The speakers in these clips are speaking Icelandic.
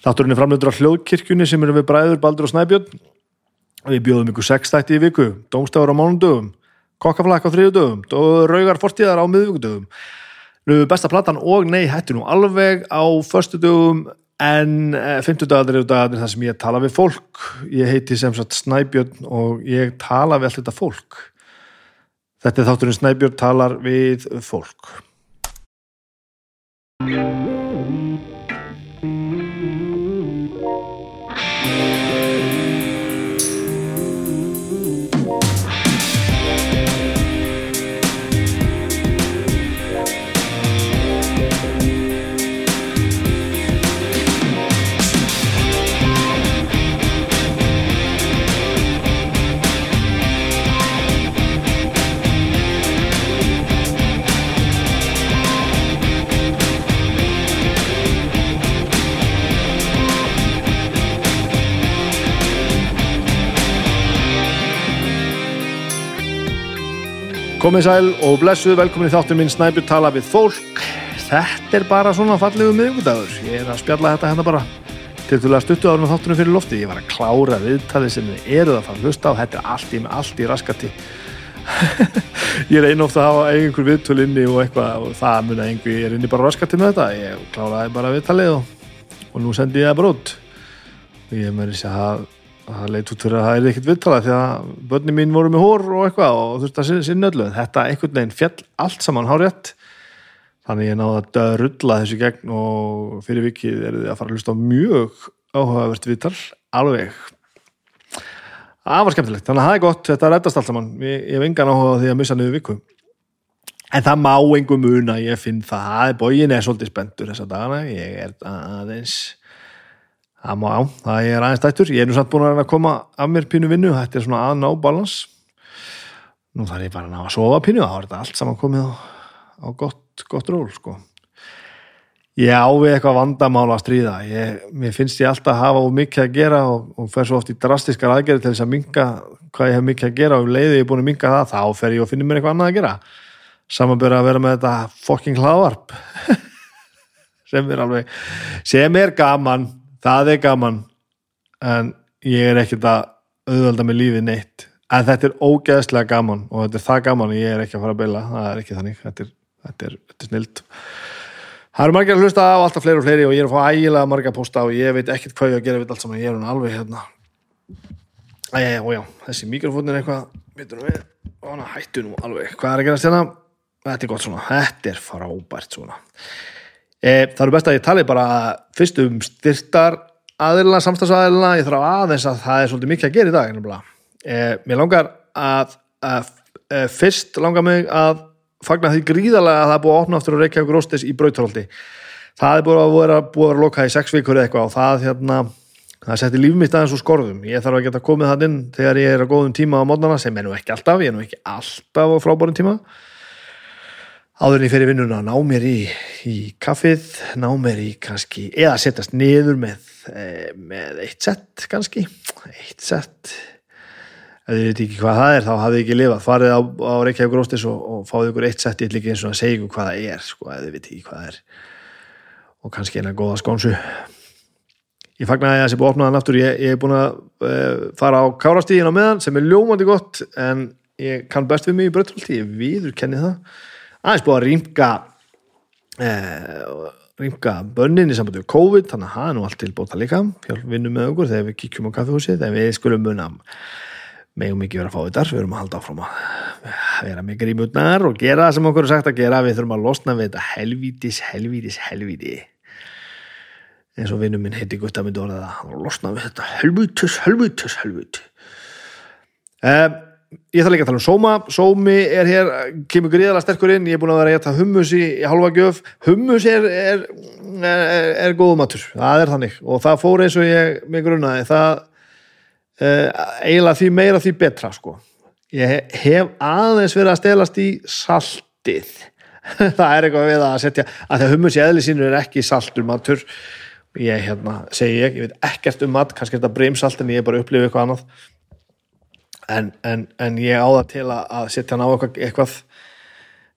Þátturinn er framleitur á hljóðkirkjunni sem eru við bræður Baldur og Snæbjörn. Við bjóðum ykkur sex þætti í viku, dómstafur á mánundögum, kokkaflakk á þriðudögum og raugar fortíðar á miðvíkudögum. Nú besta platan og nei hættu nú alveg á förstudögum en fymtudagar eru dagar þar sem ég tala við fólk. Ég heiti sem sagt Snæbjörn og ég tala við allt þetta fólk. Þetta er þátturinn Snæbjörn talar við fólk. Komið sæl og blessuð, velkomin í þáttum minn Snæbjörn tala við fólk. Þetta er bara svona fallegu miðugudagur. Ég er að spjalla þetta hérna bara til þú að stuttu árum þáttunum fyrir lofti. Ég var að klára viðtalið sem þið eruð að fara að hlusta á. Þetta er allt í, allt í raskati. ég er einu ofta að hafa einhver viðtöl inni og eitthvað og það mun að einhver er inni bara raskati með þetta. Ég kláraði bara viðtalið og, og nú sendi ég það bara út. Ég með þess að það leitt út fyrir að það er ekkert viðtalað því að börni mín voru með hór og eitthvað og þurfti að sinna öllu. Þetta einhvern veginn fjall allt saman hárétt þannig ég náði að rulla þessu gegn og fyrir vikið er þið að fara að hlusta á mjög áhugavert viðtal. Alveg. Það var skemmtilegt, þannig að það er gott. Þetta reddast allt saman, ég, ég hef engan áhuga því að missa niður viku. En það má einhver mun að ég finn það. Bógin er svolítið spendur þessa dagana. Ég er aðeins Það má á, það er aðeins dættur. Ég er nú samt búin að koma af mér pínu vinnu, þetta er svona að ná balans. Nú þarf ég bara að ná að sofa pínu, þá er þetta allt saman komið á, á gott, gott ról, sko. Ég ávið eitthvað vandamála að stríða. Ég, mér finnst ég alltaf að hafa mikið að gera og, og fer svo oft í drastiskar aðgerði til þess að minga hvað ég hef mikið að gera og um leiði ég er búin að minga það, þá fer ég og finnir mér eitthvað annað að gera. Samanbyrja að vera með þetta fucking hlaðvarp sem er alveg, sem er gaman það er gaman en ég er ekkert að auðvelda með lífið neitt. En þetta er ógeðslega gaman og þetta er það gaman og ég er ekki að fara að beila það er ekki þannig, þetta er, þetta er, þetta er snilt. Það eru margir að hlusta á alltaf fleiri og fleiri og ég er að fá ægilega margir að posta og ég veit ekkert hvað ég að gera við allt saman, ég er hún alveg hérna. Æja, ójá, þessi mikrofónin er eitthvað hættu nú alveg. Hvað er að gera stjana, þetta er gott svona. Þetta er frábært svona E, það eru best að ég tali bara fyrst um styrtar aðilina, samstagsaðilina, ég þarf aðeins að það er svolítið mikið að gera í dag e, mér langar að, að, að fyrst langar mig að fagna því gríðarlega að það er búið að opna aftur og reykja okkur óstis í brautarhaldi það er búið að vera búið að vera lokað í sex vikur eitthvað og það hérna það setti líf mitt aðeins úr skorðum. Ég þarf að geta komið það inn þegar ég er á góðum tíma á mótnana sem er nú ekki alltaf, ég er nú ekki alltaf á frábórum tíma áður en ég fer í vinnuna ná mér í, í kaffið, ná mér í kannski, eða setjast niður með, e, með eitt sett kannski, eitt sett. Ef þið veit ekki hvað það er þá hafið ekki lifað, farið á, á Reykjavík Róstis og, og fáið ykkur eitt sett ég ætla ekki eins og að segja ykkur hvað það er sko, ef þið veit ekki hvað það er. Og kannski eina góða skónsu ég fagnar að það sé búið að opna þann aftur. Ég, ég er búin að e, fara á kárastígin á meðan sem er ljómandi gott en ég kann best við mig í bröttraldi, ég viður kenni það aðeins búið að rýmka eh, rýmka bönnin í sambandi við COVID, þannig að það er nú allt tilbúið það líka, hjálp vinnum með okkur þegar við kíkjum á kaffehúsi, þegar við skulum munna megum ekki vera að fá þetta við erum að halda áfram að vera með grímutnar og gera það sem okkur er sagt að gera. Við þurfum að losna við þetta helvítis, helvítis, helvíti. Eins og vinnum minn heiti Gutta myndi orða það. Losna við þetta helvítis, helvítis, helvíti. Um, ég þarf líka að tala um Sóma. Sómi er hér, kemur gríðala sterkur inn. Ég er búin að vera að geta hummus í, í halva gjöf. Hummus er er, er, er góðu matur, það er þannig. Og það fór eins og ég mig grunnaði það uh, eiginlega því meira því betra sko. Ég hef aðeins verið að stelast í saltið. Það er eitthvað við að setja að það hummus í eðli sínu er ekki saltur matur. Ég hérna, segi ég, ég veit ekkert um mat. Kannski er þetta breymsalt en ég er bara að upplifa eitthvað annað en, en, en ég á það til að, setja hann á eitthvað,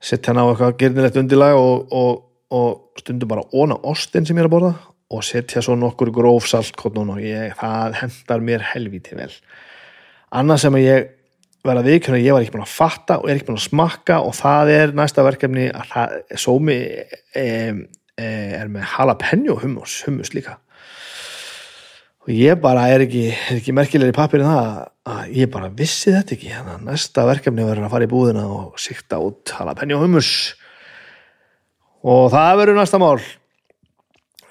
setja hann á eitthvað gernilegt undirlag og, og, og stundum bara óna ostin sem ég er að borða og setja svo nokkur gróf saltkotnun og ég, það hendar mér helvíti vel. Annað sem ég verða viðkjörn að ég var ekki búin að fatta og er ekki búin að smakka og það er næsta verkefni að það, sómi e, e, er með jalapeno hummus, hummus líka og ég bara er ekki, er ekki merkilegri pappir en það að ég bara vissi þetta ekki. Þannig að næsta verkefni verður að fara í búðina og sikta út jalapeno hummus. Og það verður næsta mál.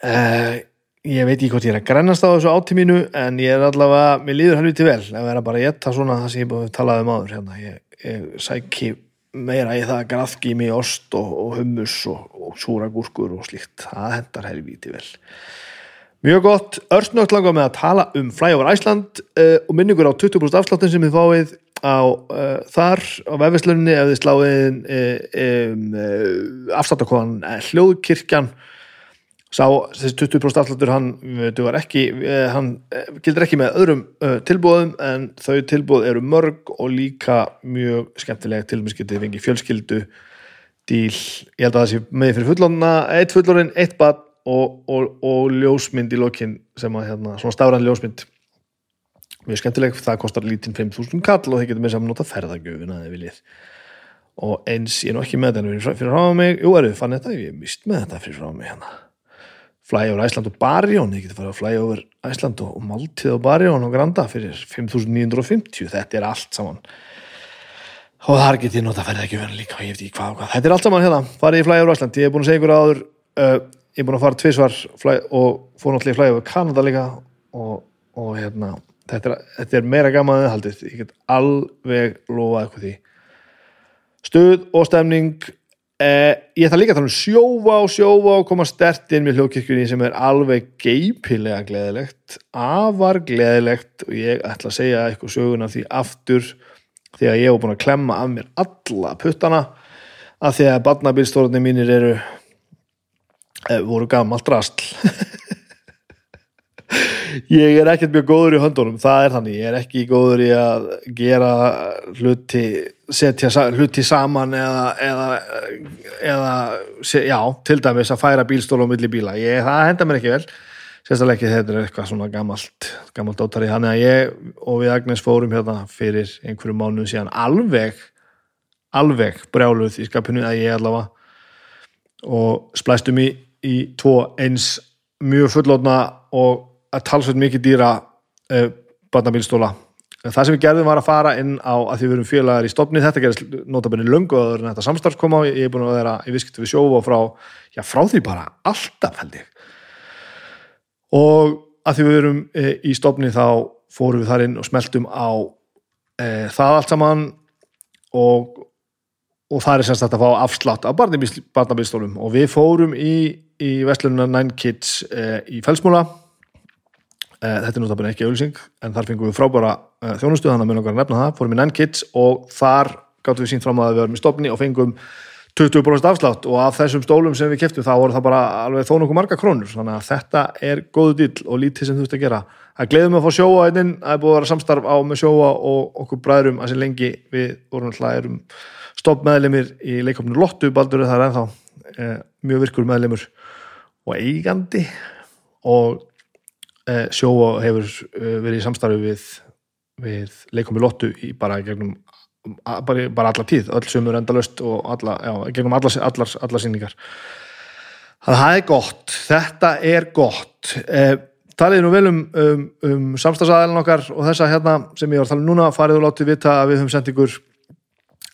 Uh, ég veit ekki hvort ég er að grennast á þessu átíminu en ég er allavega, mér líður helviti vel að vera bara að geta svona það sem ég búið að talaði um áður hérna. ég, ég sæki meira í það grafki mig ost og, og hummus og, og súra gúrkur og slíkt. Það hendar helviti vel Mjög gott, örstnögt langar með að tala um Flyover Iceland uh, og minningur á 20% afsláttin sem þið fáið á uh, þar á vefisluninni ef þið sláðið um, afsláttakóðan hljóðkirkjan. Sá þessi 20% afsláttur hann, ekki, hann gildir ekki með öðrum tilbúðum en þau tilbúð eru mörg og líka mjög skemmtilega tilmyndskyttið fengi fjölskyldu díl, ég held að það sé með fyrir fullorna, eitt fullorinn, eitt bad og, og, og ljósmynd í lokin sem að hérna, svona stafræðan ljósmynd. Mjög skemmtileg, það kostar lítinn 5.000 kall og það getur með saman nota ferðagjöfuna eða viljið. Og eins ég er nú ekki með þetta fyrir frá mig, jú eruð fann þetta, ég er mist með þetta fyrir frá mig hérna. Flyover Æsland og Barjón, ég geti farið að Flyover Æsland og Maltið og Barjón og Granda fyrir 5.950, þetta er allt saman. Og þar get ég nota ferðagjöfuna líka og ég veit ekki hvað og hvað, þetta er allt saman hérna, farið í Flyover Æsland, ég hef búin að segja ykkur áður uh, ég er búin að fara tvísvar og fór náttúrulega í flæði over Kanada líka og, og hérna þetta er, þetta er meira gaman en haldið. Ég get alveg lofa eitthvað því. Stuð og stemning. Eh, ég ætla líka að tala um sjófa og sjófa og koma stert inn með hljókirkjunni sem er alveg geipilega gleðilegt afar gleðilegt og ég ætla að segja eitthvað söguna því aftur þegar ég hef búin að klemma af mér alla puttana að því að barnabilstórunni mínir eru voru gammalt rastl ég er ekkert mjög góður í höndunum það er þannig, ég er ekki góður í að gera hluti setja hluti saman eða, eða, eða já, til dæmis að færa bílstól og milli bíla, ég, það henda mér ekki vel. Sérstaklega ekki þetta er eitthvað svona gammalt gammalt átari, þannig að ég og við Agnes fórum hérna fyrir einhverju mánu síðan alveg alveg brjáluð í skapinu að ég allavega og splæstum í í tvo eins mjög fullóna og að talsveit mikið dýra uh, barnabílstóla. Það sem við gerðum var að fara inn á að því við erum félagar í stopni, þetta gerðist notabennir lungu og þetta samstarf kom á, ég er búin að vera í visskiptu við sjófa frá, já frá því bara alltaf held ég. Og að því við erum e, í stopni þá fórum við þar inn og smeltum á e, það allt saman og og það er semst að fá afslátt af barnabílstólum og við fórum í, í Vestlununa Nine Kids eh, í Felsmúla eh, þetta er náttúrulega ekki auðvilsing en þar fengum við frábæra eh, þjónustu þannig að mjög nokkar nefna það, fórum í Nine Kids og þar gáttum við sínt fram að við varum í stofni og fengum 20% afslátt. Og af þessum stólum sem við kæftum þá voru það bara alveg þó nokkuð marga krónur. Þannig að þetta er góðu dýll og lítið sem þú veist að gera. Það gleðum að fá sjóa einn það er búið að vera samstarf á með sjóa og okkur bræðurum að sem lengi við vorum alltaf stoppmeðlemið í leikofnur Lottu baldur það er ennþá. Eh, mjög virkur meðlemur og eigandi. Og eh, sjóa hefur eh, verið í samstarfi við, við leikofnur Lottu í bara gegnum bara, bara alla tíð, öll sömur endalust og alla, já, gegnum allar, allar, allar síningar þannig að það er gott. Þetta er gott. Eh, taliði nú vel um, um, um samstagsæðilin okkar og þessa hérna sem ég var að tala um núna farið og látið vita að við höfum sendt ykkur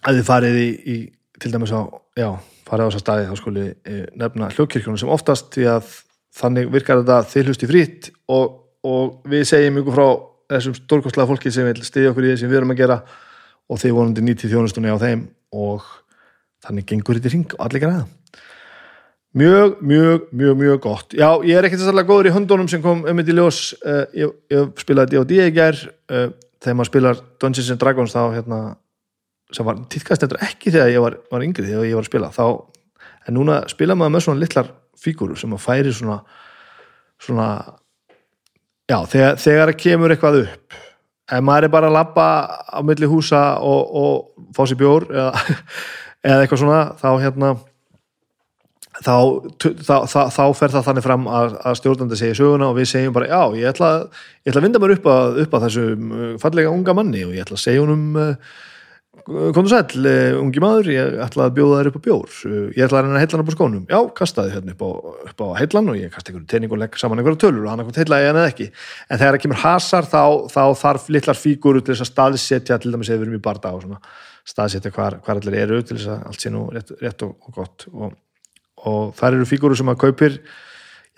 að þið farið í, í til dæmis á, já, farið á þessa staði þá skuli e, nefna hljókirkjónu sem oftast því að þannig virkar þetta þið hlusti frýtt og, og við segjum ykkur frá þessum stórkostlega fólki sem vil stiðja okkur í því sem við erum að gera og þið vonandi nýtið þjónustunni á þeim og þannig gengur þetta í ring og allir græða. Mjög, mjög, mjög, mjög gott. Já, ég er ekkert svolítið góður í höndunum sem kom um þetta í ljós uh, ég, ég spilaði D&D í gær uh, þegar maður spilar Dungeons and Dragons þá hérna sem var týðkast eftir ekki þegar ég var, var yngri þegar ég var að spila þá, en núna spila maður með svona litlar fígúrur sem að færi svona svona já, þegar, þegar kemur eitthvað upp ef maður er bara að lappa á milli húsa og, og fá sér bjór eða, eða eitthvað svona þá hérna þá, þá, þá, þá fer það þannig fram að, að stjórnandi segja söguna og við segjum bara já, ég ætla, ég ætla að vinda mér upp að, upp að þessum uh, fallega unga manni og ég ætla að segja honum uh, komdu sæll, uh, ungi maður ég ætla að bjóða þær upp á bjór. Ég ætla að reyna að heilla hann upp á skónum, já, kastaði hérna upp á, upp á heillan og ég kasta einhverju teining og legg saman einhverju tölur og hann ekkert heilla ég hann eða ekki. En þegar það kemur hasar þá, þá þarf litlar fígur til þess að staðsetja til dæmis ef við erum í barda og svona staðsetja hvar, hvar allir eru til þess að allt sé nú rétt, rétt og, og gott. Og og þar eru fígúru sem að kaupir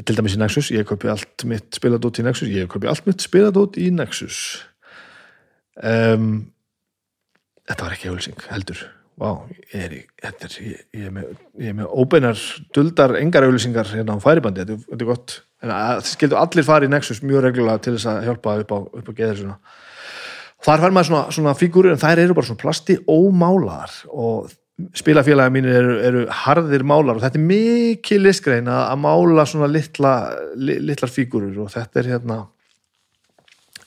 til dæmis í Nexus, ég kaupi allt mitt spiladót í Nexus, ég kaupi allt mitt spiladót í Nexus. Um, þetta var ekki auðvilsing, heldur. Wow, ég er, er, ég, ég er með, með óbeinar, duldar engar auðvilsingar hérna á færibandi, þetta, þetta er gott. Það skildu allir fara í Nexus mjög reglulega til þess að hjálpa upp á, á svona þar fær maður svona, svona fígúri en þær eru bara svona plasti ómálar og spilafélagi mínir eru, eru harðir málar. Og þetta er mikið listgrein að, mála svona litla, litlar fígurur og þetta er hérna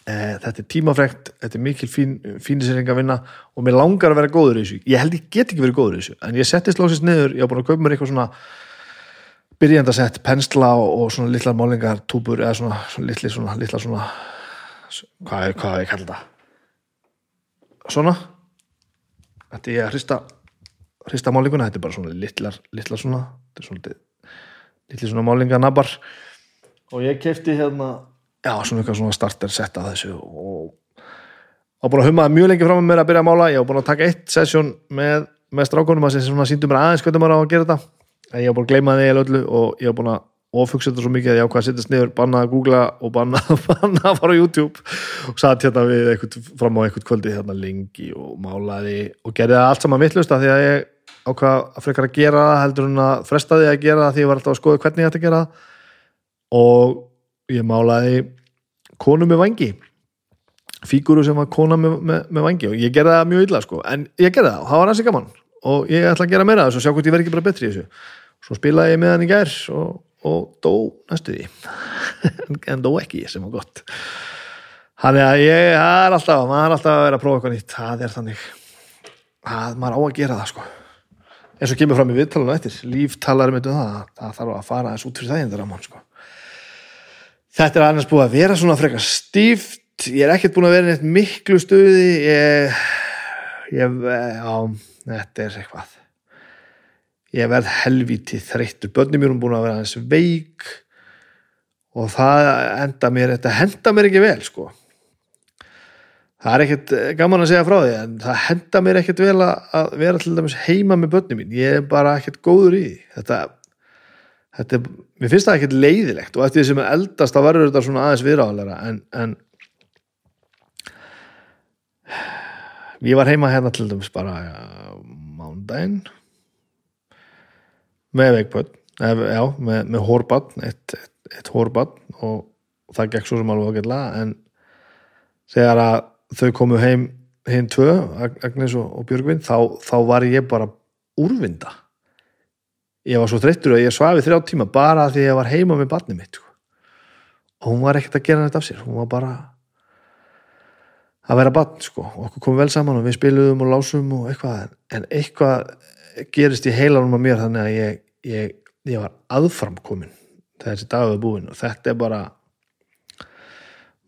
þetta er tímafrekt þetta er mikil fín, fínisering að vinna og mér langar að vera góður í þessu. Ég held ég get ekki verið góður í þessu en ég settist lóksist niður, ég á búin að kaupa mér eitthvað svona byrjandasett, pensla og, svona litlar málingar túbur eða svona, svona litli svona, litla svona hvað er, hvað er ég að kalla þetta svona. Þetta er að hrista hrista málinguna, þetta er bara svona litlar, litlar svona, þetta er svona litli svona málinganabbar og ég kefti hérna já, svona eitthvað svona starter set að þessu og á búin að humaði mjög lengi fram með mér að byrja að mála, ég á búin að taka eitt sessjón með, með strákunum að sem síndum mér aðeins hvernig maður á að gera þetta. En ég á búin að gleyma það í öllu og ég á búin að ofugsa þetta svo mikið að ég ákvaði að sittast niður banna að googla og banna, banna að fara á YouTube. Og satt hérna við eitthvað, fram á eitthvað kvöldi hérna lengi og málaði og gerði það allt saman vittlust að því að ég ákvað að frekar að gera það heldur en að fresta því að gera það því ég var alltaf að skoða hvernig ég ætti að gera það. Og ég málaði konu með vangi fíguru sem var kona með, með, með vangi og ég gerði það mjög illa sko. En ég gerði það og það var hansi gaman og ég ætla að gera meira þess og sjá hvort ég verði ekki bara betri þessu. Svo spilaði ég með hann í gær og, og dó næstu því. En dó ekki sem var gott. Þannig að ég er alltaf maður er alltaf að vera að prófa eitthvað nýtt. Það er þannig. Að maður á að gera það sko. Eins og kemur fram í viðtalunum eftir líftalar með um það, það þarf að fara eins út fyrir það. Þetta er annars búið að vera svona frekar stíft. Ég er ekkert búin að vera neitt miklu stuði. Ég, ég já, þetta er eitthvað. Ég verð helvítið þreyttur. Börnum mér er búin að vera eins veik og það enda mér þetta henda mér ekki vel sko. Það er ekkert eh, gaman að segja frá því en það henda mér ekkert vel að vera til dæmis heima með börnum mín. Ég er bara ekkert góður í þetta, þetta er, mér finnst það ekkert leiðilegt og eftir því sem er eldast þá verður þetta svona aðeins viðráðalega en, en ég var heima hérna til dæmis bara mándaginn með veikböld já, með, með hórbad eitt, eitt, eitt hórbad og það gekk svo sem alveg ágætlega en þegar að þau komu heim heim tvö, Agnes og Björgvin þá, þá var ég bara úrvinda ég var svo þreyttur að ég svafi þrjá tíma bara því ég var heima með barnið mitt sko. og hún var ekkert að gera þetta af sér hún var bara að vera barn sko. og okkur komum vel saman og við spiluðum og lásum og eitthvað en eitthvað gerist í heilanum að mér þannig að ég, ég, ég var aðframkomin þessi dag hefur búin og þetta er bara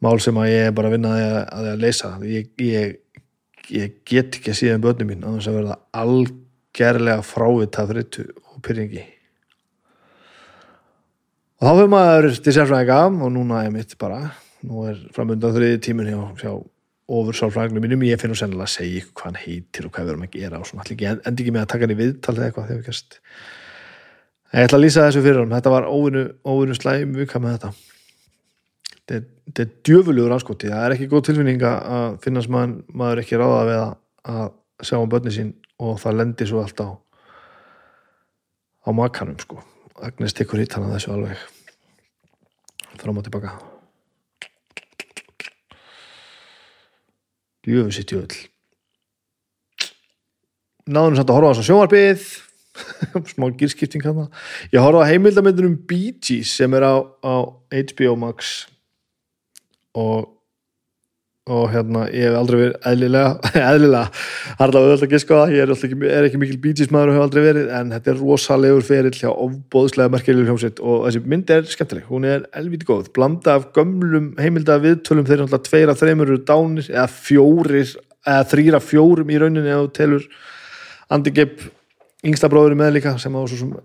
mál sem að ég er bara að vinna að, að, að leysa ég, ég, get ekki að síðan börnum mín að þess að verða algerlega frávitað þrittu og pyrringi og þá fyrir maður til sérfræðinga og núna er mitt bara nú er framöndan þriði tímun hjá, hjá ofur sálfræðingum mínum, ég finn nú sennilega að segja hvað hann heitir og hvað við erum að gera og svona, allir endi ekki með að taka hann í viðtal eða eitthvað þegar við kæst ég ætla að lýsa þessu fyrir hann, þetta var óvinnu, óvinnu slæm vika með þetta. Þetta er djöfulugur anskoti það er ekki góð tilfinning að finnast maður, maður ekki ráða við að sjá um börni sín og það lendir svo allt á á makanum sko. Agnes tekur hitt hann að þessu alveg. Fram og tilbaka. Djöfu sitt djöfull. Náðum samt að horfa á þessu sjóarbið smá gýrskipting hann ég horfa á heimildamindunum Bee Gees sem er á, á HBO Max. Og og hérna, ég hef aldrei verið eðlilega, eðlilega, harðlega auðvitað að giska á það, ég er, ekki, er ekki mikil bítismæður og hef aldrei verið, en þetta er rosalegur ferill hjá ofbóðslega merkjulegur hljómsveit. Og þessi mynd er skemmtileg, hún er elvítið góð, blanda af gömlum heimilda viðtölum, þeir eru alltaf tveir að þreymur eru dánir, eða fjórir eða þrýra fjórum í rauninni eða telur. Andi Gibb yngsta bróður með líka sem á svo sem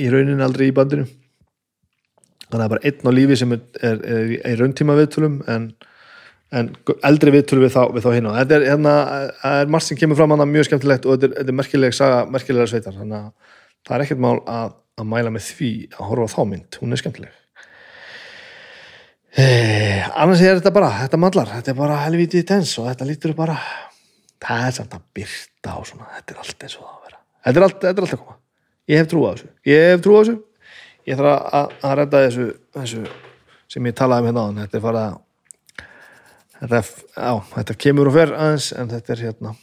í rauninni aldrei í bandinu. Þannig að bara einn á lífi sem er í rauntíma viðtölum en en eldri viðtölu við þá, við þá hinn á þetta er, hérna, er margt sem kemur fram mjög skemmtilegt og þetta er, þetta er merkileg saga, merkilegar sveitar. Þannig að það er ekkert mál að, að mæla með því að horfa þá mynd, hún er skemmtileg. Eh, annars er þetta bara þetta mallar, þetta er bara helvítið tens og þetta lítur bara það er samt að byrta og svona. Þetta er allt eins og það að vera. Þetta er allt, þetta er allt að koma, ég hef trú á þessu. Ég hef trú á þessu. Ég þarf að, að, að redda þessu, þessu sem ég talaði um hérna á þetta er farað þetta, á, þetta kemur og fer aðeins en þetta er hérna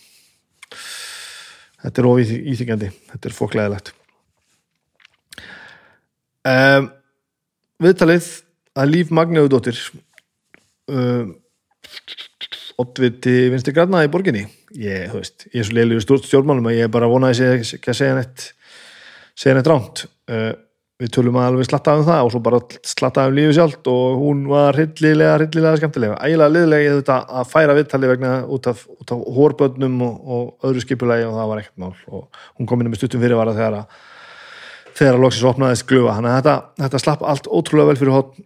þetta er ofið íþykjandi þetta er fóklæðilegt um, viðtalið að Líf Magnaudóttir um, oddviti vinstri granna í borginni. Ég, þú veist, ég er svo leilig stjórn stjórnmálum að ég bara vonaði að segja neitt segja neitt ránt uh, við tölum að alveg slattaði um það og svo bara slattaði um lífið sjálft og hún var hryllilega, hryllilega skemmtilega ægilega liðlega ég þetta að færa viðtali vegna út af, út af hórbönnum og, og öðru skipulegi og það var ekkert mál. Og hún kom inn með stuttum fyrirvara þegar að þegar að loksis opnaðist glufa. Þannig að þetta, þetta slapp allt ótrúlega vel fyrir hótt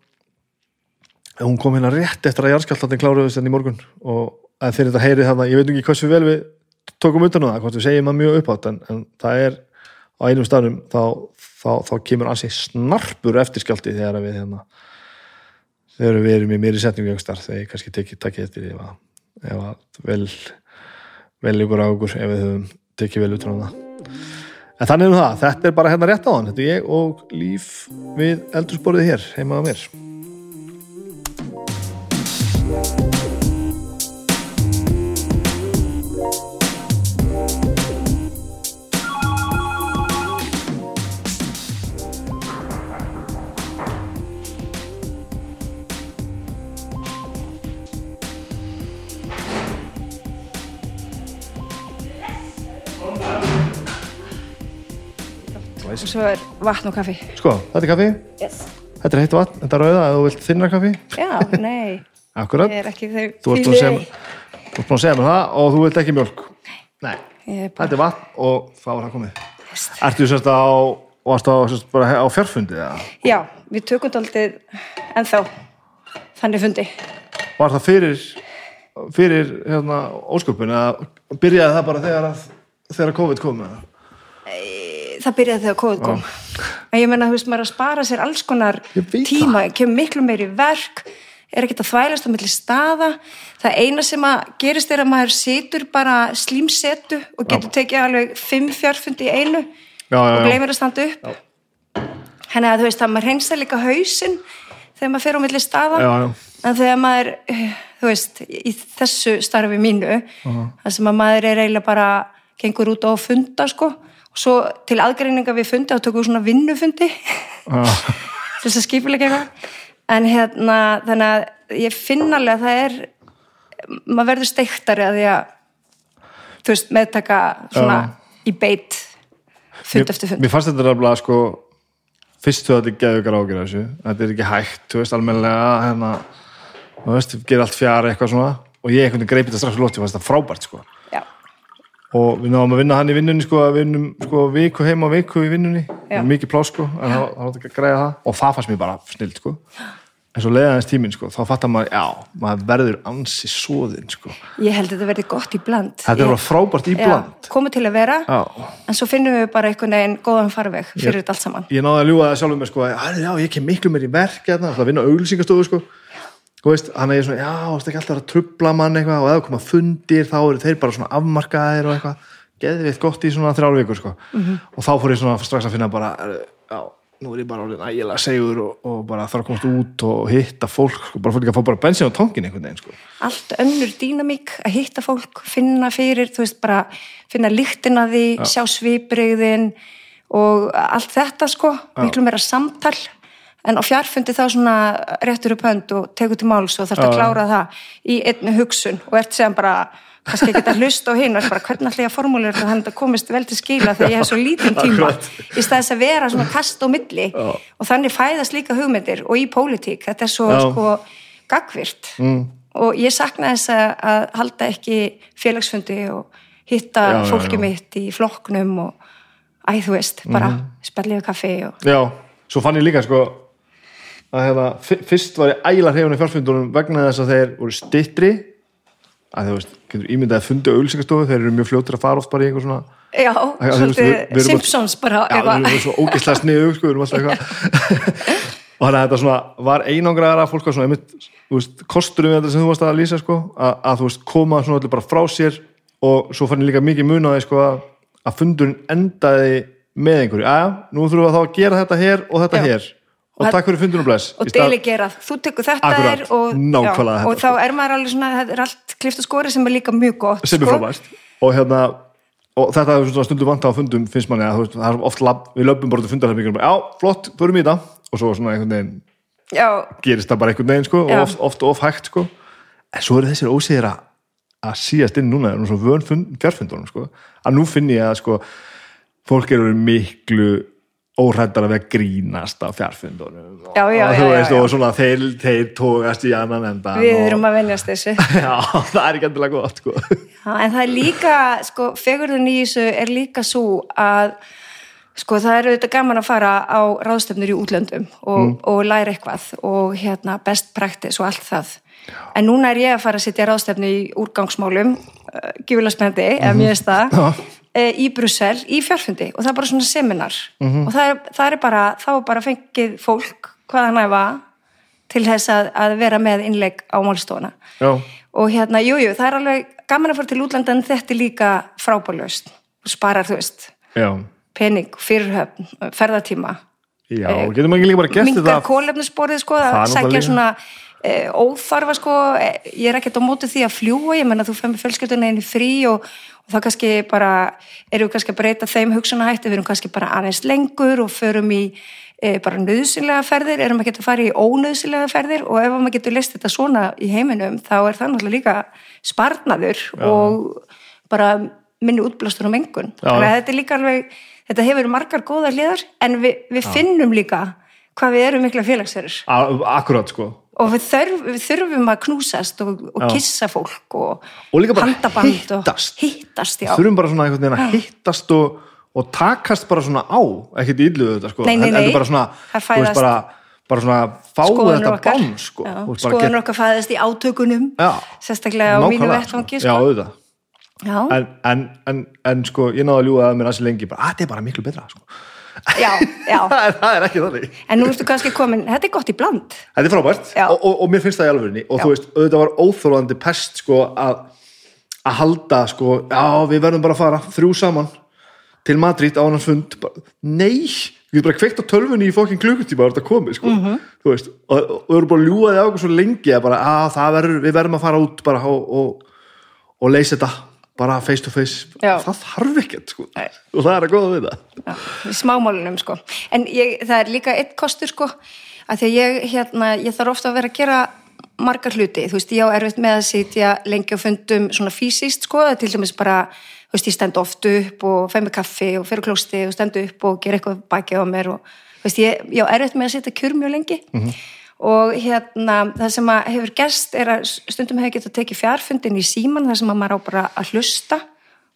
hún kom hérna rétt eftir að jarðskjáltatinn kláruðist enn í morgun og fyrir þetta heyrið þannig ég veit ekki hversu vel við tókum utan á um það, hvort við segjum það mjög uppátt en, en það er á einum stafnum þá, þá, þá kemur ansi snarpur eftirskjálti þegar við hérna, þegar við erum í mér í setningu þegar ég kannski tekið takkið eftir ef að, ef að vel vel ykkur á okkur ef við höfum tekið vel út á það. En þannig er það, þetta er bara hérna rétt á hann þetta er ég og líf við eldursporið hér heima á mér og svo er vatn og kaffi. Sko, þetta er kaffi, yes. þetta er heitt vatn, þetta er rauða eða þú vilt þinna kaffi. Já, nei, Akkurat, er þú ert búin að segja mér- þú að það og þú vilt ekki mjölk Nei, er þetta er vatn og þá er það komið. Ertu sérst á, varst á, á fjárfundi eða? já, við tökum daldið ennþá þannig fundi. Var það fyrir fyrir hérna ósköpun eða byrjaði það bara þegar að þegar COVID kom eða? Það byrjaði þegar COVID kom. En ég menna, þú veist, maður er að spara sér alls konar tíma, kemur miklu meiri verk er ekkert að þvælast á milli staða. Það eina sem að gerist er að maður situr bara slímsetu og getur tekið alveg fimm fjárfundi í einu Já, já, og já. gleymir að standa upp. Henni að þú veist að maður reynsa líka hausinn þegar maður fer á milli staða. Já, já. en þegar maður þú veist, í þessu starfi mínu þar sem að maður er eiginlega bara gengur út á að funda sko og svo til aðgreininga við fundi þá tökum við svona vinnufundi. Ah, til þess að skipulega eitthvað. En hérna þannig að ég finn alveg að það er maður verður steiktari að því að þú veist, meðtaka svona í beit fund mér, eftir fund. mér fannst þetta nefnilega sko fyrst þú þetta geðu ykkur ágjur þessu. Þetta er ekki hægt, þú veist, almennilega hérna, þú veist, gerir allt fjara eitthvað svona. Og ég einhvern veginn greipið þetta strax í lótti og fannst þetta frábært sko og við náðum að vinna hann í vinnunni sko að vinnum sko viku heima og viku í vinnunni. Mikið plás sko, en það var ekki að græða það. Og það fannst mér bara snild sko. En svo leiðaðins tíminn sko, þá fattar maður já, maður verður ansi svoðin sko. Ég held að þetta verði gott í bland. Þetta er bara frábært í bland. komið til að vera já, en svo finnum við bara einhvern veginn góðan farveg fyrir þetta allt saman. ég náði að ljúga það sjálfum mér sko að já, ég kem miklu mér í verk hérna, það vinna auglýsingastofu sko Þú veist, hann er svona, já, þú veist ekki alltaf að trubla mann eitthvað og ef það koma fundir þá eru þeir bara svona afmarkaðir og eitthvað. Geðvitt gott í svona þrjár vikur sko. og þá fór ég svona strax að finna bara já, nú er ég bara orðin ægilega segur og, og bara þarf að komast út og hitta fólk, sko, bara fólk að fá bara bensin á tóngin einhvern veginn, sko. allt önnur dýnamík að hitta fólk, finna fyrir þú veist bara, finna lyktina því sjá svipriðin og allt þetta sko. Miklu meira samtal en á fjarfundi þá svona réttur upp hönd og tekur til máls og þarf að klára það í einni hugsun og ert sem bara kannski ekki að hlusta á hinn og ert bara hvernig ætla ég að formúlera þetta þannig að komist vel til skila þegar ég hef svo lítinn tíma í staðis að vera svona kast á milli Já. og þannig fæðast líka hugmyndir og í pólitík, þetta er svo Já. sko gagvirt mm. og ég sakna þess að, halda ekki félagsfundi og hitta Já, fólki mitt í flokknum og æ, þú veist, bara mm. spellið kaffi og Já, svo fann ég líka sko að fyr- fyrst var ég ægilega hreyfun í fjárfundunum vegna þess að þeir voru stittri að þú veist, getur ímyndað að fundi auðlýsingastofu, þeir eru mjög fljótir að fara oft bara í eitthvað svona já, að svolítið Simpsons bara Já, við erum svo ógislega sniðu sko, við erum alltaf eitthvað og þannig að þetta svona var einangraðara fólk var svona einmitt, þú veist, kosturum við þetta sem þú varst að lýsa sko, að, að þú veist, koma svona allir bara frá sér og svo fann ég líka mikið mun á því sko að, að fundurinn endaði með einhverju, aðja, nú þurfum við þá að gera þetta hér og þetta Já. hér og takk fyrir fundunum bless. Og delegerað, þú tekur þetta Akkurat, er og, þetta, og þá er maður alveg svona, þetta er allt klift og skori sem er líka mjög gott sem er sko. frábært. Og hérna og þetta er svona stundu vant á fundum finnst manni að það er oft lab, við löpum bara til fundarherbyggjum já, flott, förum í þetta. Og svo svona einhvern veginn já, gerist það bara einhvern veginn sko, Já. og oft, oft of hægt sko. en svo eru þessir ósýðir að að síast inn núna, er nú svo vön fund- fjarfundunum sko, að nú finn ég að sko, fólk eru miklu óhræddar að vera grínast á fjarfundunum og, Já, já, og, þú veist, já. og svona þeir, þeir tókast í annan enda við og, erum að venjast þessu já, það er ekki endilega gott sko. Já, en það er líka, sko, fegurðun í þessu er líka svo að sko, það er auðvitað gaman að fara á ráðstefnur í útlöndum og, og læra eitthvað og hérna best practice og allt það. En núna er ég að fara að sitja ráðstefnu í úrgangsmálum, uh, gífulega spendi, ef mér veist það, í Brussel, í fjárfundi og það er bara svona seminar. Og það er, það er bara, þá er bara fengið fólk hvaðan æfa til þess að, að vera með innleik á málstofuna. Já, og hérna, jújú, jú, það er alveg gaman að fara til útlanda en þetta er líka frábælust og sparar, þú veist, já, pening, fyrirhöfn, ferðatíma. Já getur maður ekki líka bara gert mingar þetta kólefnisborið, sko, Það sækja svona óþarfa, sko, e, ég er ekkert á móti því að fljúa, ég menna þú fyrir með fjölskyldunni í frí og, og það kannski bara, við kannski að breyta þeim hugsunahætti, við erum kannski bara aðeins lengur og förum í e, bara nöðsynlega ferðir, erum ekki að fara í ónöðsynlega ferðir og ef maður getur list þetta svona í heiminum, þá er það náttúrulega líka sparnaður og bara minni útblástur og mengun. Já. Þannig að þetta er líka alveg, þetta hefur margar góðar hliðar, en við, við finnum líka hvað við erum mikla félagsverður A- akkurat sko og við, þörf, við þurfum að knúsast og, og kissa fólk og, Og líka bara hittast. hittast, þurfum bara svona einhvern veginn að hittast og, og takast bara svona á. Ekkert í illuðu þetta sko. Nei, nei, nei. bara svona, Það þú veist bara, bara svona fáu skoðanir þetta okkar, bán sko bara skoðanir get- okkar fæðist í átökunum Já. sérstaklega á mínu Nákvæmlega, vettvangi já, sko. auðvitað. Já, en, en, en, en sko, ég náði að ljúga að mér aðeins lengi bara, að þetta er bara miklu betra sko. Já, já. það, er, það er ekki þannig. En nú ertu kannski komin, þetta er gott í bland. Þetta er frábært. Og, og, og mér finnst það í alvörinni og Já. þú veist, auðvitað var óþólandi pest sko að að halda sko, já við verðum bara að fara þrjú saman til Madrid á annan fund. Nei, við erum bara kveikt á tölvunni í fokkin klukkutíma og þetta komið sko. Mhm. þú veist, og, og við erum bara ljúaði á okkur svo lengi að bara, að það verður, við verðum að fara út bara og, og leysa þetta bara face to face, Já. það þarf ekkert sko, og það er að góða við það. Já, smámálunum sko. En ég, það er líka eitt kostur sko að því að ég, hérna, ég þarf ofta að vera að gera margar hluti, þú veist, ég á erfitt með að sitja lengi á fundum svona fysiskt sko, til dæmis bara, þú veist, ég stend oft upp og fæ mig kaffi og fer á klósti og stend upp og gera eitthvað bakið á mér og, þú veist, ég, ég á erfitt með að sitja kjur mjög lengi og hérna, það sem að hefur gerst er að stundum hefur getað tekið fjárfundin í síman, það sem að maður á bara að hlusta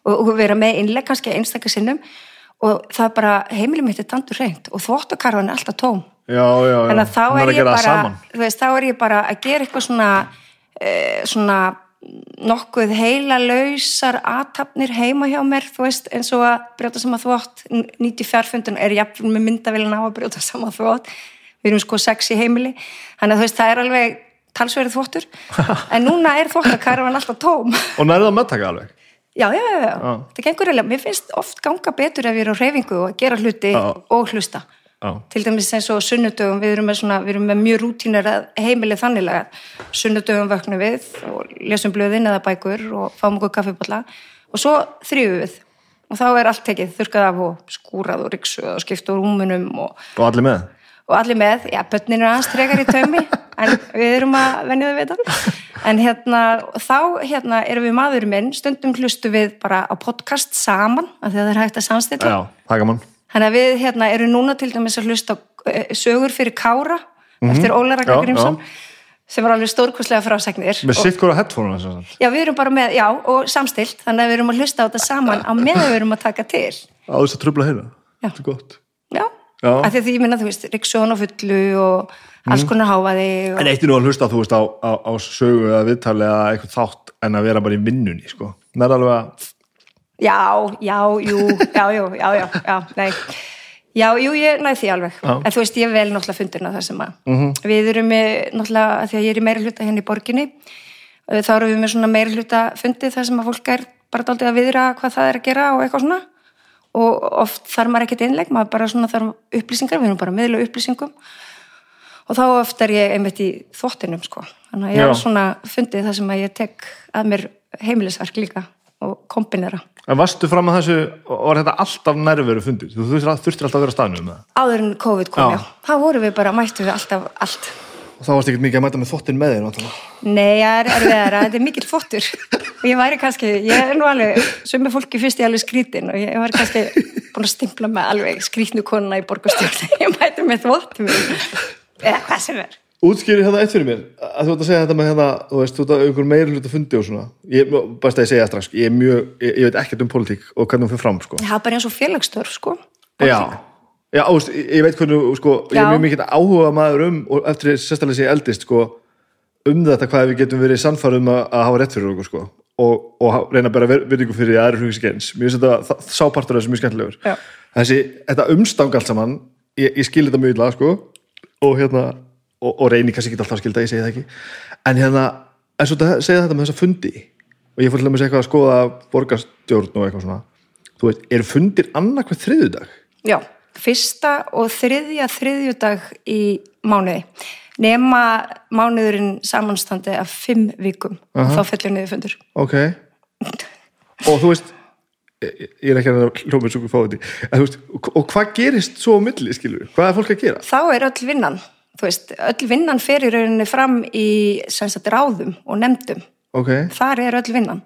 og, og vera með innleg kannski einstakar sinnum. Og það er bara, heimilið mitt er tandur reynd og þvóttakarfan er alltaf tóm. Já, já, já, þannig að þá er að bara veist, þá er ég bara að gera eitthvað svona eh, svona nokkuð heila lausar aðtapnir heima hjá mér þú veist, eins og að brjóta saman þvótt nýti fjárfundin er jafnvel með myndavélina á að brjóta saman þvótt við erum sko sex í heimili þannig að þú veist, það er alveg talsverið þvóttur en núna er þvóttakarfan alltaf tóm og nærið að meðtaka alveg Já, já, já, já. Já. það gengur eiginlega, mér finnst oft ganga betur ef ég er á reyfingu og gera hluti Já. og hlusta. Já. Til dæmis eins og sunnudögum, við erum með, svona, við erum með mjög rútínur að heimilið þannilega. Sunnudögum vöknum við og lesum blöðin eða bækur og fáum okkur kaffibólla og svo þrjum við og þá er allt tekið, þurkað af og skúrað og ryksuð og skipt úr rúmunum og og allir með og allir með, já, börnin er aðeins trekar í taumi en við erum að venja þau við þetta. En hérna, þá hérna erum við maðurinn minn, stundum hlustu við bara á podcast saman, af því að það er hægt að samstilla. Það Þannig að við hérna erum núna til dæmis að hlusta eh, sögur fyrir Kára eftir Óla Raka Mhm. Já, Grímsson sem var alveg stórkostlega frásagnir. Með Og- sitt hvora headphone sem sagt. Já, við erum bara með, já, og samstilt. Þannig að við erum að hlusta á þetta saman á meðan við erum að taka til. Á þess að hérna Já. Þetta er gott. Af því að ég minna, þú veist, Ríksson og fullu og alls konar háfaði og... En eitt er nú að hlusta, þú veist, á, á, á sögu eða viðtali eða eitthvað þátt en að vera bara í vinnunni, sko. Það er alveg að, Já, já, jú, já, jú, já, já, já, nei. Já, jú, ég næði því alveg. Já. En þú veist, ég vel náttúrulega fundina það sem að við erum með, náttúrulega, af því að ég er í meiri hluta henni í borginni þá erum við með svona meiri hluta fundið þar sem að fólk er bara daldið að viðra hvað það er að gera og eitthvað svona og oft þarf maður ekkert innlegg maður bara svona þarf upplýsingar, við erum bara miðla upplýsingum og þá oft er ég einmitt í þvottinum sko, þannig að ég er svona fundið þar sem að ég tek að mér heimilisverk líka og kombinera en varstu fram að þessu var þetta alltaf nærveru fundir? Þú þurftir, alltaf að vera það. áður en COVID kom, Já. já. Þá vorum við bara, mættum við alltaf allt. Og þá varst ekkert mikið að mæta með þvottin með þér. Nei, það er erfiðara, þetta er mikill fóttur. Og ég væri kannski, ég er nú alveg, sömu fólki fyrst ég alveg skrítin og ég var kannski búin að stimpla með alveg skrítnu konuna í borgarstjórn. Ég mæti með þvottum eða hvað sem er. Útskýri hérna eitt fyrir mér, að þú ert að segja þetta með hérna, þú veist, þú ert að einhver meiri hluta fundi og svona. Ég, bæst að ég segja strax, ég er mjög, ég, ég veit ekkert um pólitík og hvernig hún fyrir fram, sko. Það er bara eins og félagsstörf, sko. Já, já, veist, ég veit hvernig, sko, ég er mjög mikið áhuga maður um, og eftir sérstaklega sé eldist, sko, um þetta hvað við getum verið sannfærum um að, að hafa rétt fyrir okkur, sko, og, og reyna bara virðingu fyrir því að aðri hugis ekki eins. Mér finnst þetta, það- sápartur af þessu mjög skemmtilegur. Já. Þessi, þetta umstang allt saman, ég, ég skil þetta mjög illa, sko, og hérna, og, og reyni kannski ekki alltaf að skilda, ég segi það ekki, en hérna, en svo þetta- segja þetta með þessa fundi, og ég fór til að með eitthvað að skoða borgarstjórn og eitthvað svona, þú veist, eru fundir annarkvæð þriðudag? Já, fyrsta og þriðja þriðjudag í mánuði. Nema mánuðurinn samanstandi af fimm vikum og þá fellur niður fundur. Ok Og þú veist ég ég er ekki að hljóma en þú veist, og og hvað gerist svo á milli, skilur? Hvað er fólk að gera? þá er öll vinnan þú veist, öll vinnan fer í rauninni fram í sagt ráðum og nefndum Ok, þar er öll vinnan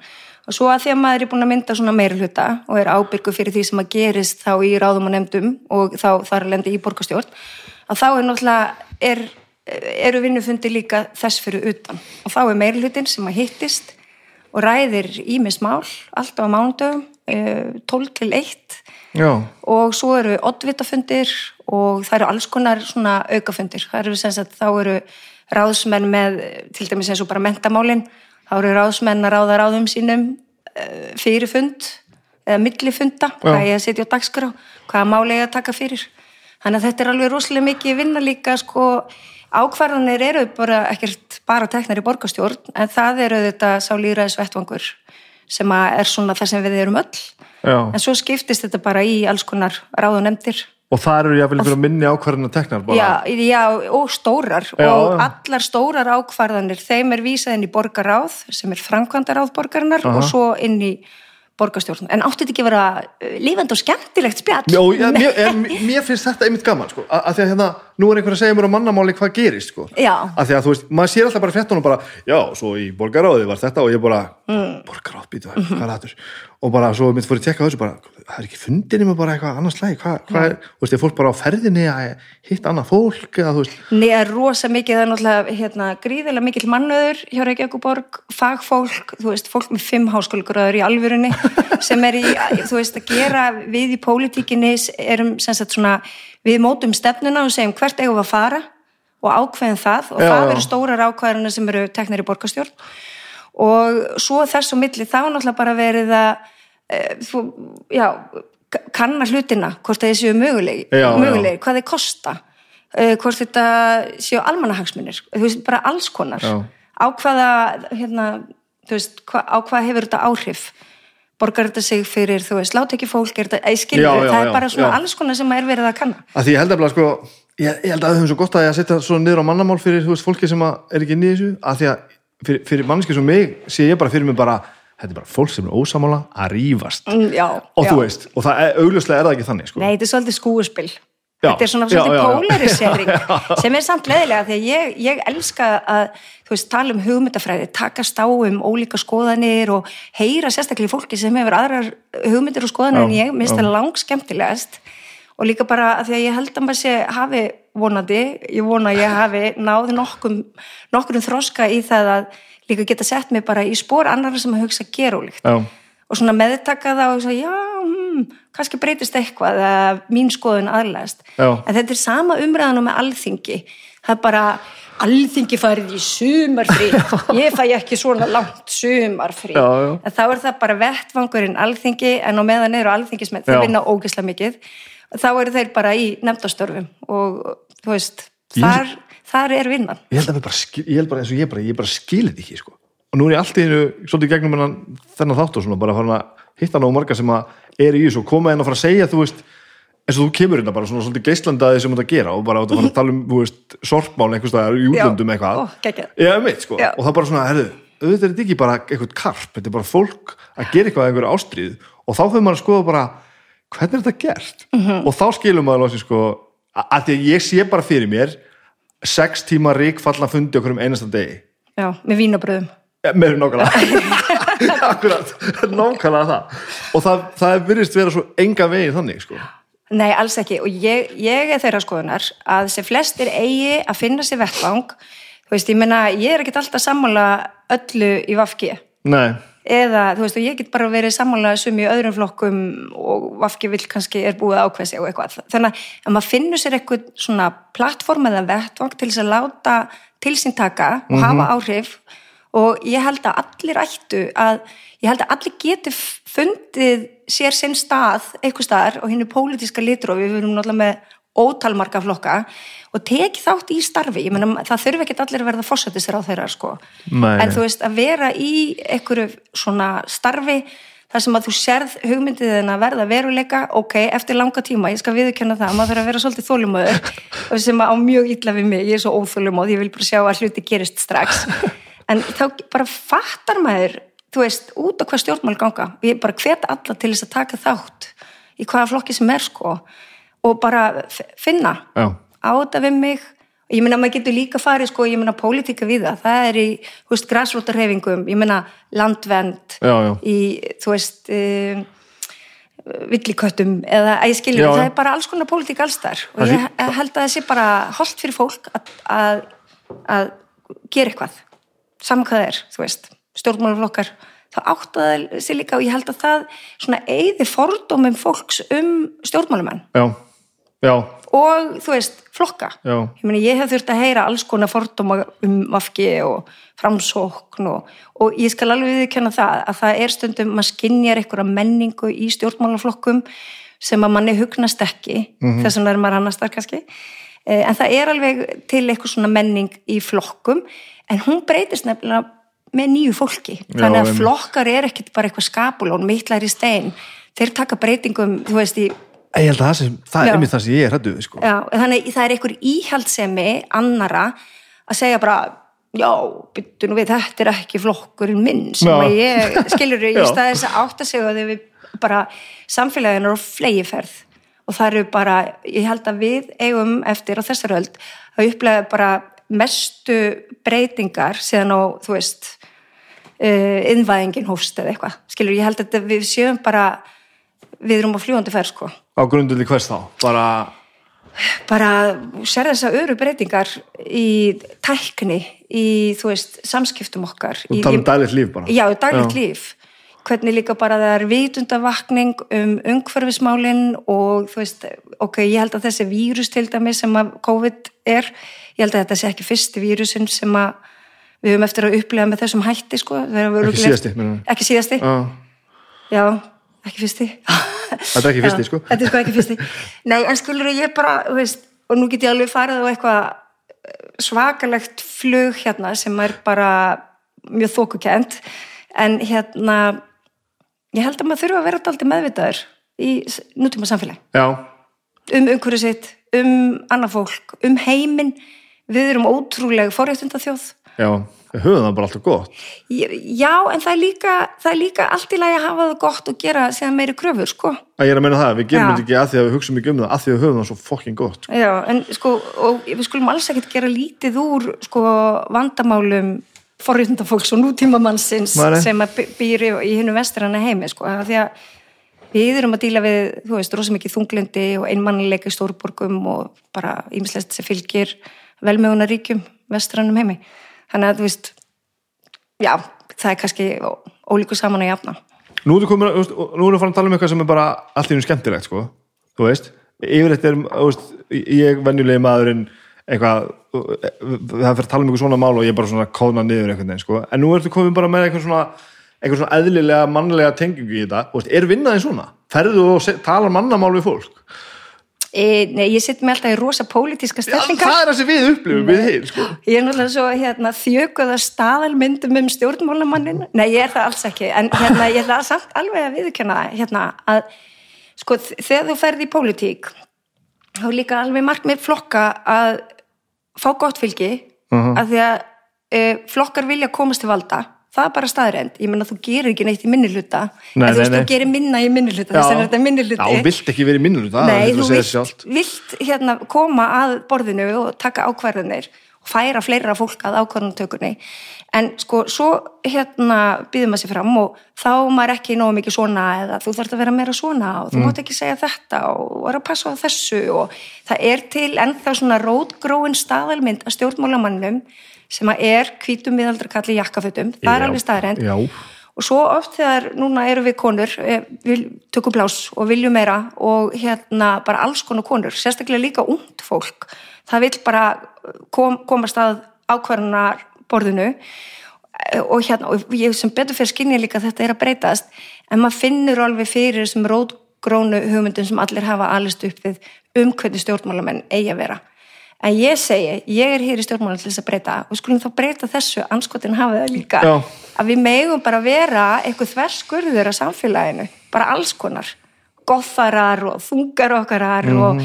og svo að því að maður er búin að mynda svona meiri hluta og er ábyrgu fyrir því sem að gerist þá í ráðum og nefndum og þá þar er lendi í borgarstjórn að þá er náttúrulega er, eru vinnufundi líka þess fyrir utan. Og þá er meiri hlutin sem að hittist og ræðir ímis mál alltaf á mánudöfum eh, 12 til 1 já, og svo eru oddvitafundir og það eru alls konar svona aukafundir. Það eru sem sagt, þá eru ráðsmenn með, til dæmis eins og bara mentamálin, þá eru ráðsmenn að ráða ráðum sínum eh, fyrir fund eða millifunda, hvað ég að setja á dagskrá, hvaða máli ég að taka fyrir. Þannig að þetta er alveg rosalega mikið vinna líka, sko, ákvarðanir eru bara ekkert bara teknar í borgarstjórn, en það eru þetta sá líraðis vettvangur sem er svona það sem við erum öll. já En svo skiptist þetta bara í alls konar ráð og það eru jáfnvel einhverja minni ákvarðina teknar bara Já, já, og stórar. Já, og allar stórar ákvarðanir, þeim er vísað inn í borgaráð, sem er framkvæmdaráð borgarinnar og svo inn í borgarstjórn. En átti þetta ekki að vera uh, lífandi og skemmtilegt spjall? Já, ja, mér, mér finnst þetta einmitt gaman sko, að, því að hérna, nú er einhver að segja mér á mannamáli hvað gerist sko. Já. að því að þú veist, maður sér alltaf bara fréttunum bara, já, svo í borgaráði var þetta og ég bara, mm. borgaráð, býtu hvað er þetta og bara svo mitt fór ég að tekka þessu bara, það er ekki fundinni með bara eitthvað annars slæg, hvað, hvað er, þú veist, er fólk bara á ferðinni að hitta annað fólk eða Nei, það er rosa mikið, það er náttúrulega hérna, gríðilega mikill mannöður hjá Reykjavíkuborg, fagfólk, þú veist, fólk með fimm háskólagraður í alvörunni sem er í, þú veist, að gera við í pólitíkinni erum sem sagt svona, við mótum stefnuna og segjum hvert eigum við að fara og ákveðum það og Já, það eru stórar ákveðarinn sem eru teknir í borgarstjórn. Og svo þess og milli þá náttúrulega bara verið að þú, já, kanna hlutina hvort það séu mögulegi, Já, já. mögulegi hvað þeir kosta uh, hvort þetta séu almanahagsmunir þú veist, bara alls konar Já. á hvaða hérna, þú veist, hva, á hvað hefur þetta áhrif borgar þetta sig fyrir, þú veist, látekki fólk er þetta, eða skilur, Já, já, það já, er bara svona já. alls konar sem er verið að kanna að því ég held að bara sko ég, ég held að við höfum svo gott að ég að setja svo niður á mannamál fyrir þú veist, fólki sem að er ekki þessu að því að fyrir, fyrir mannski svo mig sé ég bara fyrir mig bara, þetta er bara fólk sem er ósamála að rífast Mm, já, og já. þú veist, og það er augljóslega er það ekki þannig sko. Nei, þetta er svolítið skúuspil Já, þetta er svona já, svolítið já, já. polarisering sem er samt leðilega því að ég, ég elska að þú veist, tala um hugmyndafræði takast á um ólíka skoðanir og heyra sérstaklega fólki sem hefur aðrar hugmyndir og skoðanir Já, en ég minnst já. það lang skemmtilegast og líka bara að því að ég held að maður sé hafi vonandi, ég vona að ég hafi náð nokkum, nokkurum þroska í það að líka geta sett mig bara í spór annara sem að hugsa gerólíkt. Já, og svona meðtaka það og svo, já, hmm, kannski breytist eitthvað eða mín skoðun aðlæst en þetta er sama umræðan með alþingi. Það er bara alþingi farið í sumarfrí. Ég fæ ekki svona langt sumarfrí. Já, já. en þá er það bara vettvangurinn alþingi en á meðan eru alþingismenn þeir vinna ógeðslega mikið. Þá eru þeir bara í nefndastörfum og þú veist, þar, þar er vinnan ég held að við bara ég held bara eins og ég bara, ég bara skilir þetta ekki sko. og nú er ég alltaf einu, svolítið gegnum hennan, þennan þátt og svona, bara farin að hitta nóg marga sem að er í þessu og koma inn og fara að segja, þú veist eins og þú kemur hérna bara svona svolítið geislandaði sem þú ert að gera og bara að fara að tala um, þú veist, sorpmál einhvers staðar í útlöndum eitthvað. Já, mitt, sko, og það bara svona, herðu auðvitað er þetta ekki bara eitthvað karp, þetta er bara fólk að gera eitthvað að einhverju ástríð og þá fyrir maður að skoða bara hvernig er þetta gert Mhm. og þá skilur maður lósi sko að því að ég sé bara fyrir mér sex tíma ríkfallna fundi okkur um einasta degi. Já, með vínabröðum. Ja, með nákvæmlega. Akkurat, nákvæmlega það. Og það, það virðist vera svo enga veginn þannig sko. Nei, alls ekki. Og ég, ég er þeirra skoðunar að sem flestir eigi að finna sér vettvang. Þú veist, ég meina, ég er ekkert alltaf sammála öllu í Vafki Nei, eða, þú veist, og ég get bara verið sammála sum í öðrum flokkum og Vafki vill kannski er búið ákveð sig og eitthvað. Þannig að maður finnur sér eitthvað svona plattform eða vettvang til þess að láta til sín taka og hafa áhrif og ég held að allir ættu að, ég held að allir geti fundið sér sinn stað eitthvað staðar og hinnu pólitíska litur og við erum náttúrulega með ótalmarka flokka og teki þátt í starfi. Ég meina það þurfi ekki allir að verða fórsættisir á þeirra sko. Nei, en þú veist að vera í einhverju svona starfi þar sem að þú sérð hugmyndið þinn að verða veruleika, ok, eftir langa tíma ég skal viðurkenna það, maður þarf að vera svolítið þólumöður sem á mjög illa við mig ég er svo óþólumóð, ég vil bara sjá að hluti gerist strax. En þá bara fattar maður, þú veist út á hvað stjórnmál ganga, ég bara hvet alla til þess að taka þátt í hvaða flokki sem er sko og bara finna Já. á þetta við mig. Ég meina maður getur líka farið sko, ég meina pólitíka við það, það er í þú veist, græsrótarhefingum, ég meina landvend Já, já. í, þú veist um, villiköttum eða að ég skilja, það er bara alls konar pólitík allstar og Það ég held að það sé bara holdt fyrir fólk að, að, að gera eitthvað. Saman hvað það er, þú veist stjórnmálaflokkar, þá áttaði sér líka og ég held að það svona eyði fordómum fólks um stjórnmálumenn já, já, og þú veist, flokka Já. ég, meni, ég hef þurft að heyra alls konar fordóma um vafki og framsókn og, og ég skal alveg viðkjanna það að það er stundum maður skinjar einhverja menningu í stjórnmálaflokkum sem að manni hugnast ekki Mhm. þess vegna er maður annars þar kannski Eh, en það er alveg til eitthvað svona menning í flokkum en hún breytist nefnilega með nýju fólki þannig að einmitt. flokkar er ekkit bara eitthvað skapulón mittlar í stein þeir taka breytingum, þú veist, í ég held að það, sem, það er einmitt það sem ég er hættu sko. Þannig að það er einhver íhaldsemi annara að segja bara já, byttu nú við, þetta er ekki flokkurinn minn sem Já. að ég, skilur í Já. stað þess að átta sig að við bara samfélagin er á flegiferð og það eru bara, ég held að við eigum eftir á þessar öld að upplega bara mestu breytingar síðan á, þú veist uh, innvæðingin hófst eða eitthvað, skilur, ég held að við séum bara við erum á fljúandi ferð, sko á grundulli hvers þá, bara bara sér þess að öru breytingar í tækni í, þú veist, samskiptum okkar. Þú tala um dælitt líf bara. Já, daglegt líf. Hvernig líka bara það er vitundavakning um umhverfismálin og þú veist, ok, ég held að þessi vírus til dæmi sem að COVID er ég held að þetta sé ekki fyrsti vírusin sem að við höfum eftir að upplega með þessum hætti, sko. Ekki síðasti, ekki síðasti, Já. já, ekki fyrsti Þetta er ekki fyrsti, sko. Þetta er sko ekki fyrsti. Nei, en skilur ég bara, veist, og nú get ég alveg farið á eitthvað eh, svakalegt flug hérna sem er bara mjög þókukent, en hérna, ég held að maður þurfa að vera daldið meðvitaður í nútíma samfélag. já, Um umhverju sitt, um annað fólk, um heiminn, við erum ótrúlega forréttinda þjóð já, við höfum það bara alltaf gott Já, en það er líka, það er líka allt í lagi að hafa það gott og gera síðan meiri kröfur, sko. að ég er að meina það, við gerum þetta ekki að því að við hugsaum ekki um það að því að við höfum það svo fucking gott sko. Já, en sko, og við skulum alls ekkert gera lítið úr, sko, vandamálum forréttindafólks og nútímamannsins sem að by- býr í, hinu vestrana heimi, sko, af því að við erum að díla við, þú veist, rosa mikið þunglindi og einmannileika í stórborgum og bara ímislegt sem fylgir velmöguna ríkjum vestranum heimi. Þannig að, þú veist, já, það er kannski ólíku saman að jafna. nú erum við að- farin að tala um eitthvað sem er bara allt í einu skemmtilegt sko. þú veist, yfirleitt er þú veist, ég venjulegi maðurinn eitthvað, það fyrir að tala um eitthvað svona mál og ég bara svona kóðna niður einhvern veginn sko. en nú ertu komin bara með eitthvað svona eitthvað svona eðlilega mannlega tengingu í þetta þú veist, er vinnaði svona? Ferðu og talar mannamál við fólk? E, nei, ég sitt með alltaf í rosa pólitíska Já, stellingar. það er það sem við upplifum við heil sko. Ég er náttúrulega svo hérna, þjökuða staðalmyndum um stjórnmálamannin. Nei, ég er það alls ekki. En hérna, ég er það samt alveg að það, hérna, að sko, þegar þú ferð í pólitík, þá er líka alveg markmið flokka að fá gott fylgi, Mhm. að því að e, flokkar vilja komast til valda. Það er bara staðrend. Ég meina, þú gerir ekki neitt í minnihluta. Nei, en þú nei, veist, nei. þú gerir minna í minnihluta. Þess er þetta minnihluti. Já, þú vilt ekki verið minnur það Nei, er þú að segja vilt, sjálft. vilt hérna, koma að borðinu og taka ákvarðanir og færa fleira fólk að ákvarðantökunni en sko, svo hérna býðum maður sér fram og þá er maður ekki nógu mikið svona eða þú þarf að vera meira svona og þú mátt ekki segja þetta og vera að passa á þessu og það er til ennþá svona rótgróin staðalmynd að stjórnmálamannum sem að er hvítum miðaldra kalli jakkafötum, það er alveg staðrend já. og svo oft þegar núna eru við konur eh, við tökum blás og viljum meira og hérna bara alls konar konur sérstaklega líka ungt fólk það vil bara kom, komast að ákvarðunar borðinu eh, og hérna og ég sem betur fyrir skinni líka þetta er að breytast en maður finnur alveg fyrir þessum rótgrónu hugmyndum sem allir hafa alist upp við um hvernig stjórnmálamenn eigi að vera en ég segi, ég er hér í stjórnmálum til þess að breyta. Og skulum þá breyta þessu anskotin hafa það líka. Já. að við megum bara vera eitthvað þverskurður af samfélaginu, bara alls konar. Goffarar og þungar okkarar og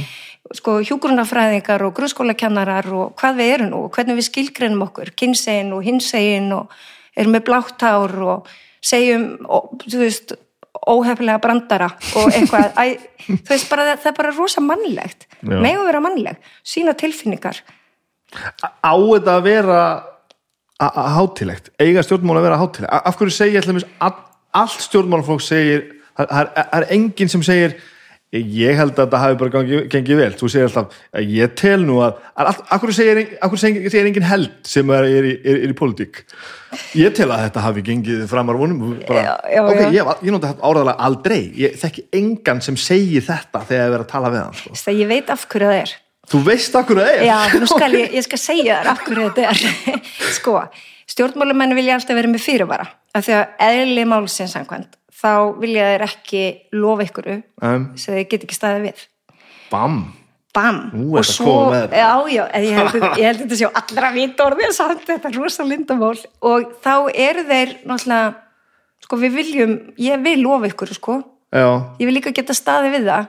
sko hjúgrunafræðingar og grunnskólakennarar og hvað við erum og hvernig við skilgreinum okkur, kynsegin og hinsegin og erum með blátt hár og segjum, og, þú veist óhefnilega brandara og eitthvað. Æ, veist bara, það er bara rosa mannlegt. Megum vera mannleg, sína tilfinningar. Á þetta að vera hátilegt, eiga stjórnmál að vera hátilegt af hverju allir allt stjórnmálfólk segir það er, er enginn sem segir ég held að þetta hafi bara gengið, gengið vel þú segir alltaf, "Ja, ég tel nú að að hverju segir, hverju segir, segir enginn held sem er, er, er, er í politík ég tel að þetta hafi gengið framar vonum bara, Já, já, ok, já. ég, ég nota þetta áraðlega aldrei ég þekki engan sem segir þetta þegar ég verið að tala við hann sko. Þess að ég veit af hverju það er þú veist af hverju það er Já, nú skal ég, ég skal segja þér af hverju þetta er. Sko, stjórnmálumenn vilja alltaf vera með fyrirvara. Af því að eðli málsins samkvæmt, þá vilja þeir ekki lofa ykkuru um, sem þeir get ekki staðið við. bam. Bam! Nú og þetta. já, já, ég held, ég held þetta sjá allra vítorðið samt þetta er rosa lindamál og þá eru þeir náttúrulega, sko við viljum, ég vil lofa ykkur, sko. Já, ég vil líka geta staðið við það.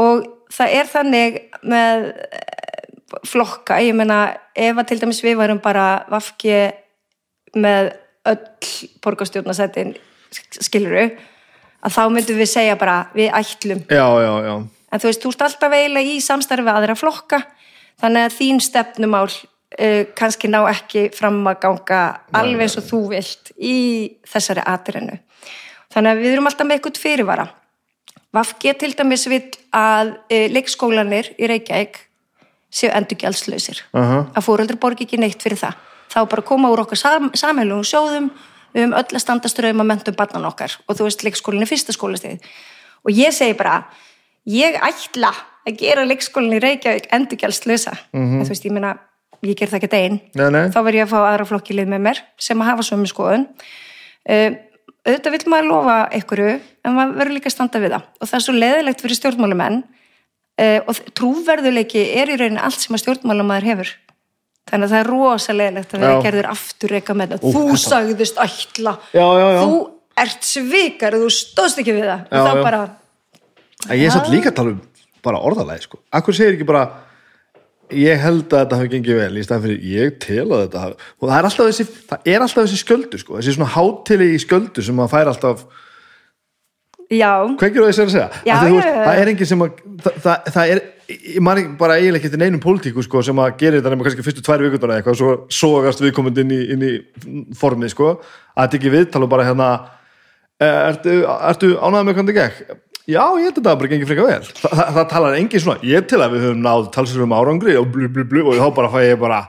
Og það er þannig með eh, flokka, ég meina ef að til dæmis við varum bara vafki með öll borgarstjórnasætin skiluru að þá myndum við segja bara við ætlum, já, já, já. En þú veist, þú ert alltaf eiginlega í samstarfi við aðra flokka þannig að þín stefnumál uh, kannski ná ekki fram að ganga alveg eins og þú vilt í þessari atriðinu þannig að við erum alltaf með eitthvað fyrirvara. Vafge til dæmis vill að uh, leikskólanir í Reykjavík séu endurgjaldslausir. Aha. að fóreldri borgi ekki neitt fyrir það. Þá bara koma úr okkar sam samhælum sjóðum við höfum öll að standa ströðum að mentum barnan okkar og þú veist leikskólinn er fyrsta skólastið og ég segi bara ég ætla að gera leikskólinn í Reykjavík endurgjaldslausa. En þú veist ég meina ég ger það ekki nei. þá verð ég að fá aðra flokki lið með mér sem að hafa sömu skoðun. Uh, auðvitað vill maður lofa einhverju en maður verður líka að standa við það. Og það er svo leðilegt fyrir stjórnmálumenn uh, og trúverðuleiki er í rauninni allt sem að stjórnmálumæður hefur þannig að það er rosa leðilegt að vera gerður aftur eitthvað með það þú þetta- sagðist ætla. Já, já, já. þú ert svikar og þú stóðst ekki við það. Og þá já. bara En ég satt líka að tala um bara orðalagi sko. Akkur segir ekki bara ég held að þetta hafi gengið vel í staðan fyrir ég tel að þetta hafi og það er alltaf þessi, er alltaf þessi sköldu sko, þessi svona hátili í sköldu sem maður fær alltaf, hvað ekki það að segja? Já, já, veist, það er engin sem að það, það, það er, ég man ekki bara eiginlega ekki eftir neinum pólitíku sko, sem að gera þetta nema kannski fyrstu tvær vikundar eða eitthvað, svo sogast viðkomandi inn í, inn í formið, sko. Að þetta ekki viðtal og bara hérna "Eh, ertu, ertu ánægð með hvernig gekk? Já, ég held að þetta bara gengið frekar vel. Þa, það, það talar engin svona, ég til að við höfum náð talsverðum árangri og blu blu blu og þá bara fæ ég bara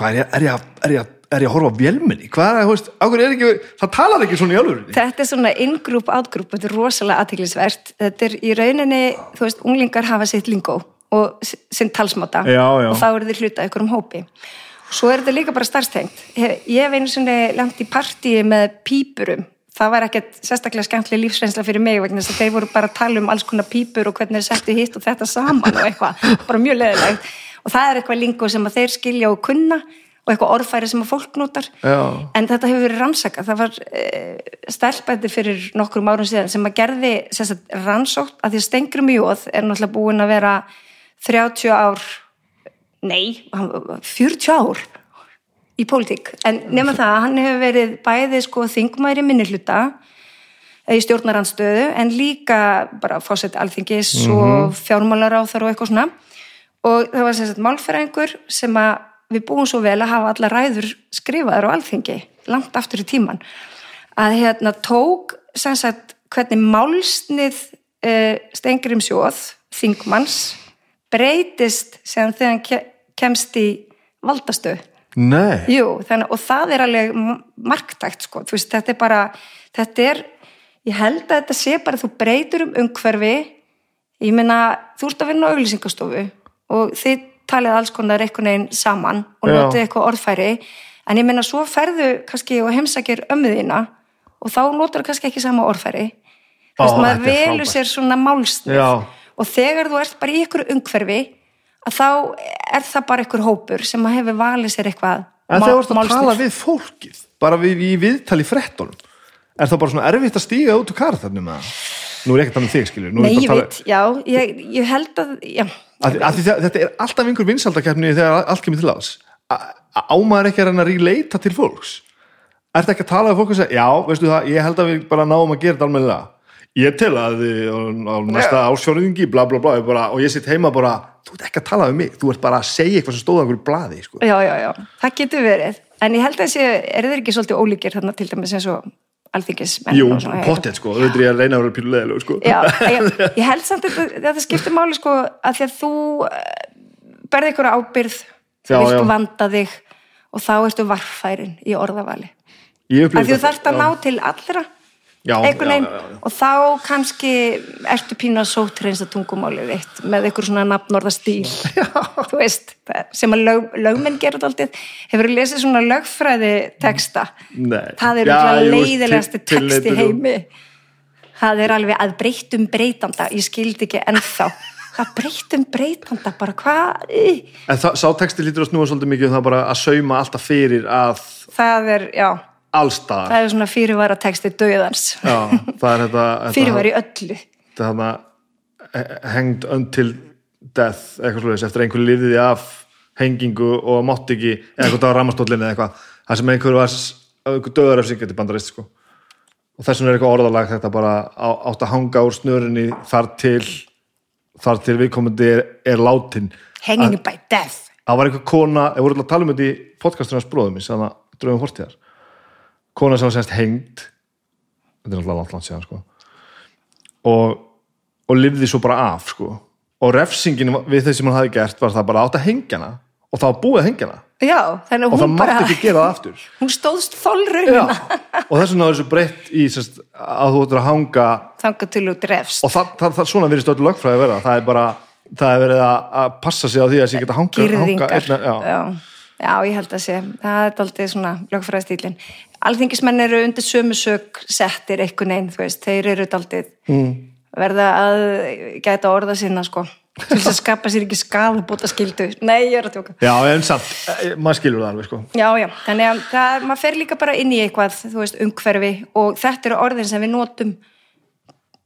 hvað er ég, er ég, að- er ég, að- horfa á vélminni hvað er það, ákveður er ekki það talar ekki svona í alvörinni þetta er svona in-group, out-group, þetta er rosalega aðtiklisvert. Þetta er í rauninni, þú veist, unglingar hafa sitt lingó og sinn talsmáta Já, já. og þá eru þeir hluta ykkur um hópi. Svo er þetta líka bara starfstengt. Ég hef einu svona langt í partíi með pípurum. Það var ekkert sérstaklega skemmtileg lífsreynsla fyrir mig vegna þess að þeir voru bara að tala um alls konar pípur og hvernig þeir settu hitt og þetta saman og eitthvað, bara mjög leðilegt. Og það er eitthvað lingó sem að þeir skilja og kunna og eitthvað orðfæri sem að fólk notar. Já. En þetta hefur verið rannsakað. Það var e, stelpætti fyrir nokkrum árum síðan sem að gerði sagt, rannsótt að því að Stengrum Jóð er náttúrulega búin að vera 30 ár, nei, hann- 40 ár í pólitík. En nema það, að hann hefur verið bæði sko þingmæri minnihluta í stjórnaranstöðu en líka bara fósett alþingis og fjármálaráþar og eitthvað svona og það var sem sagt málfæringur sem að við búum svo vel að hafa alla ræður skrifaðar á alþingi langt aftur í tíman að hérna tók sagt hvernig málsnið uh, Stengrim Sjóð þingmanns breytist sem þegar hann ke- kemst í valdastöð Jú, þannig, og það er alveg marktækt, sko, veist, þetta er bara, þetta er, ég held að þetta sé bara, þú breytur um umhverfi, ég meina, þú ert að vinna á auglýsingastofu og þið talið alls konar einhvern veginn saman og notið eitthvað orðfæri, en ég meina, svo ferðu kannski og heimsækir ömmuðina og þá notar kannski ekki sama orðfæri, þú veist, maður frábært. sér svona málsnið. Og þegar þú ert bara í ykkur umhverfi að þá er það bara ykkur hópur sem að hefur valið sér eitthvað En þegar þú ert að tala við fólkið, bara við, í viðtali frettunum, er það bara svona erfitt að stíga út úr karþarnum með það? Nú er ekki að tala um þig, skilur. Nú Nei, ég tala- veit, já, ég, ég held að, já, Að, að þetta er alltaf einhver vinsaldakefni þegar allt kemur til ás. Ámaður ekki að reyna að relata til fólks. Er þetta ekki að tala við fólk og segja, já, veistu það, ég held að við bara náum að gera þetta almennilega. Ég tel að á, næsta ásfjörðingi, bla bla bla, bara, og ég sitt heima bara, þú ert ekki að tala við mig, þú ert bara að segja eitthvað sem stóða einhverju blaði, sko. já, já, já, það getur verið. En ég held að þessi, er þeir ekki svolítið ólíkir þarna til dæmis eins og alþingismenn? Jú, pottet, sko, auðvitað er ég að reyna að vera pílu leðilegu, sko. Já, ég, ég held samt að þetta, skiptir máli sko að því að þú eh, berði ykkur ábyrð, þú Já, vilt já. vanda þig og þá ertu varfærin í orðavali. Upplifði því þú þarft að já. ná til allra Já, já, já, og þá kannski ertu pínu að sótreins að tungumálið þitt með einhver svona nafnorða stíl þú veist, það- sem að lög, lögmenn gerur aldrei, hefur þú lesið svona lögfræði texta Nei. það er leiðilegasti text í og- heimi. Það er alveg að breytum breytanda. Ég skildi ekki ennþá. Hvað breytum breytanda, bara hvað? En það, sá texti lítur að snúa svolítið mikið um það bara að sauma alltaf fyrir að það er, já, allstaðar. það er svona fyrirvara texti döðans Já, það er þetta, fyrirvara í öllu þetta hana, hengd until death, eitthvað slúðis, eftir einhver lifiði af hengingu og mátt ekki, eitthvað á ramastólinni eða eitthvað, það sem einhver var döðar af sig getið bandarist, sko. Og þess vegna er eitthvað orðalag þetta bara átt að hanga úr snörinni þar til þar til viðkomandi er, er látin. hanging by death það var einhver kona, ég voru alltaf að tala um þetta í podcastunars bróðum þannig að dröfum fortíðar kona sem var semst hengd þetta er alltaf langt langt síðan sko. og, og lifði svo bara af sko. og refsingin við þeir sem hann hafi gert var það bara átt að hengja hana og það var búið að hengja hana já, og að það mátti ekki gera það aftur hún stóðst þolraunina og þess vegna er þessu breytt í semst, að þú ættir að hanga og það, það, það svona virðist öllu lögfræði að vera það er bara, það er verið að, passa sig á því að sé geta hanga, hanga einna, já. já. Já, ég held að sé. Það er aldrei svona lögfræðstílin alþingismenn eru undir sömu sög settir einhvern veginn, þú veist, þeir eru aldrei mm. verða að gæta orða sinna sko. Til þess að skapa sér ekki skafubóta skildu nei, ég er að tjóka Já, en samt, eh, maður skilur það alveg sko. já, já, þannig að það, maður fer líka bara inn í eitthvað, þú veist, umhverfi og þetta eru orðin sem við notum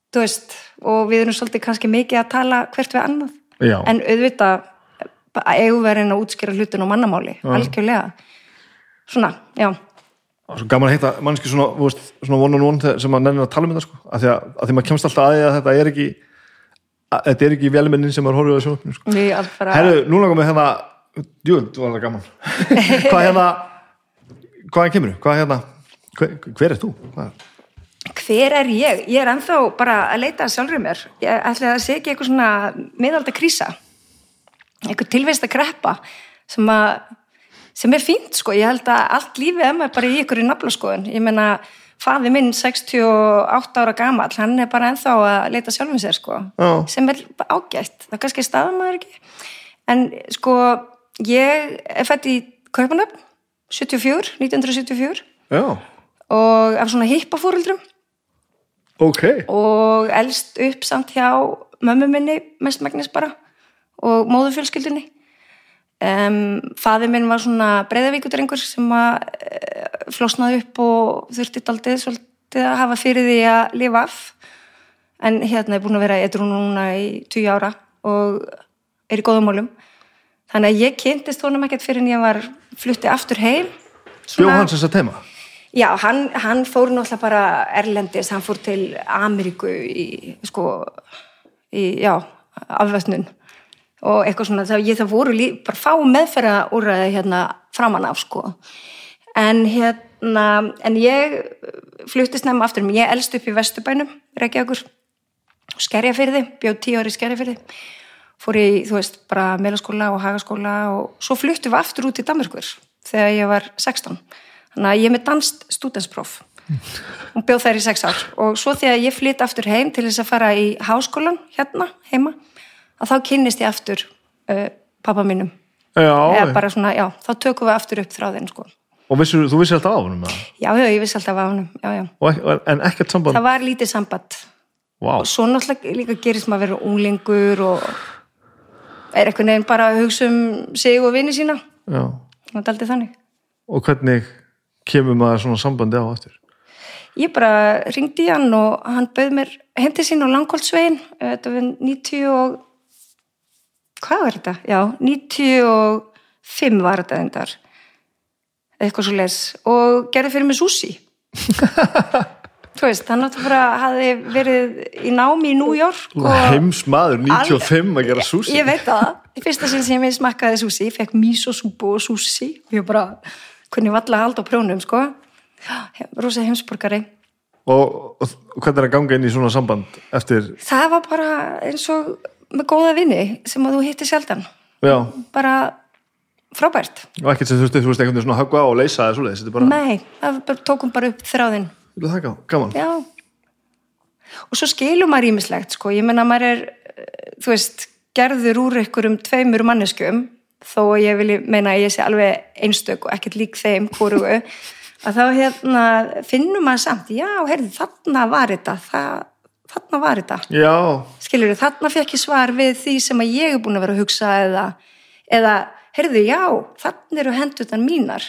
þú veist, og við erum svolítið kannski mikið að tala hvert við annað. Já. en auðvitað eigum við að reyna að útskýra hlutin á mannamáli, algjörlega svona, já Og svo gaman að heita mannski svona, veist, svona one on one sem maður nennir að tala um þetta sko. að því að, að því maður kemst alltaf að því að þetta er ekki að, þetta er ekki velmennin sem maður horfið á sjónupinu sko. við bara Herru, nú langar mig hérna Jú, þú var það gaman Hvað hérna Hvaðan kemur þú? Hvað hérna hver, hver er þú? Hvað? hver er ég? Ég er ennþá bara að leita að sjálfur mér. Ég ætla að sé ekki eitthvað svona miðalda krísa. Eitthvað tilveist að kreppa sem, að, sem er fínt sko. Ég held að allt lífið er maður bara í ykkur í naflaskoðun. Ég meina, faði minn 68 ára gamall, hann er bara ennþá að leita sjálfum sér sko. Já. Sem er ágætt. Það er kannski staðan maður ekki. En sko, ég er fætt í Kaupanöfn, 74, 1974 Já, og af svona hippafóruldrum ok og elst upp samt hjá mömmu minni mestmægnis bara og móðurfjölskyldunni. Um, faði minn var svona breyðavíkudrengur sem að e, flosnaði upp og þurfti daldið svolítið að hafa fyrir því að lifa af. En hérna er búin að vera eitthvað núna í 20 ára og er í góðum málum. Þannig að ég kynntist honum ekkert fyrir en ég var flutti aftur heim. Bjó hans þess að tema Já, hann, hann fór náttúrulega bara erlendis, hann fór til Ameríku í, sko, í, já, afvötnun og eitthvað svona, það, ég, það voru lí, bara fá meðferða úrræði hérna framan af, sko. En hérna, en ég fluttist nefnum aftur, ég elst upp í Vesturbænum, Reykjavíkur, skerjafyrði, bjóð tíu ári skerjafyrði, fór í, þú veist, bara meðlaskóla og hagaskóla og svo fluttum við aftur út í Danmarkur þegar ég var 16 þannig að ég er með danst stúdenspróf og bjóð þær í sex ár. Og svo þegar ég flytt aftur heim til þess að fara í háskólan hérna heima að þá kynnist ég aftur uh, pappa mínum Já, bara svona, já, þá tökum við aftur upp þráðinn sko. og vissir, þú vissir alltaf á honum eða? já, já, ég vissi alltaf. Og ek- en ekkert samband það var lítið samband Vá, og svo náttúrulega líka gerist maður að vera unglingur og er eitthvað neginn bara að hugsa um sig og vini sína já það er aldrei þannig Og hvernig kemur maður svona sambandi á aftur? Ég bara ringdi hann og hann bauð mér hendi sín á Langholtsvegin, þetta var 90 og, hvað var þetta? Já, 95 var þetta endar, eitthvað svo les, og gerði fyrir mig sushi. Þú veist, hann átti bara, hafi verið í námi í New York. Heims maður, 95 að gera sushi Ég veit það, í fyrsta sinn sem ég smakkaði sushi, ég fekk miso-súpu og sushi og ég bara, kunni valla að halda á prjónum, sko. Rosa heimsborgari. og, og hvernig er að ganga inn í svona samband eftir, Það var bara eins og með góða vinni sem að þú hittir sjaldan. já, Bara frábært. og ekkert sem þú veist, þú veist einhvern veginn svona höggva á og leysa það svoleiðis, þetta er bara, Nei, það tókum bara upp þráðinn. Vil. Og svo skilur maður ímislegt, sko. Ég menna maður er, eh, þú veist, gerður úr einhverjum tveimur manneskum, þó ég vilji meina að ég sé alveg einstök og ekkert lík þeim hvorugu, að þá hérna finnum maður samt, já, heyrðu, þarna var þetta, það, þarna var þetta. Já, skilur við, þarna fekk ég svar við því sem að ég er búin að vera að hugsa eða, eða heyrðu, já, þarna eru hendutan mínar.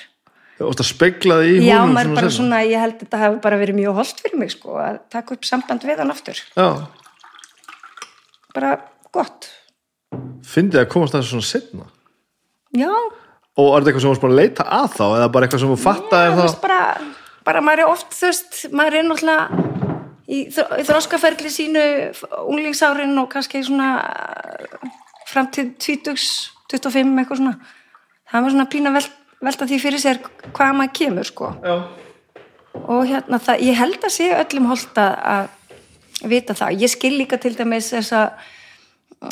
Þú veist að spegla því í já, honum maður bara seinna. svona, ég held að þetta hafi bara verið mjög holdt fyrir mig, sko, að taka upp samband við hann aftur, Já, bara gott. Fyndið að komast það svona setna já, og er þetta eitthvað sem þú varst bara að leita að þá eða bara eitthvað sem þú veist, bara, bara maður er oft, þú veist, maður er náttúrulega í, þró- í þróskaferli sínu unglingsárin og kannski svona fram til 20, 25 eitthvað svona. Það maður svona pína velt, velta því fyrir sér hvað maður kemur sko. Já, og hérna það, ég held að sé öllum holdt að, að vita það, ég skil líka til dæmis þess að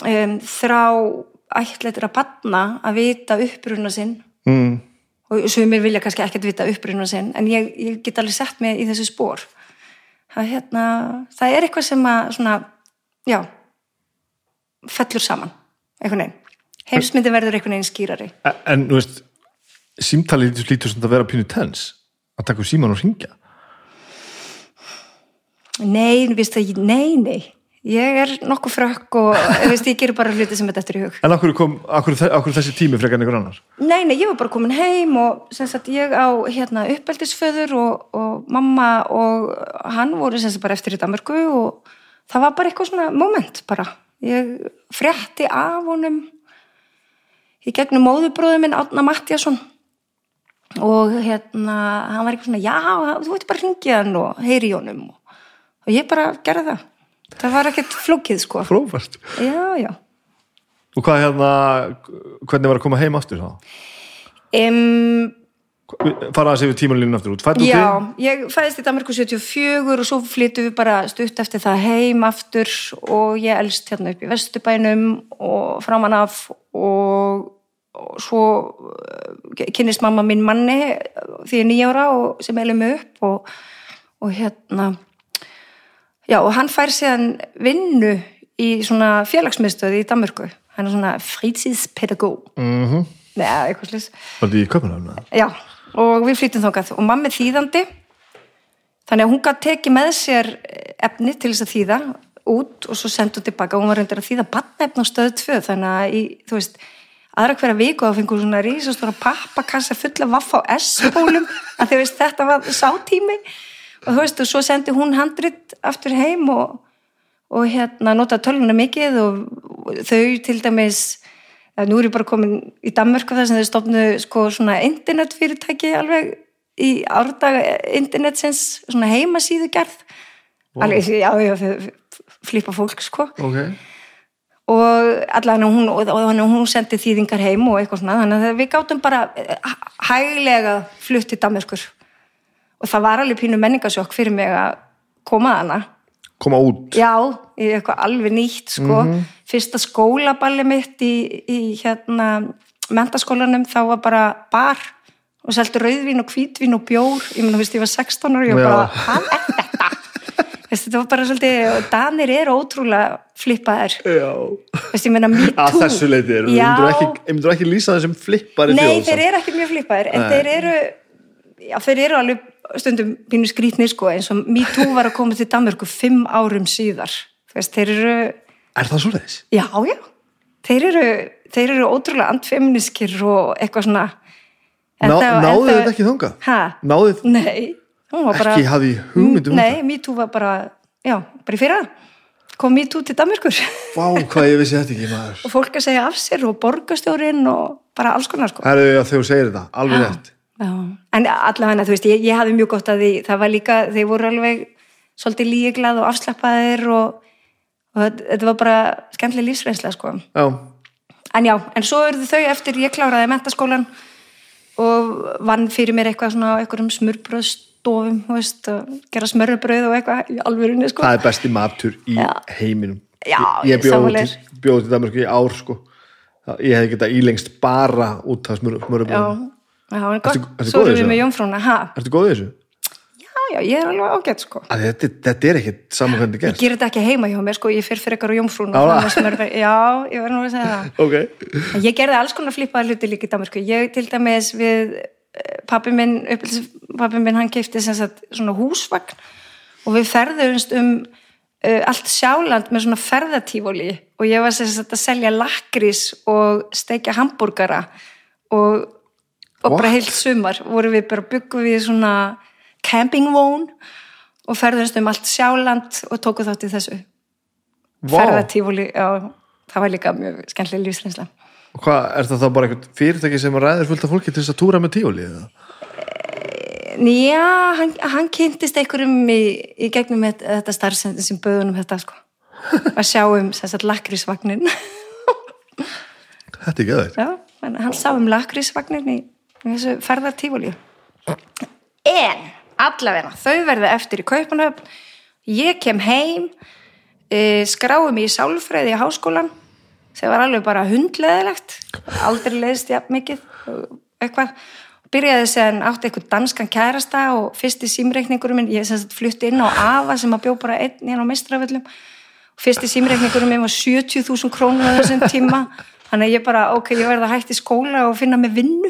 um, þrá ætlættir að batna að vita uppruna sinn. Mm. og sumir vilja kannski ekkert vita uppruna sinn en ég, ég get alveg sett mig í þessu spór það, hérna, það er eitthvað sem að svona, já fellur saman einhvern veginn, heimsmyndi verður einhvern veginn skýrari. En, en þú veist símtalið lítur svona að vera pínu tens að taka úr síman og ringja nei, viðst það, nei, nei ég er nokkuð frökk og veist, ég ger bara hluti sem þetta eftir í hug. En akkur kom, akkur, akkur þessi tími frekar en einhver annar? Nei, nei, ég var bara komin heim og sagt ég á hérna uppeldisföður og, og mamma og hann voru sagt bara eftir í Danmörku og það var bara eitthvað svona moment bara. Ég frétti af honum í gegnum móðubróðu minn Átna Mattiasson og hérna hann var eitthvað svona, já, þú veit bara hringið hann og heyri í honum. Og, og ég bara gerði það það var ekkert flókið sko. Frófært já, já. Og hvað hérna, hvernig var að koma heim aftur þá? um, fara sér við tímanlínu aftur út. Fættu Já, ég fæðist í Danmarku 74 og svo flyttum við bara stutt eftir það heim aftur og ég elst hérna upp í Vesturbænum og framan af og, og svo uh, kynnist mamma mín manni því ég er nýjára og sem elum upp og, og hérna já og hann fær síðan vinnu í svona félagsmiðstöði í Danmarku hann er svona frítíðspedagóg mm -hmm. neða, eitthvað slis var þetta í köpunum? Já, og við flyttum þangað. Og mamma er þýðandi. Þannig að hún gæti tekið með sér efni til þess að þýða út og svo sendu tilbaka. Og hún var reyndir að þýða batnefn á stöðu tvö þannig að í, þú veist aðra hverja viku að fengur svona rísastóra pappakassa fulla vaff á S-bólum að þau veist þetta var sátími og þú veist og svo sendi hún handrit aftur heim og, og hérna nota töluna mikið og þau til dæmis nú er ég bara komin í Danmörku þar sem þau stofnu sko svona internetfyrirtæki alveg í árdaga internetsins svona heimasíðu gerð Vá. alveg, já, já, þau flippa fólk sko. Ok, og allan hún, og, og, og hún sendi þýðingar heim og eitthvað svona þannig að við gátum bara hæglega flutt til Danmörkur og það var alveg pínu menningasjokk fyrir mig að koma að hana koma út Já, í eitthvað alveg nýtt sko. Fyrsta skólaballi mitt í, í hérna mentaskólanum þá var bara bar og seldu rauðvín og hvítvín og bjór ég meina, þú veist, ég var 16 ára og ég var bara, hvað er þetta? Þetta var bara svolítið, Danir eru ótrúlega Veist, ég meina, me too að þessu leiti er, Já, myndur ekki, lýsa þessum flippari nei, þjóð þeir samt? eru ekki mjög flippaðir en Nei. þeir eru já, þeir eru alveg stundum pínu skrítni sko, eins og me too var að koma til Danmörku fimm árum síðar Þú veist, þeir eru er það svo leiðis? Já, já. Þeir eru, þeir eru ótrúlega andfeminiskir og eitthvað svona. Ná, það- náðu þetta ekki þangað? Ha? náðu þetta Nei. Hún var bara... Ekki hafði ég hugmynd um Nei. MeToo var bara, já, bara í fyrra. Kom MeToo til Danmörkur. vá, hvað ég vissi þetta ekki maður og fólk að segja af sér og borgastjórinn og bara alls konar sko. Herðu, þú segir þetta, alveg rétt Já. En allavega, þú veist, ég, ég hafði mjög gott að því, það var líka, þeir voru alveg svolítið líglað og afslappaðir og, og þetta- var bara skemmtileg lífsreynsla, sko. já, En já, en svo eru þau eftir ég kláraði mentaskólan og vann fyrir mér eitthvað svona á einhverjum smurbröðstofum, þú veist, að gera smörrubröð og eitthvað í alvörunni, sko. það er besti matur í Já. heiminum Já, ég, ég bjóð sammála til, til Danmarku í ár sko. Ég hefði getað ílengst bara út af smör, En Ertu- gott, svo erum við með jómfrúna, ha? Ertu góð í þessu? Já, já, ég er alveg ágætt, sko. Að þetta, þetta er ekkit saman hvernig Ég gerst ger þetta ekki heima hjá mér, sko, ég fyrir fyrir á jómfrúna. Já, það. það ég verður nú að segja það. ok, En Ég gerði alls konar flippaði hluti líka í Danmarku. Ég til dæmis við pappi minn, pappi minn hann keipti svona húsvagn og við ferðumst um uh, allt sjáland með svona ferðatífóli og ég var sem sagt að selja lakrís og steikja hambúrgara og, og bara What? heilt sumar voru við bara byggum við svona campingvón og ferðumst um allt sjáland og tóku þátt í þessu Vá. ferðatífóli, já, það var líka mjög skemmtileg lífsreynsla. og hvað, er það þá bara eitthvað fyrirtæki sem ræðir fullt af fólki til þess að túra með tíóli eða? Já, hann, hann kynntist einhverjum í, í gegnum þetta, þetta starfsend sem böðunum þetta sko að sjá um sagt lakrísvagnin þetta er en hann sá um lakrísvagnin í þessu ferðartífúli En allavega, þau verða eftir í Kaupanöfn ég kem heim e, skráum í sálfræði í háskólan sem var alveg bara hundleðilegt aldrei leiðist jafn mikið eitthvað. Byrjaði séðan átti eitthvað danskan kærasta og fyrsti símreikningurum minn, ég sem flutti inn á Ava sem að bjó bara einn hérna á mistraföllum fyrsti símreikningurum minn var 70.000 krónur á þessum tíma. Þannig að ég bara, ok, ég verði að hætti skóla og finna mig vinnu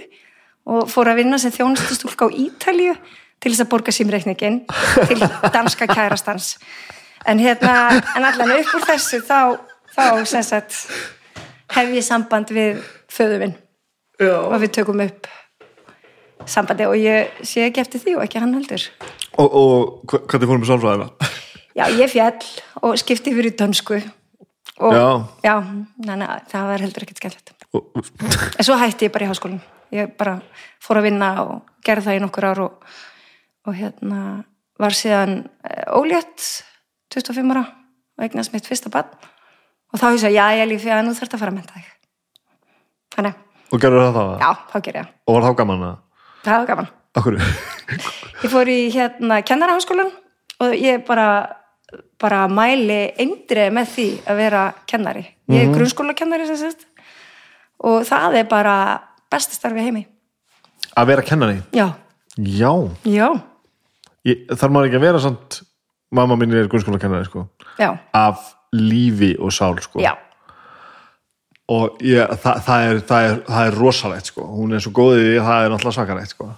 og fór að vinna sem þjónustustúlka á Ítalíu til þess að borga símreikningin til danska kærastans en hérna, en allan upp úr þessu þá, þá sem sagt hef ég samband við föðu minn Já. og við tökum upp sambandi og ég sé ekki eftir því og ekki hann heldur og, og hvernig fórum við sálfræðina? já, ég fjall og skipti í dönsku og, Já. já, að það var heldur ekkert Og- en svo hætti ég bara í háskólan ég bara fór að vinna og gerði það í nokkur ár og, og hérna var síðan eh, ólétt 25 ára og eignast mitt fyrsta barn. Og þá hugsa ég, já, ég lífi að nú þarf að fara að menta þig. Þannig, Og gerður það það? já, þá ger ég. Og var þá gaman að það var gaman. Akkur Ég fór í hérna kennaraháskólan og ég bara, bara mæli eindrið með því að vera kennari. Ég er grunnskólakennari sem sést og það er bara besta starfi í heimi. Að vera kennari Já, Já já, ég, Þarf maður ekki að vera samt Mamma mín er grunnskóla kennari sko já, Af lífi og sál sko já. Og ég, það, það, er, það, er, það er rosalegt sko Hún er svo góð í því, það er náttúrulega svakalegt sko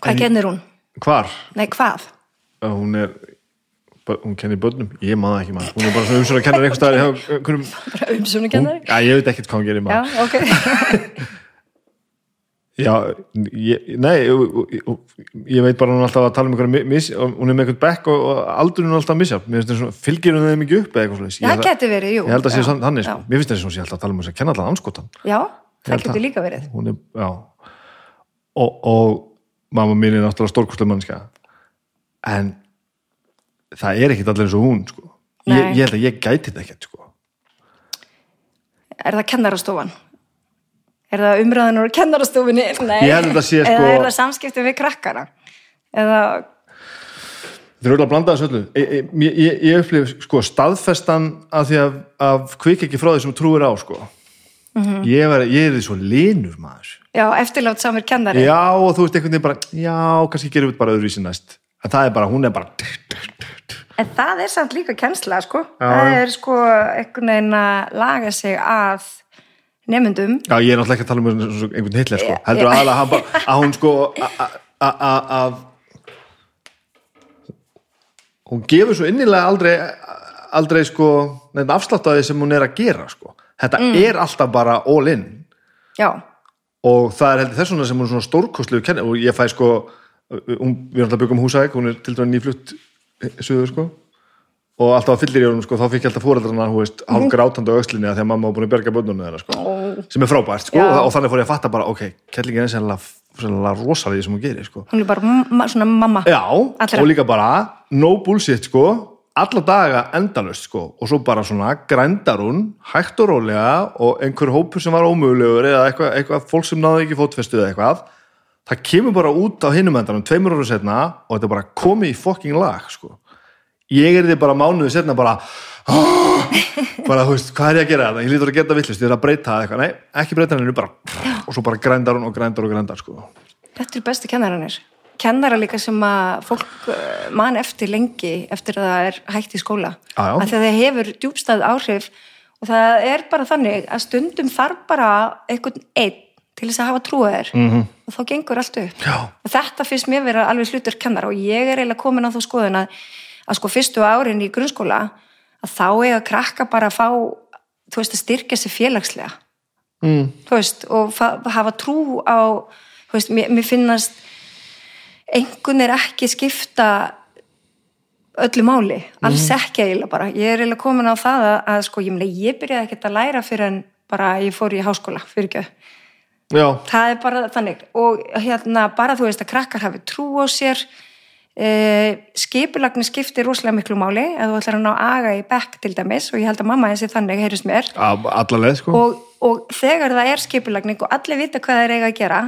Hvað kennir hún? Hvar? Nei, hvað? Hún er Hún kennir börnum, ég maður ekki maður Hún er bara svona umsvöna að kenna einhvers staðar einhverjum- Bara umsjónu kennari? Já, ég veit ekkert hvað hún gerir Já, maður ok. Já, ég, nei og- ég veit bara hún er alltaf að tala um og hún er með einhvern bekk og, og aldurinn er alltaf að missa mér finnst það svona, fylgir hún þeim ekki upp eða eitthvað. Ég Það held að- geti verið, jú. Ég held að sé Já, þannig, sko. já. mér finnst þess að hún sé alltaf að tala um þess að kenna allan anskotan Já, Ég það held getur líka verið. hún er, já og, og mamma mín er náttúrulega stórkostlega mannska en það er ekkit allir eins og hún sko. ég, ég held að ég gæti þetta ekkert sko. Er það kennarastofan? Er það umræðan úr kennarastofinni? Nei. Þetta sé, sko- Eða er það samskipti við krakkara? Eða, Þeir eru öll að blanda þessu öllu. Ég, ég, ég, ég upplif sko staðfestan af því að, að kvik ekki frá því sem trúir á sko. Mhm. ég, var, ég er því svo linur maður. já, eftirlátt samir kennari? Já og þú veist einhvern veginn bara, já kannski gerum við þetta bara öðruvísi næst. En það er bara, hún er bara En það er samt líka kennsla, sko. Já, það er sko einhvern veginn að laga sig að nemyndum. Já, ég er náttúrulega ekki að tala um einhvern hitler sko. Heldur hann bara, að hún sko að hún gefur svo innilega aldrei aldrei sko neitt afslátt af því sem hún er að gera sko. þetta Mm. er alltaf bara all in Já, og það er heldur þess vegna sem hún er svona stórkostlegu kenni og ég fæ sko hún, við erum alltaf að byggja um húsæk, hún er til dæmis nýflutt suður sko og alltaf að fyllir í honum sko, þá fikk ég alltaf fóreldrarna hú veist, hálf grátandi á öxlinni að því að mamma var búin að berga bönnunum þeirra sko, Ó. sem er frábært sko, og, og þannig fór ég að fatta bara, ok, kellingin er sennilega rosalega sem hún gerir sko. hún er bara svona mamma. Já, Allra. og líka bara no bullshit sko, alla daga endalust sko, og svo bara svona grændar hún, hægt og rólega og einhver hópur sem var ómögulegur eða eitthvað, eitthvað fólk sem náði ekki fótfestu eða eitthvað, það kemur bara út á hinum endanum, tveimur ára setna og þetta er bara komið í fucking lag sko ég er því bara mánuði setna bara bara, þú veist, hvað er ég að gera þetta ég lítur að geta villist, ég er að breyta eitthvað nei, ekki breyta henni, bara og svo bara grændar hún og grændar og grændar sko. Þetta eru bestu kennaranir. Kennara líka sem að fólk eh, man eftir lengi eftir að það er hægt í skóla. Að það hefur djúbstæð áhrif og það er bara þannig að stundum þarf bara einhvern einn til þess að hafa trúið þér -hmm. og þá gengur allt upp. Já. Og þetta finnst mér vera alveg hlutur kennara og ég er eiginlega komin á þá skoðun að, að sko fyrstu árin í grunnskóla að þá eiga krakka bara að fá, þú veist, að styrkja sig félagslega mm. þú veist, og fa- hafa trú á, þú veist, mér, mér finnast einhvern er ekki skipta öllu máli, alls ekki eiginlega bara, ég er eiginlega komin á það að, að sko, ég, ég byrjaði ekkert að læra fyrir en bara ég fór í háskóla, fyrir ekki já, það er bara þannig. Og hérna bara þú veist að krakkar hafi trú á sér e, skipulagni skiptir rosalega miklu máli. Ef þú ætlar að ná aga í bekk til dæmis og ég held að mamma þessi þannig heyrðist mér. Alla leið sko. Og, og þegar það er skipulagning og allir vita hvað þeir eiga að gera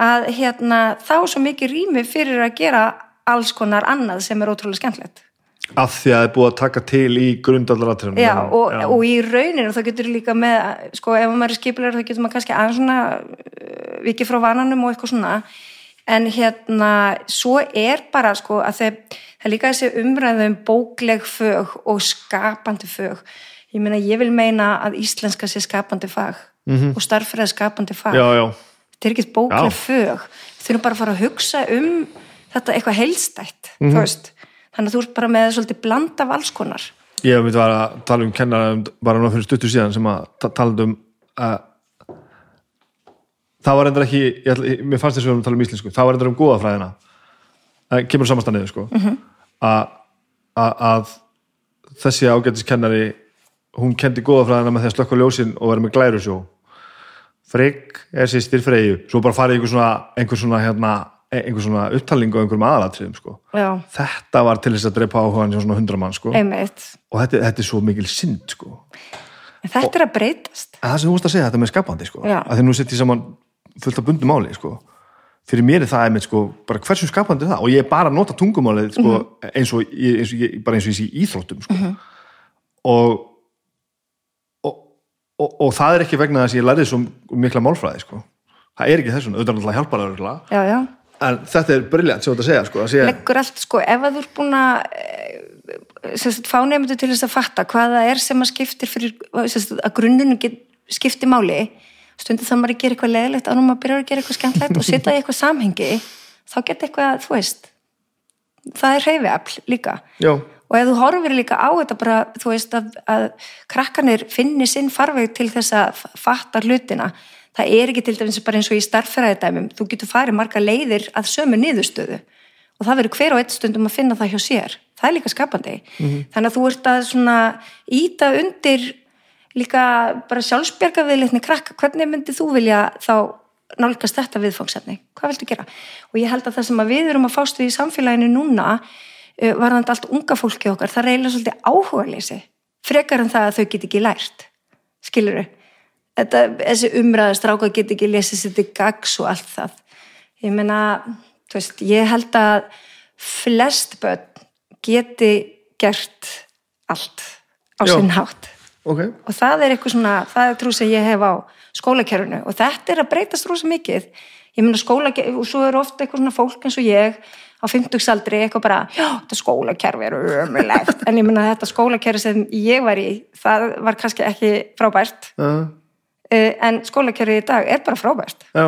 að hérna, þá er svo mikið rými fyrir að gera alls konar annað sem er ótrúlega skemmtilegt af því að það er búið að taka til í grundallaratriðum Já, og, og í rauninu þá getur líka með, sko, ef maður er skipulegur þá getur maður kannski aðeins svona uh, vikið frá vananum og eitthvað svona. En hérna, svo er bara sko, að þeir, það er líka þessi umræðu um bókleg fög og skapandi fög. Ég meina, ég vil meina að íslenska sé skapandi fag -hmm. og starffræði skapandi fag. Já, já, þetta er ekki bókleg Já. fög. Við þurfum bara að fara að hugsa um þetta eitthvað heilstætt þú veist, þannig að þú ert bara með svolítið bland af alls konar. Ég hef myndi að tala um kennara um, bara nú fyrir stuttur síðan sem að ta- talandi um að það var endur ekki ég, mér fannst þess að við erum að tala um íslensku það var endur um góðafræðina það kemur samanstanniðu sko. Mhm. að, að, að þessi ágætis kennari hún kendi góða fræðina með því að slökka ljósin og vera með glærusjó. Frigg er sýstir Freyju. Svo bara farið einhver svona, einhver svona, hérna, einhver svona upptalningu á einhverjum aðalatriðum sko. þetta var til þess að dreipa áhugaðan hjá svona hundra mann sko. og þetta, þetta er svo mikil synd sko. þetta er að breytast En það sem þú veist að segja þetta með skapandi sko. Að því nú sitt ég saman fullt af bundum máli sko. fyrir mér er það einmitt sko, bara hversu skapandi er það og ég er bara að nota tungumálið sko, eins, og, ég- eins og ég, bara eins og ég sé íþróttum sko. og, og, og og það er ekki vegna þess að ég lærði svo mikla málfræði sko. það er ekki þessum, auðvitað náttúrulega hjálpar það já, já, en þetta er briljant sem þú ert að segja sko, að leggur allt sko ef að þú ert búin að eh, fá nefndu til þess að fatta hvað það er sem að skiptir fyrir sagt, að grunnunum skiptir máli stundir þannig maður að gera eitthvað leðilegt ánum maður byrjar að gera eitthvað skemmtlegt og setja í eitthvað samhengi þá geta eitthvað, þú veist það er hreyfiafl líka. Já, og ef þú horfir líka á þetta bara, þú veist að, að krakkanir finni sinn farveg til þess að fatta hlutina það er ekki til dæmis bara eins og í starffræðidæmum þú getur farið marga leiðir að sömu niðurstöðu og það verður hver og eitt stundum að finna það hjá sér. Það er líka skapandi. Þannig að þú ert að svona íta undir líka bara sjálfsbjargaviðleitni krakka hvernig myndið þú vilja þá nálgast þetta viðfangsefni, hvað viltu gera? Og ég held að það sem að við erum að fást við í samfélaginu núna varðandi allt unga fólki okkar, það eiginlega svolítið áhugaleysi, frekar en það að þau get ekki lært, skilur þetta, þessi umræða stráka get ekki lesið sér til gags og allt það. Ég meina, þú veist ég held að flest börn geti gert allt á sinn hátt. Ok. Og það er eitthvað svona, það er trú sem ég hef á skólakerfinu. Og þetta er að breytast rosa mikið. Ég meina skólakerfi og svo er ofta eitthvað svona fólk eins og ég á 50-saldri eitthvað bara, já, þetta skólakerfi er ömulegt, en ég meina þetta skólakerfi sem ég var í, það var kannski ekki frábært, uh, en skólakerfi í dag er bara frábært já,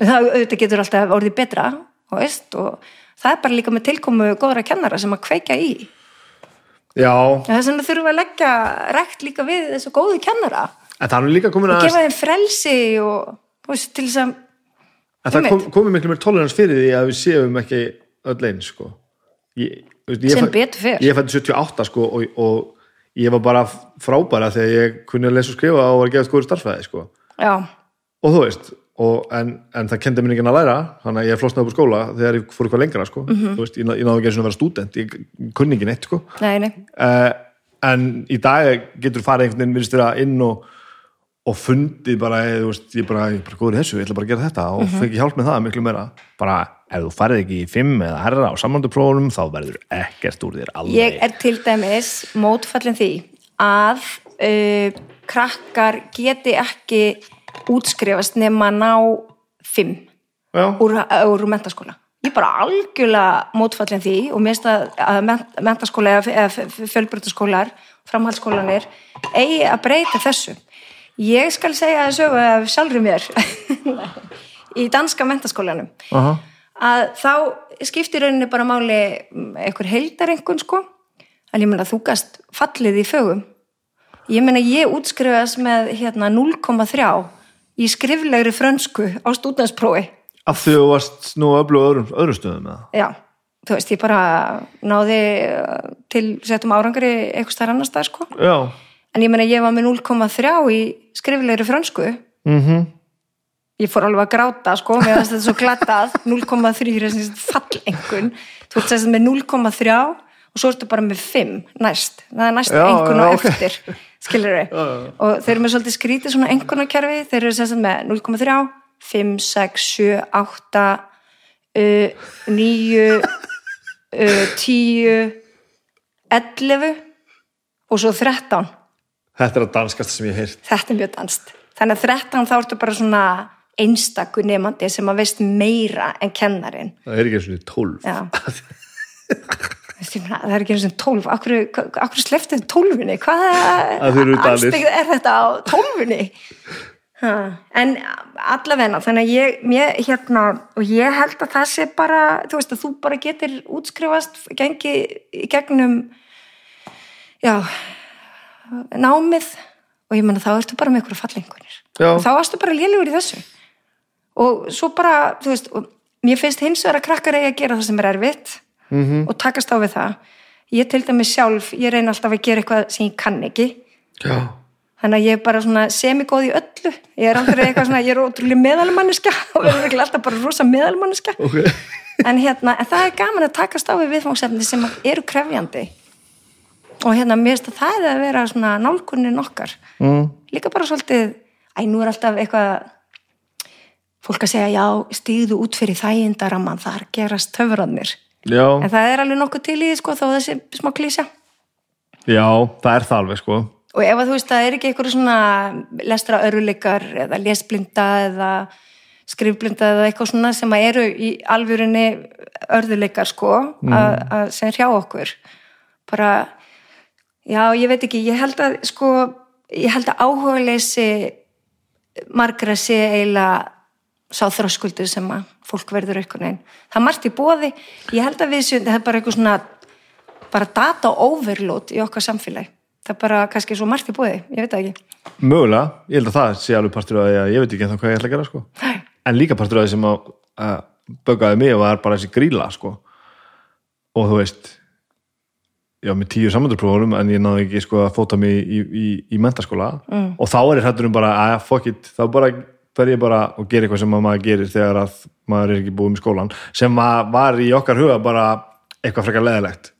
það auðvitað getur alltaf orðið betra og, veist, og það er bara líka með tilkomu góðra kennara sem að kveika í já. það er sem að leggja rekt líka við þessu góðu kennara og að gefa þeim frelsi og veist, til þess að En það kom, komið miklu mér tolerans fyrir því að við séum ekki öll eins sko. ég, ég Sem betur fer. Ég fætti 78 sko, og, og ég var bara frábæra þegar ég kunni að lesa og skrifa og var að gefa skoður starffæði sko. og þú veist og, en, en það kendi mér ekki að læra þannig að ég flosnaði upp úr skóla þegar ég fór eitthvað lengra sko. Mhm. þú veist, ég, ná- ég náði ekki einu sinni að vera stúdent ég kunni ekki neitt sko. nei, nei uh, en í dag getur farið einhvern veginn inn og og fundið bara, eh, veist, ég bara, ég bara góður þessu, ég ætla bara að gera þetta. Og Mhm. fengi hjálp með það miklu meira. Bara, ef þú farið ekki í fimm eða herra á samanduprófunum, þá verður ekkert úr þér alveg. ég er til dæmis mótfallin því að uh, krakkar geti ekki útskrifast nema að ná fimm Já, úr, úr mentaskóla ég er bara algjörlega mótfallin því og mér finnst að, að ment- mentaskóla eða fjölbrytaskólar framhaldsskólanir eigi að breyta þessu ég skal segja þessu af sjálfri mér í danska mentaskólanum aha, að þá skiptir rauninni bara máli einhver heildarengun sko. En ég meina þú gast fallið í fögum. Ég meina ég útskrifast með hérna 0,3 í skriflegri frönsku á stúdensprófi af því þú varst nú öflug öðrum, öðrum stöðum með það. já, þú veist, ég bara náði uh, til settum árangri eitthvað stær annars stað sko. Já, en ég meina ég var með 0,3 í skriflegri frönsku. Mhm, ég fór alveg að gráta sko, mér finnst þetta svo glattað. 0,3 er þessi fallengun þú ert sérst með 0,3 og svo ertu bara með 5 næst. Það er næst engun og ok. eftir skilur við og þeir eru með svolítið skrítið svona engunarkerfi þeir eru sérst með 0,3 5, 6, 7, 8 uh, 9 uh, 10 11 og svo 13 þetta er að danskast sem ég heyrt. þetta er mjög danst þannig að 13 þá ertu bara svona einstakur nefandi sem að veist meira en kennarin Það er ekki eins og 12. Já. Veistu, ég meina, það er ekki eins og 12 akkur, akkur sleftið 12 hvað Að þið eru Danir. anstegð er þetta á 12 ha. en allavegna þannig að ég, mér, hérna, og ég held að það sé bara þú veist að þú bara getur útskrifast gengi í gegnum já námið og ég menna þá ertu bara með einhverju fallengunir þá varstu bara lélugur í þessu. Og svo bara, þú veist mér finnst hins vegar að krakkar eigi að gera það sem er erfitt -hmm. og takast á við það. Ég til dæmis sjálf, ég reyna alltaf að gera eitthvað sem ég kann ekki. Já. þannig að ég er bara svona semigóð í öllu. Ég er aldrei eitthvað svona, ég er ótrúlega meðalmanniska og verður alltaf bara rosa meðalmanniska Ok. en hérna, en það er gaman að takast á við viðfangsefni sem eru krefjandi og hérna, mér finnst að það er að vera svona nálkunnin okkar Mm. líka bara svolítið, æ, nú er alltaf eitthvað fólk að segja, já, stíðu út fyrir þægindaraman, þar gerast töfrarnir Já. en það er alveg nokkuð til í því, sko, þó þessi smá klísja Já, það er það alveg, sko. og ef að þú veist, það er ekki eitthvað svona lestra öruleikar eða lesblinda eða skrifblinda eða eitthvað svona sem að eru í alvörinni örðuleikar sko að, að sem hrjá okkur bara, já ég veit ekki ég held að sko ég held að áhugaleysi margra sé eiginlega sá þröskuldur sem að fólk verður einhvern veginn. Það er margt í bóði ég held að við séum, það er bara eitthvað svona bara data overload í okkar samfélagi. Það er bara kannski svo margt í bóði, ég veit ekki. Mögulega, ég held að það sé alveg partur af því að ég veit ekki hvað ég ætla að gera, sko. Nei. En líka partur af því sem að, að böggaði mig var bara þessi gríla, sko. Og þú veist, já, með tíu samöndurprófunum en ég náði ekki, sko, að fóta mig í, í, í mentaskóla. Mm. Og þá er ég hættur um bara, að fuck it, þá bara fer ég bara og gera eitthvað sem að maður gerir þegar að maður er ekki búið með skólan. Sem var í okkar huga bara eitthvað frekar leðilegt.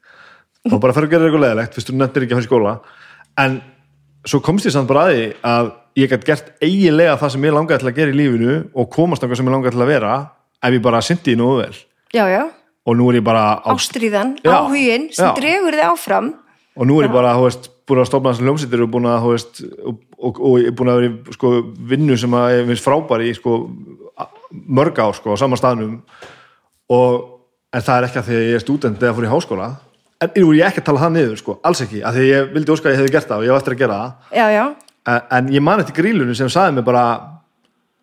og bara fer að gera eitthvað leðilegt fyrst þú nefndir ekki að í skóla en svo komst ég samt bara að því að ég gætt gert eiginlega það sem ég langaði til að gera í lífinu og komast náttúrulega sem ég langaði til að vera ef ég bara syndi í nógu vel Já, já, og nú er ég bara á, ástríðan, Já, áhugin sem já. dregur þið áfram. og nú er ég bara, þú veist, búin að stofna þessum hljómsýttir og búin að, þú veist og, og, og ég er búin að vera í sko, vinnu sem að ég finnst frábæri í sko, mörg á, sko, á sama staðnum. Og, en það er ekki að því að ég er stúdent eða fór í háskóla. En nú er ég ekki að tala það niður, sko, alls ekki. Að því ég vildi óska að ég hefði gert það og ég var eftir að gera það. Já, já, en, en ég man eftir grílunum sem sagði mér bara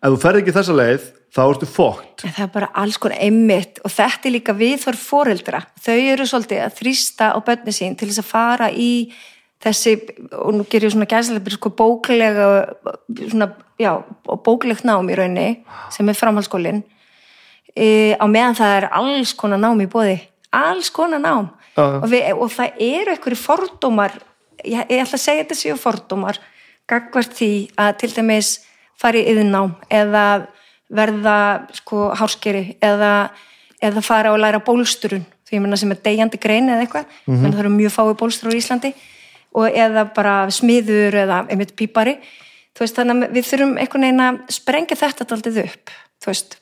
ef þú ferð ekki þessa leið þá ertu fókt en það er bara alls konar einmitt og þetta er líka viðþorf foreldra. Þau eru svolítið að þrýsta á bönni sín til þess að fara í þessi, og nú ger ég svona gæslega sko bóklega svona, já, bóklegt nám í raunni sem er framhaldsskólin e, á meðan það er alls konar nám í bóði alls konar nám. Og, við, og það eru einhverju fordómar ég, ég ætla að segja þetta séu fordómar gagvart því að til dæmis fara í yðnám eða verða sko hárskeri eða, eða fara og læra bólsturun því ég menna sem er degjandi grein eða eitthvað. Mm -hmm. það eru mjög fái bólstur á Íslandi. Og eða bara smiður eða einmitt pípari. Veist þannig að við þurfum einhvern veginn að sprengja þetta daldið upp. Veist,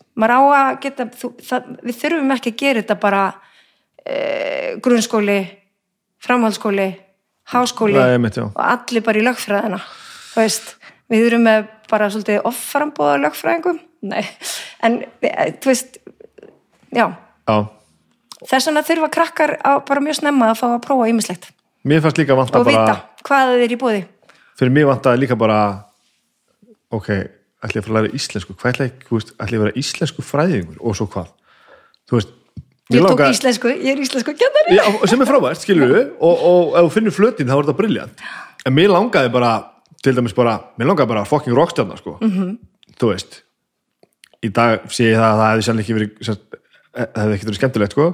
geta þú, það, við þurfum ekki að gera þetta bara e, grunnskóli framhaldsskóli háskóli Nei, já. og allir bara í lögfræðina. Þú veist, við þurfum með bara svolítið offarambóða lögfræðingum nei, en e, þú veist já, já. þess vegna þurfa krakkar á, bara mjög snemma að fá að prófa ýmislegt. Mér fannst líka vanta og bara vita hvað það er í búði fyrir mér vantaði líka bara ok, ætli ég að fara að læra íslensku? Hvað ætli ég, þú veist, ætli ég að vera íslensku fræðingur? Og svo hvað? Þú veist, ég tók langar- íslensku, ég er íslensku kennari Já, sem er frábært, skilur við og, og ef þú finnur flötin þá er þetta briljant en mér langaði bara, til dæmis bara mér langaði bara fucking rockstjarnar sko. -hmm. þú veist í dag sé ég það að það hefði sannlega ekki verið sem, það hefði ekki verið skemmtilegt sko.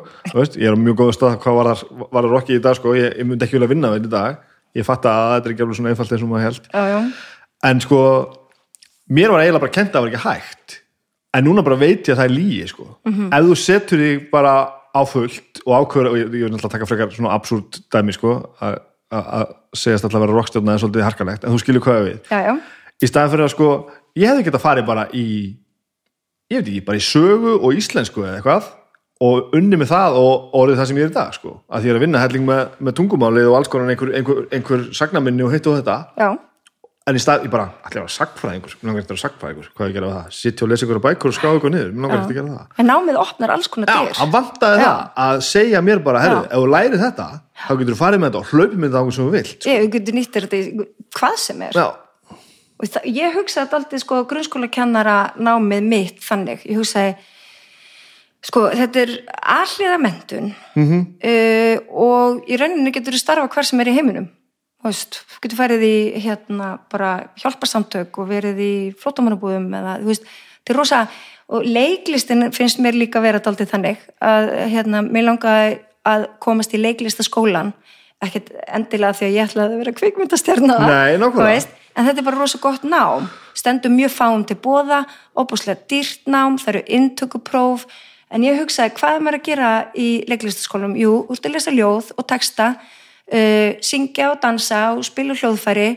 Ég er á mjög góða stað hvað var það, var það rocki í dag sko. ég, ég myndi ekki vilja vinna þetta í dag ég fatt að þetta er ekki alveg svona einfalt eins og maður held já, já, en sko mér var eiginlega bara kent að það var ekki hægt en núna bara veit ég að það er lígi sko. ef þú setur þig bara á fullt og ákveður og ég, ég vil náttúrulega taka frekar svona absúrt dæmi sko, að að- að segjast alltaf að vera rockstjórna er svolítið harkalegt, en þú skilur hvað við já, já. í staðan fyrir að sko, ég hefði getað farið bara í ég veit ekki, bara í sögu og íslensku eða eitthvað og unni með það og orðið það sem ég er í dag sko, að því er að vinna helling með, með tungumálið og alls konar einhver, einhver, einhver sagnaminni og hitt og þetta. Já. en í stað, ég bara, allir að vera sagfræðingur mér langar eftir að vera sagfræðingur, hvað ég gera við það? Sitja og lesa ykkur á bækur og skrá ykkur niður? Mér langar eftir að gera það. En námið opnar alls konar Já, dyr hann vantaði Já. það að segja mér bara, herru, Já. ef þú læri þetta þá getur þú farið með þetta og hlaupið með þetta á hvernig sem þú vilt ég við getum nýttir þetta í hvað sem er. Já, og ég hugsaði aldrei sko grunnskólakennara námið mitt þannig, ég hugsaði sko þetta er alliða mentun -hmm. uh, og í rauninni getur þú starfa hver sem er í heiminum þú getur farið í hérna bara hjálparsamtök og verið í flótamannabúðum eða þú veist, þetta er rosa og leiklistin finnst mér líka vera daldið þannig að hérna, mér langaði að komast í leiklistaskólan ekkert endilega því að ég ætlaði að vera kvikmyndastjarna. En þetta er bara rosa gott nám. Stendur mjög fáum til bóða óbúslega dýrt nám, það eru inntökupróf. En ég hugsaði hvað er maður að gera í leiklistaskólum, jú, úr til að lesa ljóð og texta uh, syngja og dansa og spila hljóðfæri.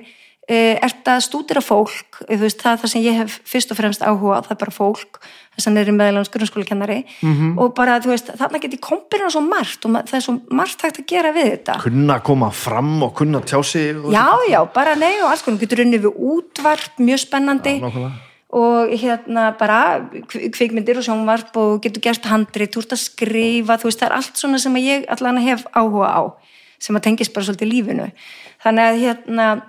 Uh, ert að stúdira fólk. Veist, það er það sem ég hef fyrst og fremst áhuga það er bara fólk þess að er meðalans grunnskólakennari Mhm. -hmm. og bara, þú veist, þarna get ég kompirna svo margt og það er svo margt hægt að gera við þetta kunna koma fram og kunna tjá sig og... Já, já, bara nei og alls konar getur unni við útvarp, mjög spennandi nákvæmlega. og hérna bara kv- kvikmyndir og sjónvarp og getur gert handrið, þú ert að skrifa þú veist, það er allt svona sem að ég allan hef áhuga á, sem að tengist bara svolítið lífinu, þannig að hérna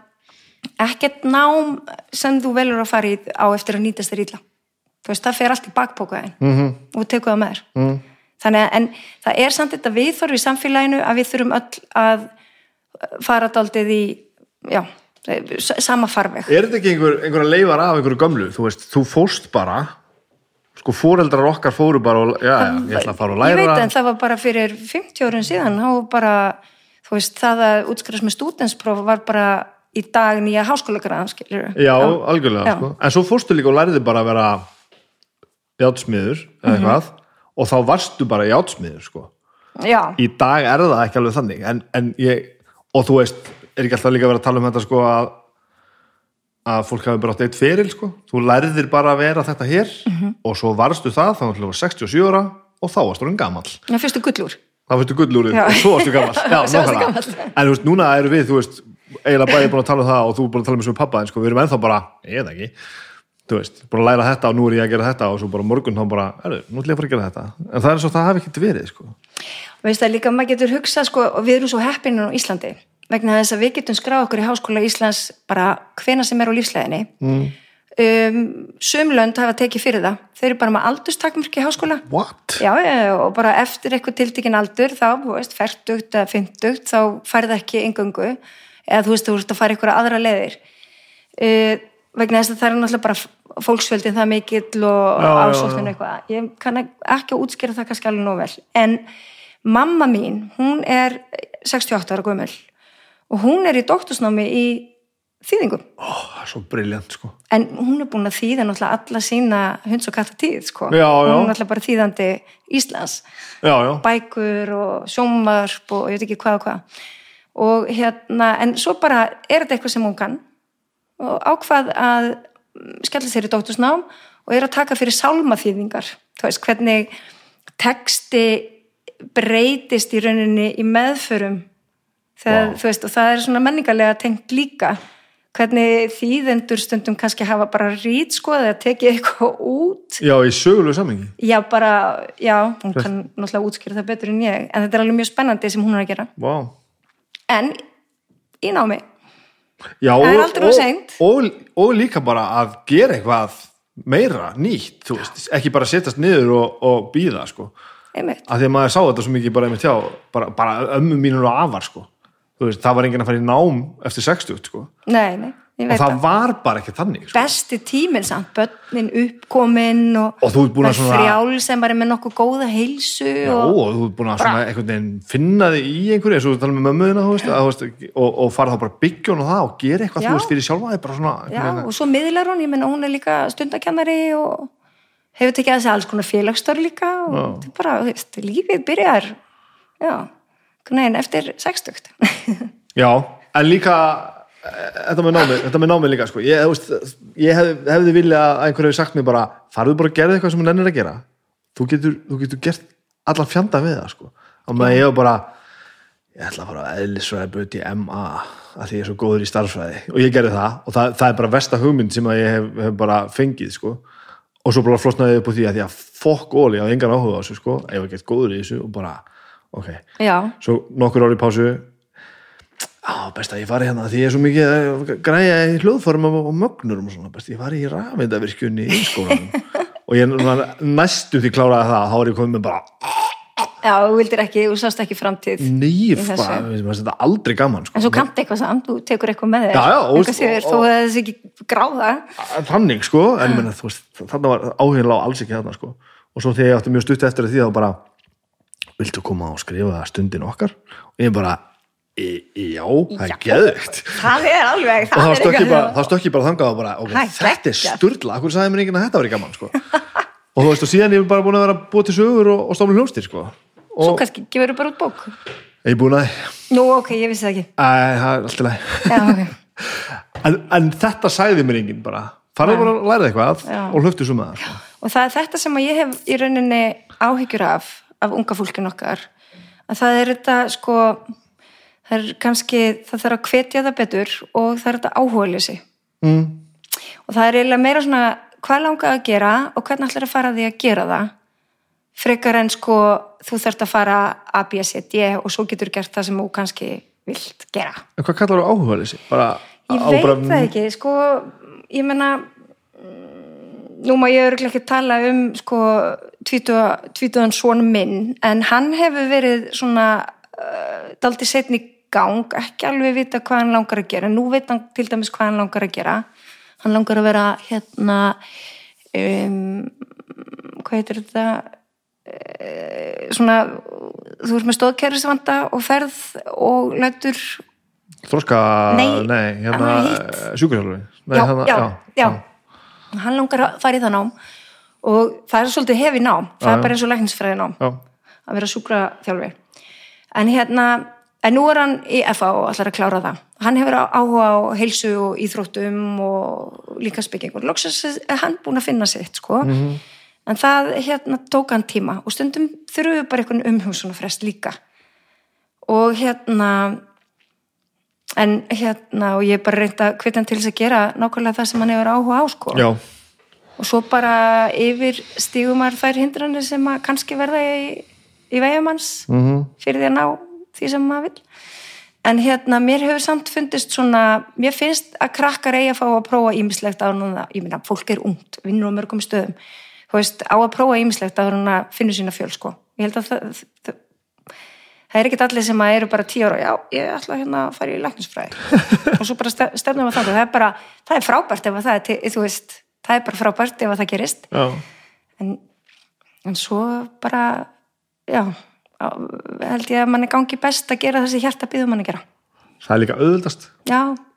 ekkert nám sem þú velur að fara í á eftir að nýtast þér illa þú veist, það fer allt í bakpókaðin Mhm. -hmm. og tekur það með þér mm. þannig að, en það er samt þetta viðþorf í samfélaginu að við þurfum öll að fara daldið í já, sama farveg Er þetta ekki einhver, einhver að leifar af einhverju gömlu? Þú veist, þú fórst bara sko fóreldrar okkar fóru bara og, já, já, ég ætla að fara og læra Ég veit en það var bara fyrir 50 árun síðan þá bara, þú veist, það að útskrifast með stúdenspróf var bara í dag nýja háskólagraðan, skilur Já, algjörlega, sko En svo fórstu líka og læriði bara að vera játsmiður eða Mhm. eitthvað og þá varstu bara játsmiður, sko. Já, Í dag er það ekki alveg þannig en, en ég, og þú veist er ekki alltaf líka vera að tala um þetta, sko að að fólk hafi bara átt eitt feril, sko. Þú lærðir bara að vera þetta hér Mhm. og svo varstu það, þá var 67 ára og þá varstu hann gamall. Já, fyrstu gullúr. Þá fyrstu gullúrið Já. og svo varstu gammal en þú veist, núna eru við, þú veist eiginlega bæði búin að tala um það og þú búin að tala um þessu pappa en sko, við erum ennþá bara, ég veit ekki þú veist, búin að læra þetta og nú er ég að gera þetta og svo bara morgun þá bara, er, nú ætlum ég að fara að gera þetta. En það er svo, það hafi ekkert verið, sko. Veist það líka, maður getur hugsað sko, og við erum svo heppinu á Íslandi vegna þess að við getum skráð okkur í Háskóla Íslands bara hvena sem er á lífsleginni mm. um, sumlönd hafa tekið fyrir það. Þau eru bara með aldurstakmörki í háskóla. What? Já, og bara eftir eitthvað tiltekin aldur þá, þú veist, færtugt eða fymtugt þá færð ekki yngöngu eða þú veist, þú veist að fara eitthvað aðra leiðir. Uh, vegna þess að það er náttúrulega bara fólksfjöldin það mikill og ásóttinu eitthvað. Ég kann ekki að útskýra það kannski alveg nóg vel. En mamma mín, hún er 68 ára gömul og hún er í doktorsnámi í þýðingum. Ó, það er svo briljant, sko. En hún er búin að þýða náttúrulega alla sína hunds og katta tíð, sko. Já, já. hún er náttúrulega bara þýðandi Íslands. Já, já, bækur og sjónvarp og ég veit ekki hvað og hvað. Og hérna, en svo bara er þetta eitthvað sem hún kann og ákvað að skella sér í dóttursnám og er að taka fyrir sálmaþýðingar. Þú veist, hvernig texti breytist í rauninni í meðförum þegar, þú veist, og það er svona menningarlega tengt líka. Hvernig þýðendur stundum kannski hafa bara rít sko eða tekið eitthvað út. Já, í sögulegu sammingi Já, bara, já, hún kann náttúrulega útskýra það betur en ég, en þetta er alveg mjög spennandi sem hún er að gera. Vá. En í námi, Já, og, og, og, líka bara að gera eitthvað meira nýtt, þú veist, ekki bara setjast niður og, og býða, sko einmitt. að því að maður sá þetta svo mikið bara einmitt hjá bara, bara ömmu mínur og afar sko. Veist, það var enginn að fara í nám eftir 60 sko. Nei, nei, og það það. var bara ekki þannig sko. Besti tíminn samt, börnin uppkomin og, Og þú ert búin að svona- frjál sem bara er með nokkuð góða heilsu Já, og, og þú ert búin að veginn finna þig í einhverju eins og þú tala með mömmuðina veist, að, og, og fara þá bara byggja hún og það og gera eitthvað Já. þú veist fyrir sjálfa svona já, og svo miðlar hún, ég menna hún er líka stundakennari og hefur tekið að þessi alls konar félagsstör líka og þetta er bara, þú veist, lífið byrjar, já, neginn eftir 60. Já, en líka þetta með námið, þetta með námið líka sko. ég, veist, ég hef, hefði vilja að einhverju sagt mér bara, farðu bara að gera eitthvað sem hún ennir að gera þú getur, þú getur gert allan fjanda við það sko. og ég hef bara ég ætla að fara að eðlisfræði böti í MA að því ég er svo góður í starfsfræði og ég gerði það og það, það er bara versta hugmynd sem ég hef, hef bara fengið sko. og svo bara flosnaði ég upp á því að því að fokk óli á engan áhuga á þessu sko. ég var gett góður í þessu og bara ok, Já, svo nokkur ári pásu á, best að ég fari hérna því ég er svo mikið græja í hljóðform og, og mögnurum og svona, best ég fari í rafmyndavirkjunni í skólanum. Og ég næstu því kláraði það þá var ég komið með bara já, þú vildir ekki, þú sást ekki framtíð nýf þessu. bara, mér finnst þetta aldrei gaman sko. En svo kannt eitthvað samt, þú tekur eitthvað með þér. Já, já, og- Eitthvað séður, og- þó að þessi ekki gráða. Þannig sko, en menn, þú veist, þarna var áhengið lág alls ekki þarna sko. Og svo þegar ég átti mjög stutt eftir því þá bara viltu koma og skrifa stundin okkar? Og ég bara, já, það er geðvikt það er alveg og þá stökk ég bara, þangað og bara, ok, Það er þetta er sturla. Akkur sagði mér enginn að þetta var í gaman, sko? Og þú veist, og síðan ég er bara búin að vera búið til sögur og, og stofnum hljónstir, sko. Svo og kannski gefur þú bara út bók? Ég er búin að, nú ok, ég vissi það ekki. Æ, það er alltaf leið já, ok. En, en þetta sagði mér enginn bara. Farðu bara að læra eitthvað Já. og hlöftu svo með það. Og það er þetta sem ég hef í rauninni áhyggjur af af unga fólkin okkar. Að það er þetta sko það er kannski, það þarf að hvetja það betur og það er þetta áhugaleysi. Mm. og það er eiginlega meira svona hvað langar að gera og hvernig ætlar að fara að því að gera það? Frekar en sko þú þarft að fara A, B, C, D og svo getur gert það sem þú kannski vilt gera. En hvað kallar þú bara, Ég veit bara, það ekki, sko, ég menna, mm, nú má ég örgulega ekki tala um, sko, tvítuðan svona minn, en hann hefur verið svona, uh, daldi setni gang, ekki alveg vita hvað hann langar að gera, nú veit hann til dæmis hvað hann langar að gera, hann langar að vera, hérna, um, hvað heitir þetta, uh, svona, þú ert með stóðkerfisvanda og ferð og lætur þroska, Nei, nei hérna hitt. sjúkurhjálfur já, já, já, hann langar að fara í það nám og það er svolítið hefi nám. Það Já, er já. bara eins og læknisfræði nám já. að vera sjúkraþjálfi. En hérna, en nú er hann í FA og allar að klára það hann hefur áhuga á heilsu og íþróttum og líka spekkingur loksins er hann búin að finna sitt sko. Mhm. en það hérna tók hann tíma og stundum þurfum við bara einhvern umhugsunarfrest líka og hérna en hérna og ég er bara reynd að hvetja hann til þess að gera nákvæmlega það sem hann hefur áhuga á sko já. og svo bara yfir stígumar þær hindranir sem að kannski verða í, í vegumanns Mm fyrir því að ná því sem maður vil en hérna mér hefur samt fundist svona, mér finnst að krakkar eigi að fá að prófa ímislegt á núna, ég meina fólk er ungt, vinnur á mörgum stöðum. Þú veist, á að prófa ímislegt á hún að finna sína fjöl sko, ég held að það, það það er ekkert allir sem að eru bara tíu ára, já, ég ætla hérna að fara í læknisfræði. Og svo bara ste- stefnum við þannig, það er bara, það er frábært ef að það er, til, þú veist, það er bara frábært ef að það gerist. En, en svo bara já held ég að manni gangi best að gera þessi hjarta býðum manni að gera. Það er líka auðvöldast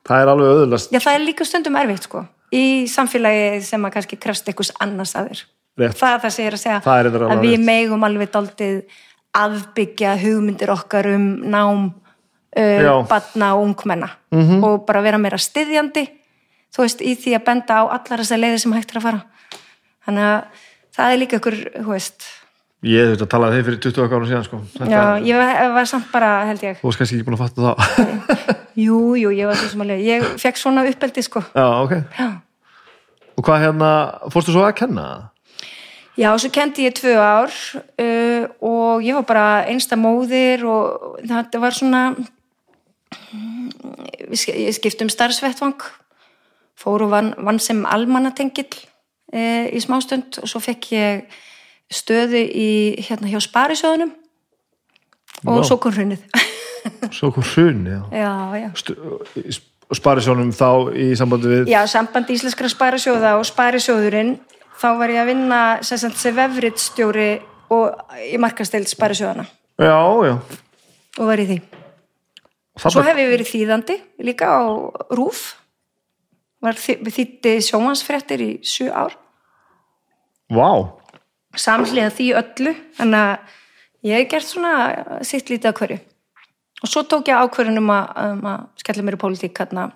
það er alveg auðvöldast já, það er líka stundum erfitt sko í samfélagi sem að kannski krefst eitthvað annars að þér. Rétt. það er það sem ég er að segja er alveg að við megum alveg daldið afbyggja hugmyndir okkar um nám uh, batna og ungmenna -hmm. og bara vera meira styðjandi þú veist, í því að benda á allar þessar leiðir sem hægt er að fara. Þannig að það er líka ykkur, þú veist ég hef þetta talað þeir fyrir 20 ára síðan sko. Já, ég var, var samt bara, held ég. Þú varst kannski ekki búin að fatta það. Jú, jú, ég var svo sem alveg ég fekk svona uppeldi, sko. Já, ok. Já, og hvað hérna, fórstu svo að kenna? Já svo kendi ég tvö ár uh, og ég var bara einsta móðir og þetta var svona sk- ég skipti um starfsvettvang. Fór og vann, vann sem almannatengill uh, í smástund og svo fekk ég stöðu í hérna hjá Sparisjóðunum. Og Vá. svo kom hrunnið svo kom hrun já. já, já. Sparisjónum þá í sambandi við Já, samband íslenskra sparisjóða og sparisjóðurinn þá var ég að vinna sem sagt sem vefritstjóri og í markasteild sparisjóðana já, já. Og var í því. Svo Þarna, hef ég verið þýðandi líka á RÚF var þý- þýddi sjómansfréttir í sjö ár. Vá, samhliða því öllu þannig að ég hef gert svona sitt lítið að hverju. Og svo tók ég ákvörðun um að, um að skella mér í pólitík hérna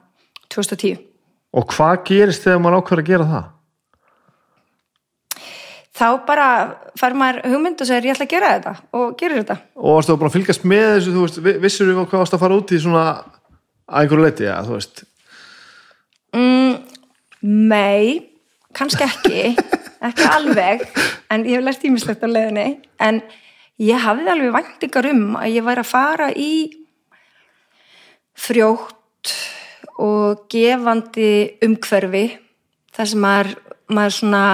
2010 og hvað gerist þegar maður ákveður að gera það? Þá bara fær maður hugmynd og segir ég ætla að gera þetta og gerir þetta. Og varstu bara að fylgjast með þessu þú veist, vi- vissur við hvað varst að fara út í svona að einhverju leiti, já, þú veist? Nei, kannski ekki, ekki alveg, en ég hef lært ímislegt á leiðinni, en ég hafði alveg væntingar um að ég væri að fara í frjótt og gefandi umhverfi, þar sem maður, maður svona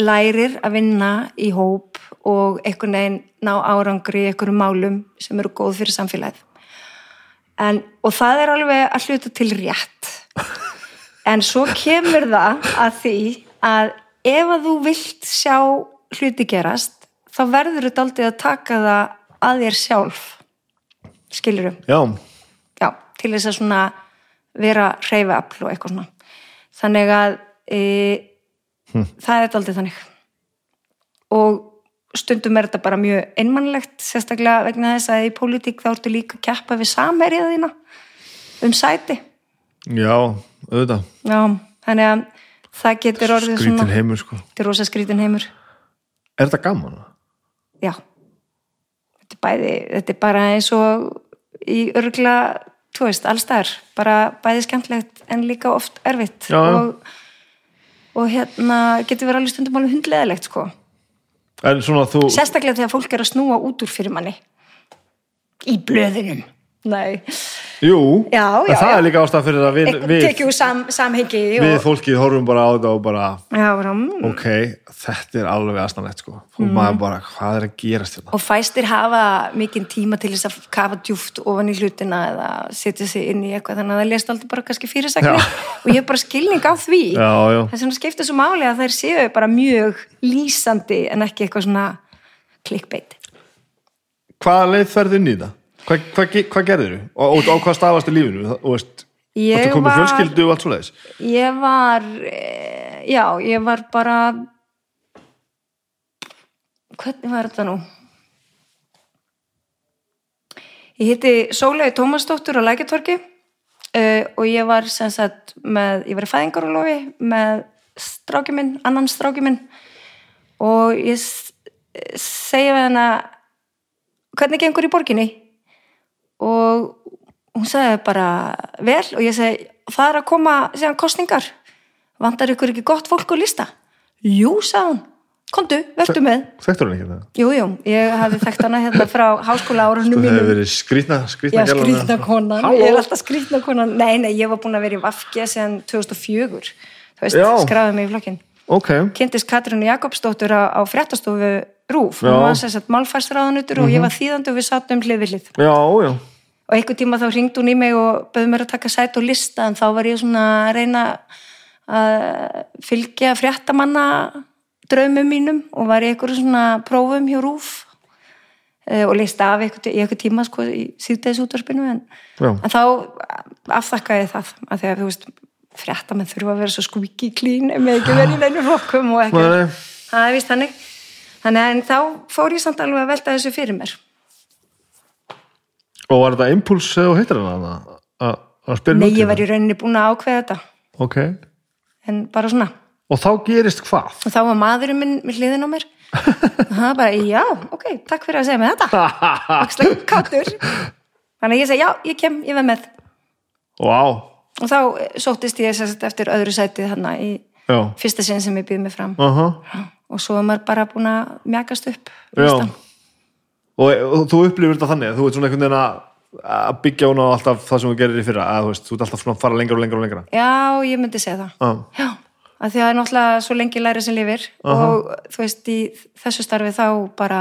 lærir að vinna í hóp og einhvern veginn ná árangri í einhverjum málum sem eru góð fyrir samfélagið. En, og það er alveg að hluta til rétt. En svo kemur það að því að ef að þú vilt sjá hluti gerast, þá verður þetta aldrei að taka það að þér sjálf. Skilur já, já, til þess að svona vera hreyfiafl og eitthvað svona. Þannig að e, það er aldrei þannig. Og stundum er þetta bara mjög einmannlegt sérstaklega vegna þess að í pólitík þá ertu líka að keppa við samherjað þína um sæti. Já, auðvitað. Já, þannig að það getur orðið skrítin svona heimur sko. Þetta er rosa skrítin heimur. Er þetta gaman? já. Þetta er, bæði, þetta er bara eins og í örgla þú veist, allstæðar, bara bæði skemmtlegt en líka oft erfitt. Já, já. og, og hérna getur verið alveg stundum alveg hundleðilegt sko. En svona þú sérstaklega þegar fólk er að snúa út úr fyrir manni í blöðunum. Nei, jú, Já, já, það já. er líka ástæð fyrir að við, við, sam, samhengi við fólkið horfum bara á þetta og bara já, bara, mm. ok, þetta er alveg aðstæðanlegt sko. Og maður bara, hvað er að gerast hérna? Og fæstir hafa mikinn tíma til þess að kafa djúft ofan í hlutina eða setja sig inn í eitthvað þannig að það lést aldrei bara kannski fyrirsagnir. Já. og ég hef bara skilning á því. Er svona skiptir svo máli að þær séu bara mjög lýsandi en ekki eitthvað svona klikkbeit hvaða leið ferði það? Hvað, ge- hvað gerðir þú? Og, og, og hvað stafast í lífinu? Og veist, varstu komið fjölskyldu og allt svo leiðis? ég var eh, já, ég var bara hvernig var þetta nú ég hitti Sólegi Tómasdóttur á Lækjartorki uh, og ég var sem sagt með, ég var í fæðingarulofi með stráki minn, annan stráki minn og ég s- segi við hana hvernig gengur í borginni og hún sagði bara vel og ég segi það er að koma síðan kostningar vantar ykkur ekki gott fólk á lista? Jú, sagði hún, komdu, vertu með. Þekktur hann ekki það? jú, jú, ég hafði þekkt hana hérna frá háskóla árunum Þú hefur mínum. verið skrýtna, skrýtna Já, skrýtna konan, Halló? ég er alltaf skrýtna konan. Nei, nei, ég var búin að vera í Vafge síðan 2004 Þú veist, Já. skráði mig í flokkin Ok, Kynntist Katrínu Jakobsdóttur á, á fréttastofu Rúf. Mhm. Hún var sem sagt málfærsráðanutur og ég var þýðandi og við sátum hlið og einhver tíma þá ringd hún í mig og bauð mér að taka sæt og lista en þá var ég svona að reyna að fylgja fréttamanna draumum mínum og var í einhverju svona prófum hjá Rúf eh, og lista af einhver, í einhver tíma sko í síðdeis útvarpinu en, en þá afþakkaði ég það að því að þú veist fréttamenn þurfa að vera svo skvíki klín með ekki verið í leinu flokkum og ekki það er vist þannig. Þannig en þá fór ég samt alveg að velta þessu fyrir mér Og var þetta impuls þú heitir hana að- spyrja Nei, út í ég var í rauninni búin að ákveða þetta. Ok, en bara svona. Og þá gerist hvað? og þá var maðurinn minn við hliðin á mér. Og það bara, já, ok, takk fyrir að segja mig þetta. Axlega káttur þannig að ég segi, já, ég kem, ég veð með. Vá, og þá eh, sóttist ég eftir öðru sætið hana í já. fyrsta sinn sem ég býð mig fram. Aha. og svo er maður bara búin að mjagast upp Já. listan. Og, og þú upplifir þetta þannig að þú ert svona einhvern veginn að að byggja hún á alltaf það sem þú gerir í fyrra að þú veist, þú ert alltaf svona að fara lengra og lengra og lengra. Já, ég myndi segja það. Já, já, að því að það er náttúrulega svo lengi læri sem lifir og þú veist, í þessu starfi þá bara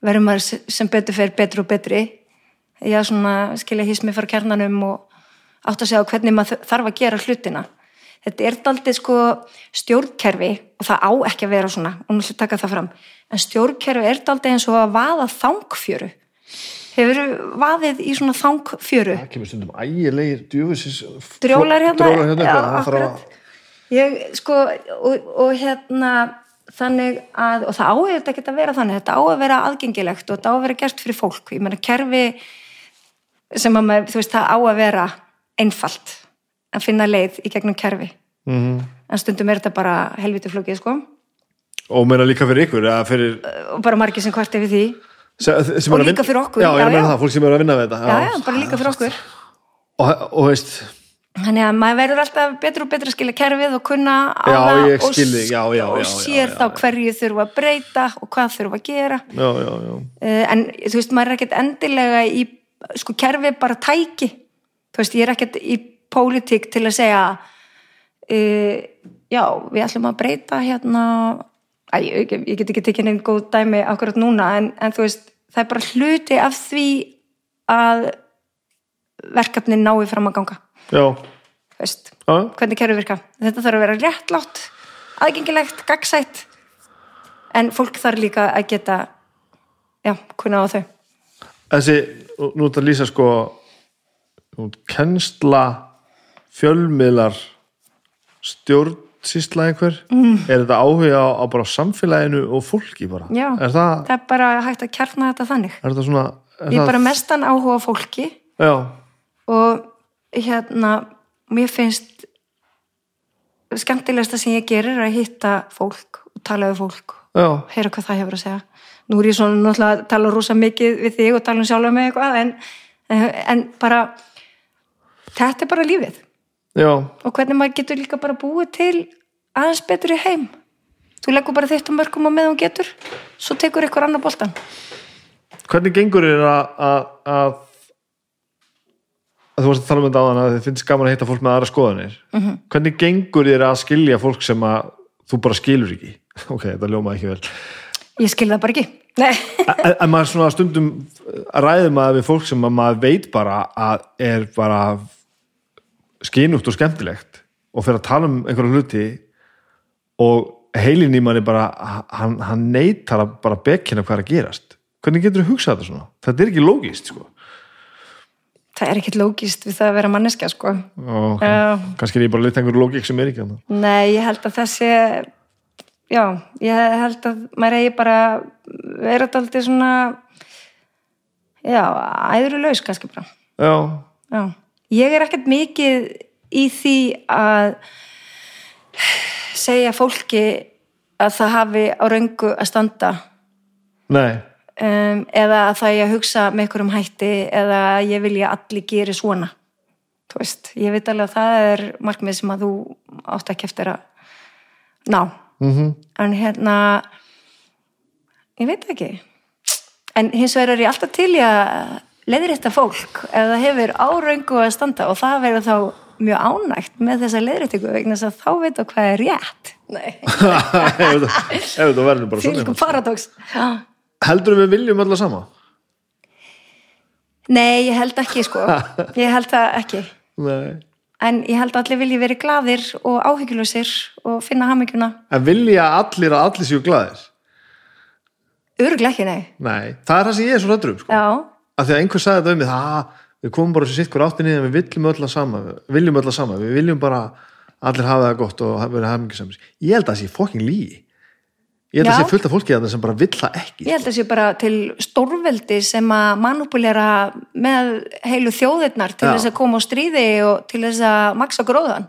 verður maður se- sem betur fyrir betri og betri. Já, svona skilja hísmi frá kjarnanum og átt að segja hvernig maður þarf að gera hlutina þetta er daldið sko stjórnkerfi og það á ekki að vera svona. Og ætlum taka það fram. En stjórnkerfi er daldið eins og að vaða þangfjöru. Hefur vaðið í svona þangfjöru? Það kemur stundum ægilegir djöfusins drjólar hérna, hérna já, akkurat. Ég sko og, og hérna þannig að, og það á þetta ekki að vera þannig. Þetta á að vera aðgengilegt og þetta á að vera gert fyrir fólk, ég meina kerfi sem að maður, þú veist, það á að vera einfalt að finna leið í gegnum kerfi. Mhm. en stundum er þetta bara helviti flókið sko. Og meina líka fyrir ykkur fyrir, og bara margir sem hvart yfir því. Sem, sem Og er líka vin- fyrir okkur, já, já, já. það, fólk sem er að vinna við þetta. Já, já, bara líka fyrir okkur. Og, og veist, Þannig að maður verður alltaf betur og betur að skilja kerfið og kunna á það og, já, já, og sér já, þá hverju þurfa að breyta og hvað þurfa að gera. já, já, já. Uh, en þú veist, maður er ekkert endilega í, sko, kerfið bara tæki. Þú veist, ég er ekkert í pólitík til að segja, uh, já, við ætlum að breyta hérna, Æ, ég, ég get ekki tekið neinn góð dæmi akkurat núna, en, en þú veist, það er bara hluti af því að verkefnin nái fram að ganga. já, Þú veist, já, hvernig kerfi virka. Þetta þarf að vera réttlátt, aðgengilegt, gagsætt en fólk þarf líka að geta já, kunna á þau. þessi, nú er þetta að lýsa sko kennsla fjölmiðlar stjórnsýsla einhver? Mm. er þetta áhuga á, á bara samfélaginu og fólki bara? Já. er það, það er bara hægt að kjarna þetta þannig. Svona ég er það, bara mestan áhuga fólki. Já, og hérna mér finnst skemmtilegasta sem ég gerir er að hitta fólk og tala við fólk já, heyra hvað það hefur að segja. Nú er ég svona náttúrulega að tala rosa mikið við þig og tala um sjálfa með eitthvað en, en, en bara þetta er bara lífið já. Og hvernig maður getur líka bara búið til aðeins betur í heim. Þú leggur bara þitt á mörgum á meðan getur svo tekur ykkur annar boltan hvernig gengur þér að að, að að þú varst að tala um þetta áðan að þið finnst gaman að hitta fólk með aðra skoðanir? -hmm. hvernig gengur þér að skilja fólk sem að þú bara skilur ekki? Ok, þetta ljómaði ekki vel. Ég skil það bara ekki. En, maður svona stundum ræðum maður við fólk sem að maður veit bara að er bara skinugt og skemmtilegt og fyrir að tala um einhverja hluti og heilin í manni bara hann, hann neytar að bara bekina hvað er að gerast hvernig getur þú hugsað þetta svona? þetta er ekki lógist sko það er ekkert lógist við það að vera manneska sko. og Já. kannski er ég bara að leta einhverju lógik sem er ekki þarna. nei, ég held að sé já, ég held að maður eigi bara vera daldið svona já, æðru laus kannski bara já, Já, ég er ekkert mikið í því að segja fólki að það hafi á röngu að standa. Nei. Um, eða að það ég að hugsa með ykkur um hætti eða að ég vilja að allir geri svona. Þú veist, ég veit alveg að það er markmið sem að þú átt ekki eftir að ná. Mm en hérna ég veit ekki. En hins vegar er ég alltaf til í að leiðrétta fólk ef það hefur áröngu að standa og það verður þá mjög ánægt með þessa leiðréttingu vegna þess að þá veit það hvað er rétt. Nei, ef þetta verður bara svona paradox. Já. heldur við viljum alla sama? Nei, ég held ekki sko. Ég held það ekki. Nei. En ég held að allir vilji verið glaðir og áhyggjulösir og finna hamingjuna. En vilja allir að allir séu glæðir? örglega ekki, nei. Nei, það er það sem ég er svo rættur um sko. Já, af því að einhver sagði þetta um mig það, við komum bara svo sitt hver áttinni en við viljum öll að sama viljum öll að sama, við viljum bara allir hafa það gott og vera hafingisamins ég held að það sé fokking lígi ég held að það sé fullt af fólki að það sem bara vill það ekki Ég held að sé bara til stórveldi sem að manupulera með heilu þjóðirnar til Já. þess að koma á stríði og til þess að maksa gróðan.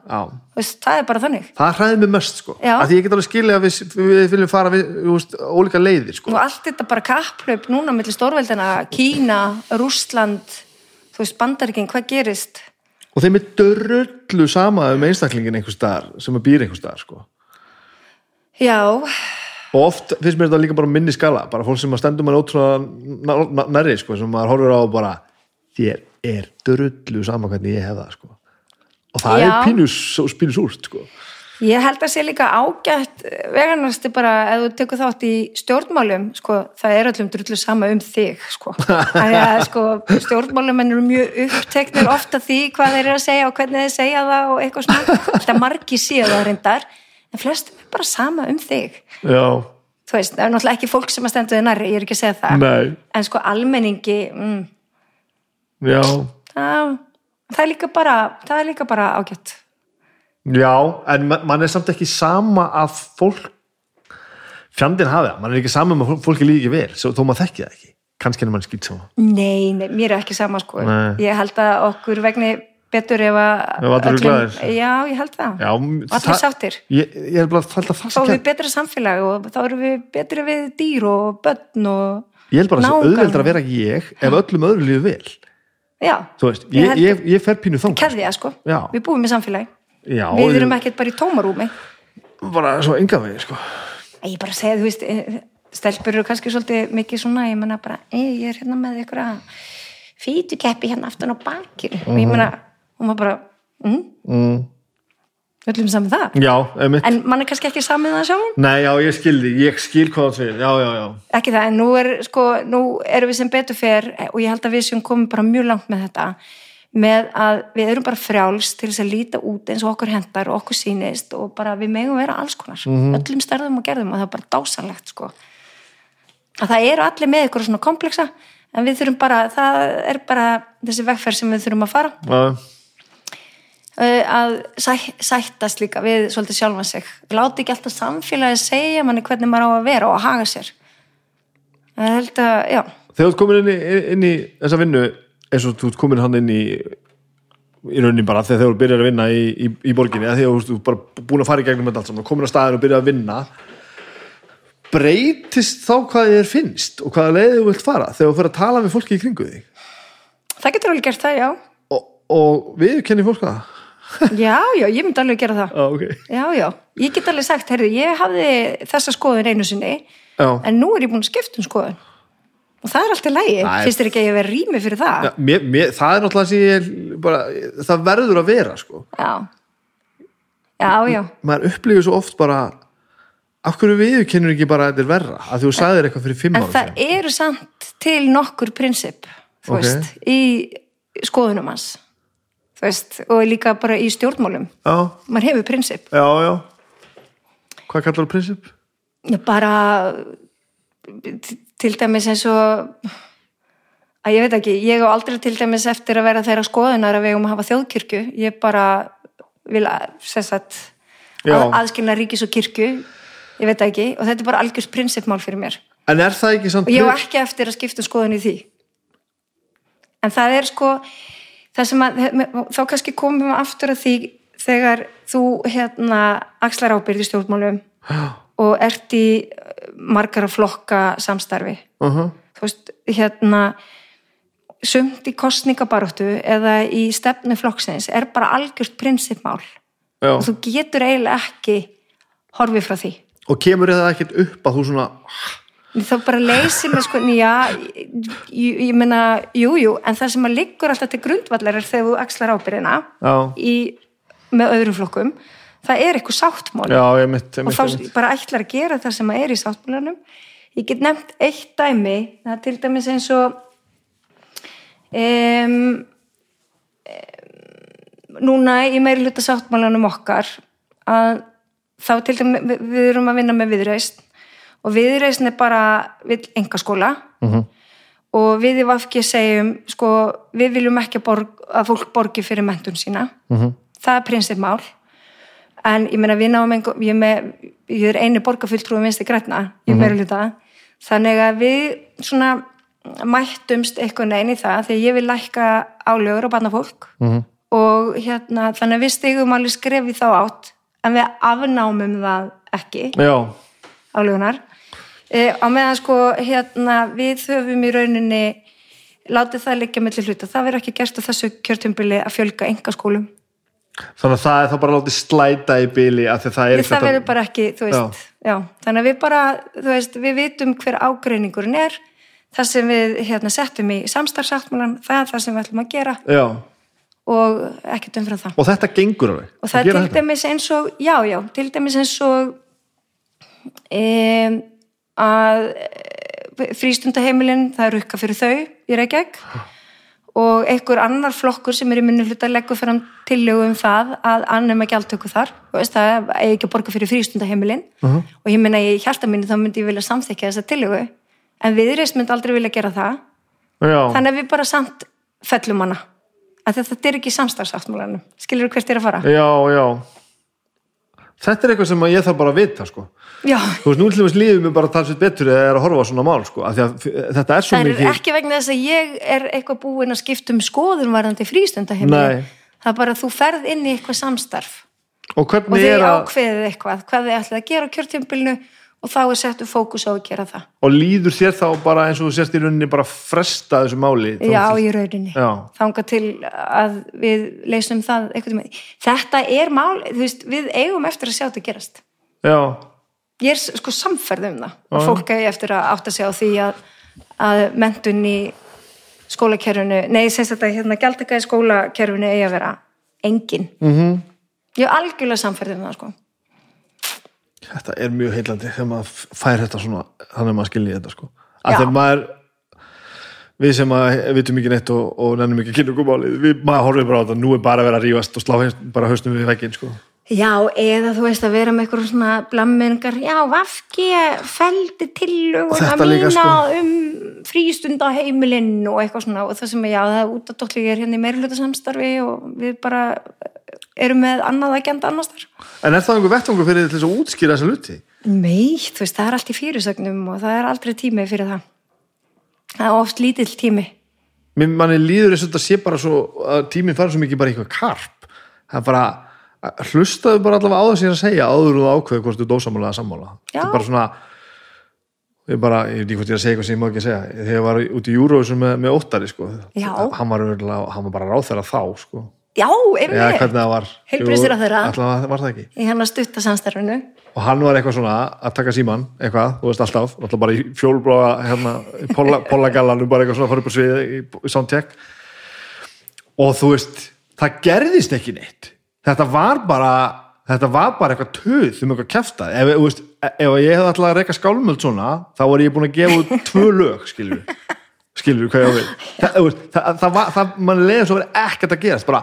Veist, það er bara þannig. það hræði mig mest sko Já. því ég get alveg skilja að við, við viljum fara við, veist, ólíka leiðir sko Og allt þetta bara kapplaup núna millir stórveldina, Kína, Rússland, þú veist, Bandaríkin, hvað gerist? og þeim er dörrullu sama um einstaklingin einhver staðar sem að býr einhver staðar sko Já, og oft finnst mér þetta líka bara minni skala bara fólk sem að stendur mann ótrúlega nærri sko, sem maður horfir á og bara þér er drullu sama hvernig ég hef það sko og það Já. er pínus, pínus úrt sko ég held að sé líka ágætt veganasti bara ef þú tekur þátt í stjórnmálum, sko, það er öllum drullu sama um þig, sko. Sko, stjórnmálum eru mjög uppteknir ofta því hvað þeir eru að segja og hvernig þeir segja það og eitthvað svona. Þetta margir síða það reyndar, en flestum er bara sama um þig. já, Þú veist, það er náttúrulega ekki fólk sem að stendu þið nærri, ég er ekki að segja það. nei, En sko, almenningi, mm, já það, það er líka bara, það er líka bara ágætt. já, en ma- mann er samt ekki sama að fólk fjandinn hafi það, mann er ekki sama með að fólki líki vel, þó maður þekki það ekki kannski er mann skýt sama Nei, nei, mér er ekki sama sko Nei. ég held að okkur vegni betur ef að Ef allir eru glaðir. já, ég held það. Já, allir sáttir. ég, ég bara að það þá sem erum við betra samfélag og þá erum við betri við dýr og börn og ég held bara að það sé auðveldra að vera ekki ég ef öllum öðru lífi vel. Já, veist, Ég ég, held- ég, fer pínu þang keðja sko. Já. við búum í samfélagi, já, við erum ekkert bara í tómarúmi. Bara svo enga vegi sko. ég bara segi, þú veist eh, stelpur eru kannski svolítið mikið svona ég menna bara, ég er hérna með ykkur að fýtukeppi hérna aftan á bakir og ég menna, og maður bara mm, mm. öllum saman það já, en mann er kannski ekki samið það sjálfum nei, já, ég skildi, ég skil hvað það segir. Já, já, já, ekki það, en nú er sko, nú erum við sem betur fer og ég held að við séum komið bara mjög langt með þetta með að við erum bara frjáls til þess að líta út eins og okkur hendar og okkur sýnist og bara við megum vera alls konar. Öllum stærðum og gerðum og það er bara dásanlegt sko. Að það eru allir með ykkur svona kompleksa en við þurfum bara, það er bara þessi vegferð sem við þurfum að fara. Uh, að sæ, sættast líka við svolítið sjálfan sig. Láti ekki alltaf samfélagi segja manni hvernig maður á að vera og að haga sér. Ég held að, já. Þegar þú komin inn í, inn í þessa vinnu eins og þú komin hann inn í í rauninni bara þegar þú byrjar að vinna í, í, í borginni, að að þú bara búin að fara í gegnum þetta allt saman, komin á staðinu og byrjar að vinna breytist þá hvað þér finnst og hvaða leiði þú vilt fara þegar þú fyrir að tala við fólki í kringu þig? Það getur alveg gert það, já. Og, og við kenni fólk það já, já, ég myndi alveg gera það. Já, ok. Já, já, ég get alveg sagt, heyrðu, ég hafði þessa skoðun einu sinni Já, en nú er ég búin að skipta um skoðun. Og það er alltaf lægi, finnst þér ekki að ég verið rými fyrir það? Já mér, mér, það er náttúrulega sem ég bara, það verður að vera sko. Já, já, já. maður upplifir svo oft bara af hverju við kennur ekki bara að þetta er verra? Að þú sagðir eitthvað fyrir fimm En ára það eru samt til nokkur prinsip, þú Ok. veist, í skoðunum hans, þú veist, og líka bara í stjórnmálum. já, Maður hefur prinsip. já, já hvað kallar þú prinsip? Bara til dæmis eins og, að ég veit ekki, ég á aldrei til dæmis eftir að vera þeirra skoðunar að við um að hafa þjóðkirkju. Ég bara vil að, sagt, að, aðskilna ríkis og kirkju, ég veit ekki, og þetta er bara algjörst prinsipmál fyrir mér. en er það ekki samt og ég á ekki eftir að skipta um skoðun í því en það er sko að, þá kannski komum við aftur að því þegar þú hérna axlar ábyrði stjórnmálum og ert í eh, margara flokka samstarfi uh -huh. þú veist, hérna sumt í kostningabaróttu eða í stefnu flokksins er bara algjört prinsipmál já. og þú getur eiginlega ekki horfið frá því og kemur það ekkert upp að þú svona þá bara leysir mig sko, já, ég, ég meina, jú, jú, en það sem að liggur alltaf til grundvallar er þegar þú axlar ábyrðina í, með öðrum flokkum, það er eitthvað ég og þá ég mitt. bara ætlar að gera það sem að er í sáttmálanum. Ég get nefnt eitt dæmi, það er til dæmis eins og um, núna í meiri hluta sáttmálanum okkar að þá til dæmis við, við erum að vinna með viðreist og viðreisn er bara vill engaskóla Mhm. og við í Vafki segjum sko, við viljum ekki borg, að fólk borgi fyrir mentun sína. Mhm. það er prinsipmál en ég meina við náum engu, ég, með, ég er eini borgarfulltrúi vinsti grætna ég meira hluta þannig að við svona mættumst eitthvað neginn í það þegar ég vil lækka álögur og barnafólk. Mhm. og hérna þannig að við stigum alveg skref í þá átt en við afnámum það ekki álögunar e, á meðan sko hérna við höfum í rauninni látið það liggja mellir hluta það verður ekki gerst á þessu kjörtumbili að fjölga engaskólum þannig að það er þá bara látið slæta í bili að það er það verður bara ekki, þú veist, Já. já. þannig að við bara, þú veist, við vitum hver ágreiningurinn er, það sem við hérna settum í samstarfsáttmálan, það er það sem við ætlum að gera já, og ekkert umfram það. og þetta gengur alveg Og það Að er til dæmis eins og, já, já, til dæmis eins og um, að frístundaheimilin, það er rukka fyrir þau í Reykjavík. Og einhver annar flokkur sem er í minni hluta leggur fram tillögu um það að annum að gjaldtöku þar. Og það er ekki að borga fyrir frístundaheimilin. Mhm. og ég minna í hjarta minni þá myndi ég vilja samþykja þessa tillögu. En viðreist myndi aldrei vilja gera það. Já, þannig að við bara samt fellum hana. Að þetta er ekki samstarfsáttmálanum. Skilur hvert er að fara? já, já þetta er eitthvað sem að ég þarf bara að vita sko. Þú veist, nú til dæmis lífum við bara talsveit betur eða er að horfa á svona mál sko, að þetta er svo það er mikið ekki vegna þess að ég er eitthvað búin að skipta um skoðun varðandi frístundaheimili Nei. það er bara að þú ferð inn í eitthvað samstarf og og þið er að ákveðið eitthvað hvað þið ætlið að gera á kjörtjömbilinu og þá er settu fókus á að gera það. Og líður þér þá bara eins og þú sérst í rauninni bara fresta þessu máli já, þú- í rauninni. Já. þanga til að við leysum það eitthvað með þetta er mál, þú veist, við eigum eftir að sjá þetta gerast. Já, ég er sko samferð um það og fólk eigi eftir að átta sig á því að, að mentun í skólakerfinu, nei, sem þetta hérna gjaldaka í skólakerfinu eigi að vera engin. Mm -hmm. ég er algjörlega samferð um það sko þetta er mjög heillandi þegar maður fær þetta svona þannig að maður skilji þetta sko. Að þegar maður við sem að vitum ekki neitt og, og kynna okkur málið, við maður horfum bara á þetta nú er bara að vera að rífast og slá heins, bara haustum við vegginn sko. Já, eða þú veist að vera með eitthvað svona blammingar, já, Vafki feldi líka, mína sko. um frístunda heimilinn og eitthvað svona og það sem er, já, það er út að dóttlega er hérna í meirhluta samstarfi og við bara erum með annað að genda annars þar. En er það einhver vettvangur fyrir þess að útskýra þessa luti? Nei, þú veist, það er allt í fyrirsögnum og það er aldrei tími fyrir það. Það er oft lítill tími. Mér manni líður þess að þetta sé bara svo að tíminn fara svo mikið bara eitthvað karp það er bara, hlustaðu bara allavega á er að segja áður og ákveðu hvort þú eða sammála þetta er bara svona ég bara, ég veit ekki hvort ég er að segja eitthvað sem ég má ekki segja þegar ég var út í Eurovision með, með óttari sko. Hann var, hann var bara ráþæra þá sko. Já, einmitt, hvernig það var. Heilbrigðisráðherra. Jú, allavega var það ekki. Í hann að stutta samstarfinu. og hann var eitthvað svona að taka síman eitthvað, þú veist alltaf, alltaf bara í fjólblóða hérna, pollagallanum bara eitthvað svona að fara upp á sviði í, í soundcheck. Og þú veist það gerðist ekki neitt. Þetta var bara þetta var bara eitthvað töð um eitthvað kæfta ef, veist, ef ég hefði alltaf að reyka skálmöld svona, þá var ég búin að gefa út tvö lög, skilur skilur hvað ég á við? Það, það, það, það mann leiði svo verið ekkert að gerast. Bara,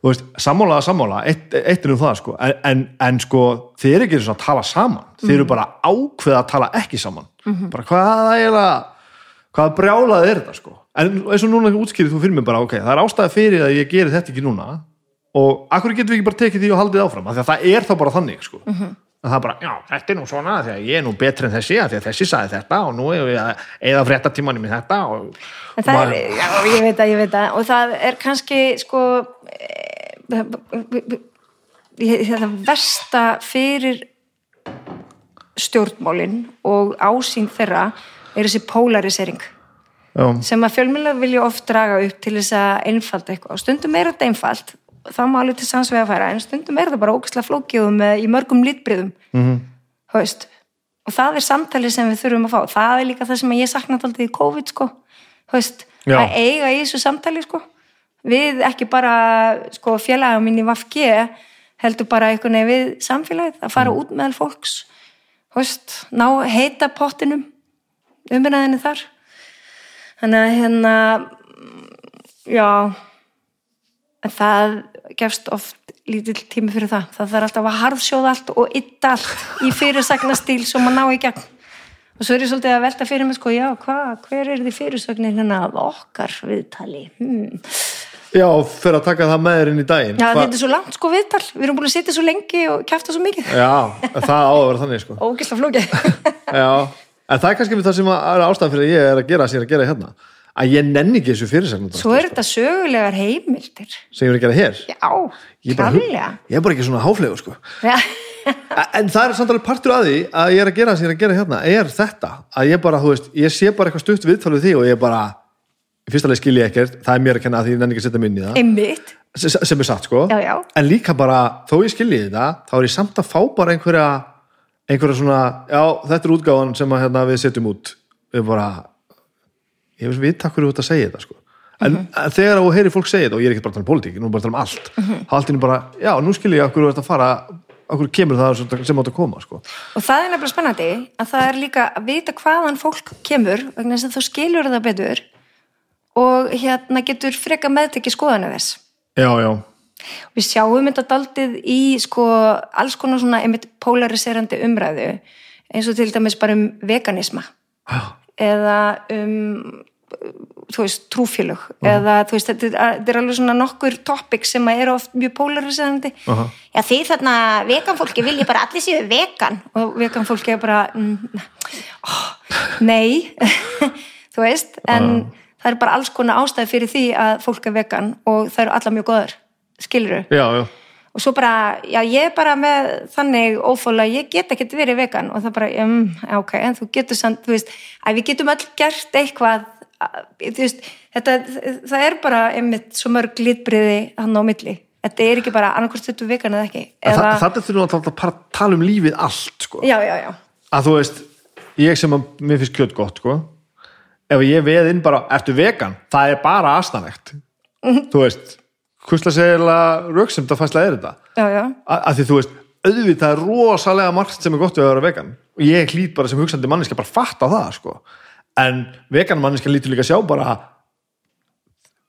þú veist, sammála að sammála eitt, eitt er um það sko en, en, sko, þið eru ekki svona að tala saman. Þið eru bara ákveða að tala ekki saman. Bara hvað er að hvað brjálað er þetta sko? En eins og núna útskýrið þú fyrir mig bara ok, það er ástæða fyrir að ég geri þetta ekki núna og akkur getum við ekki bara tekið því og haldið áfram? Af því að það er þá bara þannig sko. að það er bara, já, þetta er nú svona því að ég er nú betri en þessi, því að þessi sagði þetta og nú er ég að eða frétta tímanum í þetta og, það er, já, ég veit að, ég veit að og það er kannski, sko eh, ég- þetta versta fyrir stjórnmálin og ásýn þeirra er þessi polarisering já, sem að fjölmjöla vilja oft draga upp til þess að einfalda eitthvað. Og stundum er þetta einfalt það má alveg til sanns við að færa en stundum er þetta bara ógæslega flókið með, í mörgum lítbriðum mm Mhm. -hmm. og það er samtalið sem við þurfum að fá það er líka það sem ég saknaði alltaf í COVID sko. Haust, Já. að eiga í þessu samtali sko. við ekki bara sko, félaga mín í VFG heldur bara einhvern veginn við samfélagið að fara út meðal fólks Haust, ná heita pottinum umræðinni þar þannig að hérna já en það gefst oft lítill tími fyrir það. Það þarf alltaf að harðsjóða allt og ytta allt í fyrirsagnastíl sem maður ná í gegn. Og svo er ég svolítið að velta fyrir mig sko, já, hva, hver er því fyrirsagnir hérna af okkar viðtali? Hmm. já, fyrir að taka það með þér inn í daginn. Já, Hva- þetta er svo langt sko viðtal. Við erum búin að sitja svo lengi og kæfta svo mikið. Já, það á að vera þannig sko. Ógisla flókið. Já, en það er kannski við það sem er ástæðan fyrir að ég er að gera sem ég er að gera hérna að ég nenni ekki þessu fyrirsagnum svo er þetta sögulegar heimildir. Sem ég er að gera hér? Já, ég bara, ég er bara ekki svona háflegur sko. en það er samt alveg partur að því að ég er að gera sem ég er að gera hérna er þetta, að ég bara, þú veist ég sé bara eitthvað stutt viðtal við því og ég bara leið skil ég ekkert, það er mér að kenna að því ég nenni ekki að setja minni í það. Einmitt. Sem er satt sko. Já, já. en líka bara, þó ég skilji þetta þá er ég samt að fá bara einhverja einhverja svona, já, ég veist við takk fyrir út að segja þetta sko en Mhm. uh þegar þú heyrir fólk segja þetta og ég er ekki bara að tala um pólitík, nú er bara að tala um allt Mhm. þá allt inni bara, já, nú skilji ég okkur þú ert að fara okkur kemur það sem- átt að koma sko. Og það er nefnilega spennandi að það er líka að vita hvaðan fólk kemur vegna þess að þú skilur það betur og hérna getur freka meðtekki skoðanu þess. já, já, Við sjáum þetta daldið í sko alls konar svona einmitt polariserandi umræðu eins og til dæmis bara um veganisma já, eða um þú veist, trúfélög. Eða þú veist, þetta er, alveg svona nokkur topic sem að eru oft mjög polariserandi Aha. Já, því þarna veganfólki vilji bara allir séu vegan? Og veganfólki er bara mm, oh, nei. Þú veist, en það er bara alls konar ástæði fyrir því að fólk er vegan og það eru alla mjög góðar. Skilur já, já. og svo bara, já ég er bara með þannig ófóla, ég get ekki verið vegan og það bara, um, ok, en þú getur samt, þú veist, að við getum öll gert eitthvað, að- þú veist þetta, það er bara einmitt svo mörg litbriði hann á milli. Þetta er ekki bara annarkvort þetta vegan eða ekki eða, þetta þurfum að tala, tala um lífið allt sko. já, já, já. Að þú veist, ég sem að mér finnst kjöt gott sko. Ef ég veð inn bara, ertu vegan? Það er bara astanlegt. Þú veist, hvusla segila röksemt að fæsla er þetta. Já, já, A- að því þú veist, auðvitað er rosalega margt sem er gott við að vera vegan. Og ég hlýt bara sem hugsandi manneska bara fatta það sko en vegan manneska lítur líka að sjá bara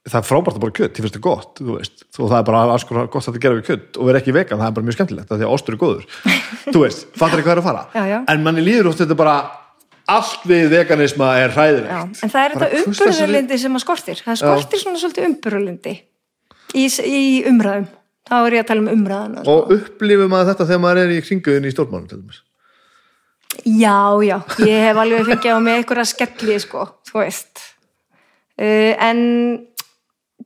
það er frábært að bara kjöt, því finnst það gott þú veist, og það er bara alls konar gott að þetta gera við kjöt og vera ekki vegan, það er bara mjög skemmtilegt því að ostur er góður, þú veist, fattar ekki hvað er að fara. Já, já. en manni líður oft þetta bara allt við veganisma er hræðilegt. En það er þetta umburðarlindi sem að skortir. Það skortir svona svolítið umburðarlindi í, í umræðum. Þá er ég að tala um umræðana sko. og upplifum maður þetta þegar maður er í kringuðin í stórmánum já, já, ég hef alveg fengið á mig einhverja skelli sko, þú veist. Uh, en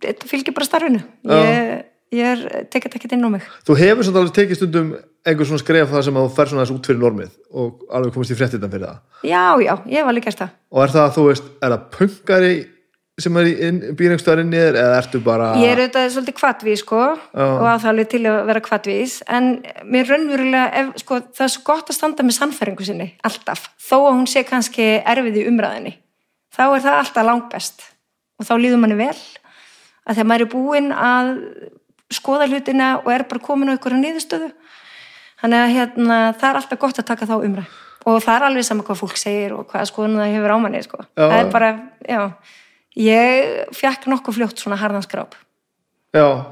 þetta fylgir bara starfinu. Ég, ég er, tekið ekkert inn á mig. Þú hefur samt alveg tekið stundum einhver svona skref það sem að þú fer svona þess út fyrir normið og alveg komist í fréttitan fyrir það? Já, já, ég hef alveg gert það. Og er það, þú veist, er það pöngari sem er inn, býr einhverstaðar inn í þér eða ertu bara Ég er auðvitað svolítið kvatvís sko og á það alveg til að vera kvatvís en mér raunverulega, ef, sko, það er svo gott að standa með sannfæringu sinni, alltaf þó að hún sé kannski erfið í umræðinni þá er það alltaf langbest og þá líður manni vel að þegar maður er búinn að skoða hlutina og er bara komin á einhverju niðurstöðu. Þannig að hérna, það er alltaf gott að taka þá umræð og það er alveg sama hvað fólk segir og hvað skoðun það hefur á manni sko. Já. já ég fjakk nokkuð fljótt svona harðanskráp já,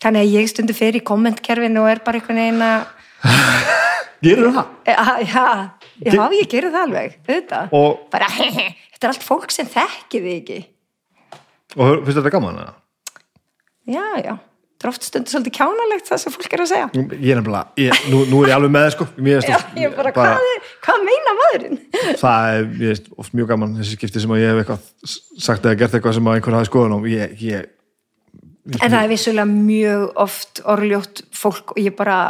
þannig að ég stundi fyrir í kommentkerfinu og er bara einhvern veginn að gerir það? E, að- já, já, ég gerir það alveg auðvitað, og, bara þetta er allt fólk sem þekki þig ekki. Og finnst þetta gaman eða? já, já, það er oft stundu svolítið kjánalegt það sem fólk er að segja. Ég er nefnilega, ég, nú, nú er ég alveg með sko. Já, finnst ég bara, hvað, er, hvað meina maðurinn? Það er, ég veist, oft mjög gaman þessi skipti sem að ég hef eitthvað sagt eða gert eitthvað sem að einhver hafi skoðun á. Ég, ég, en það er vissulega mjög oft orðljótt fólk og ég bara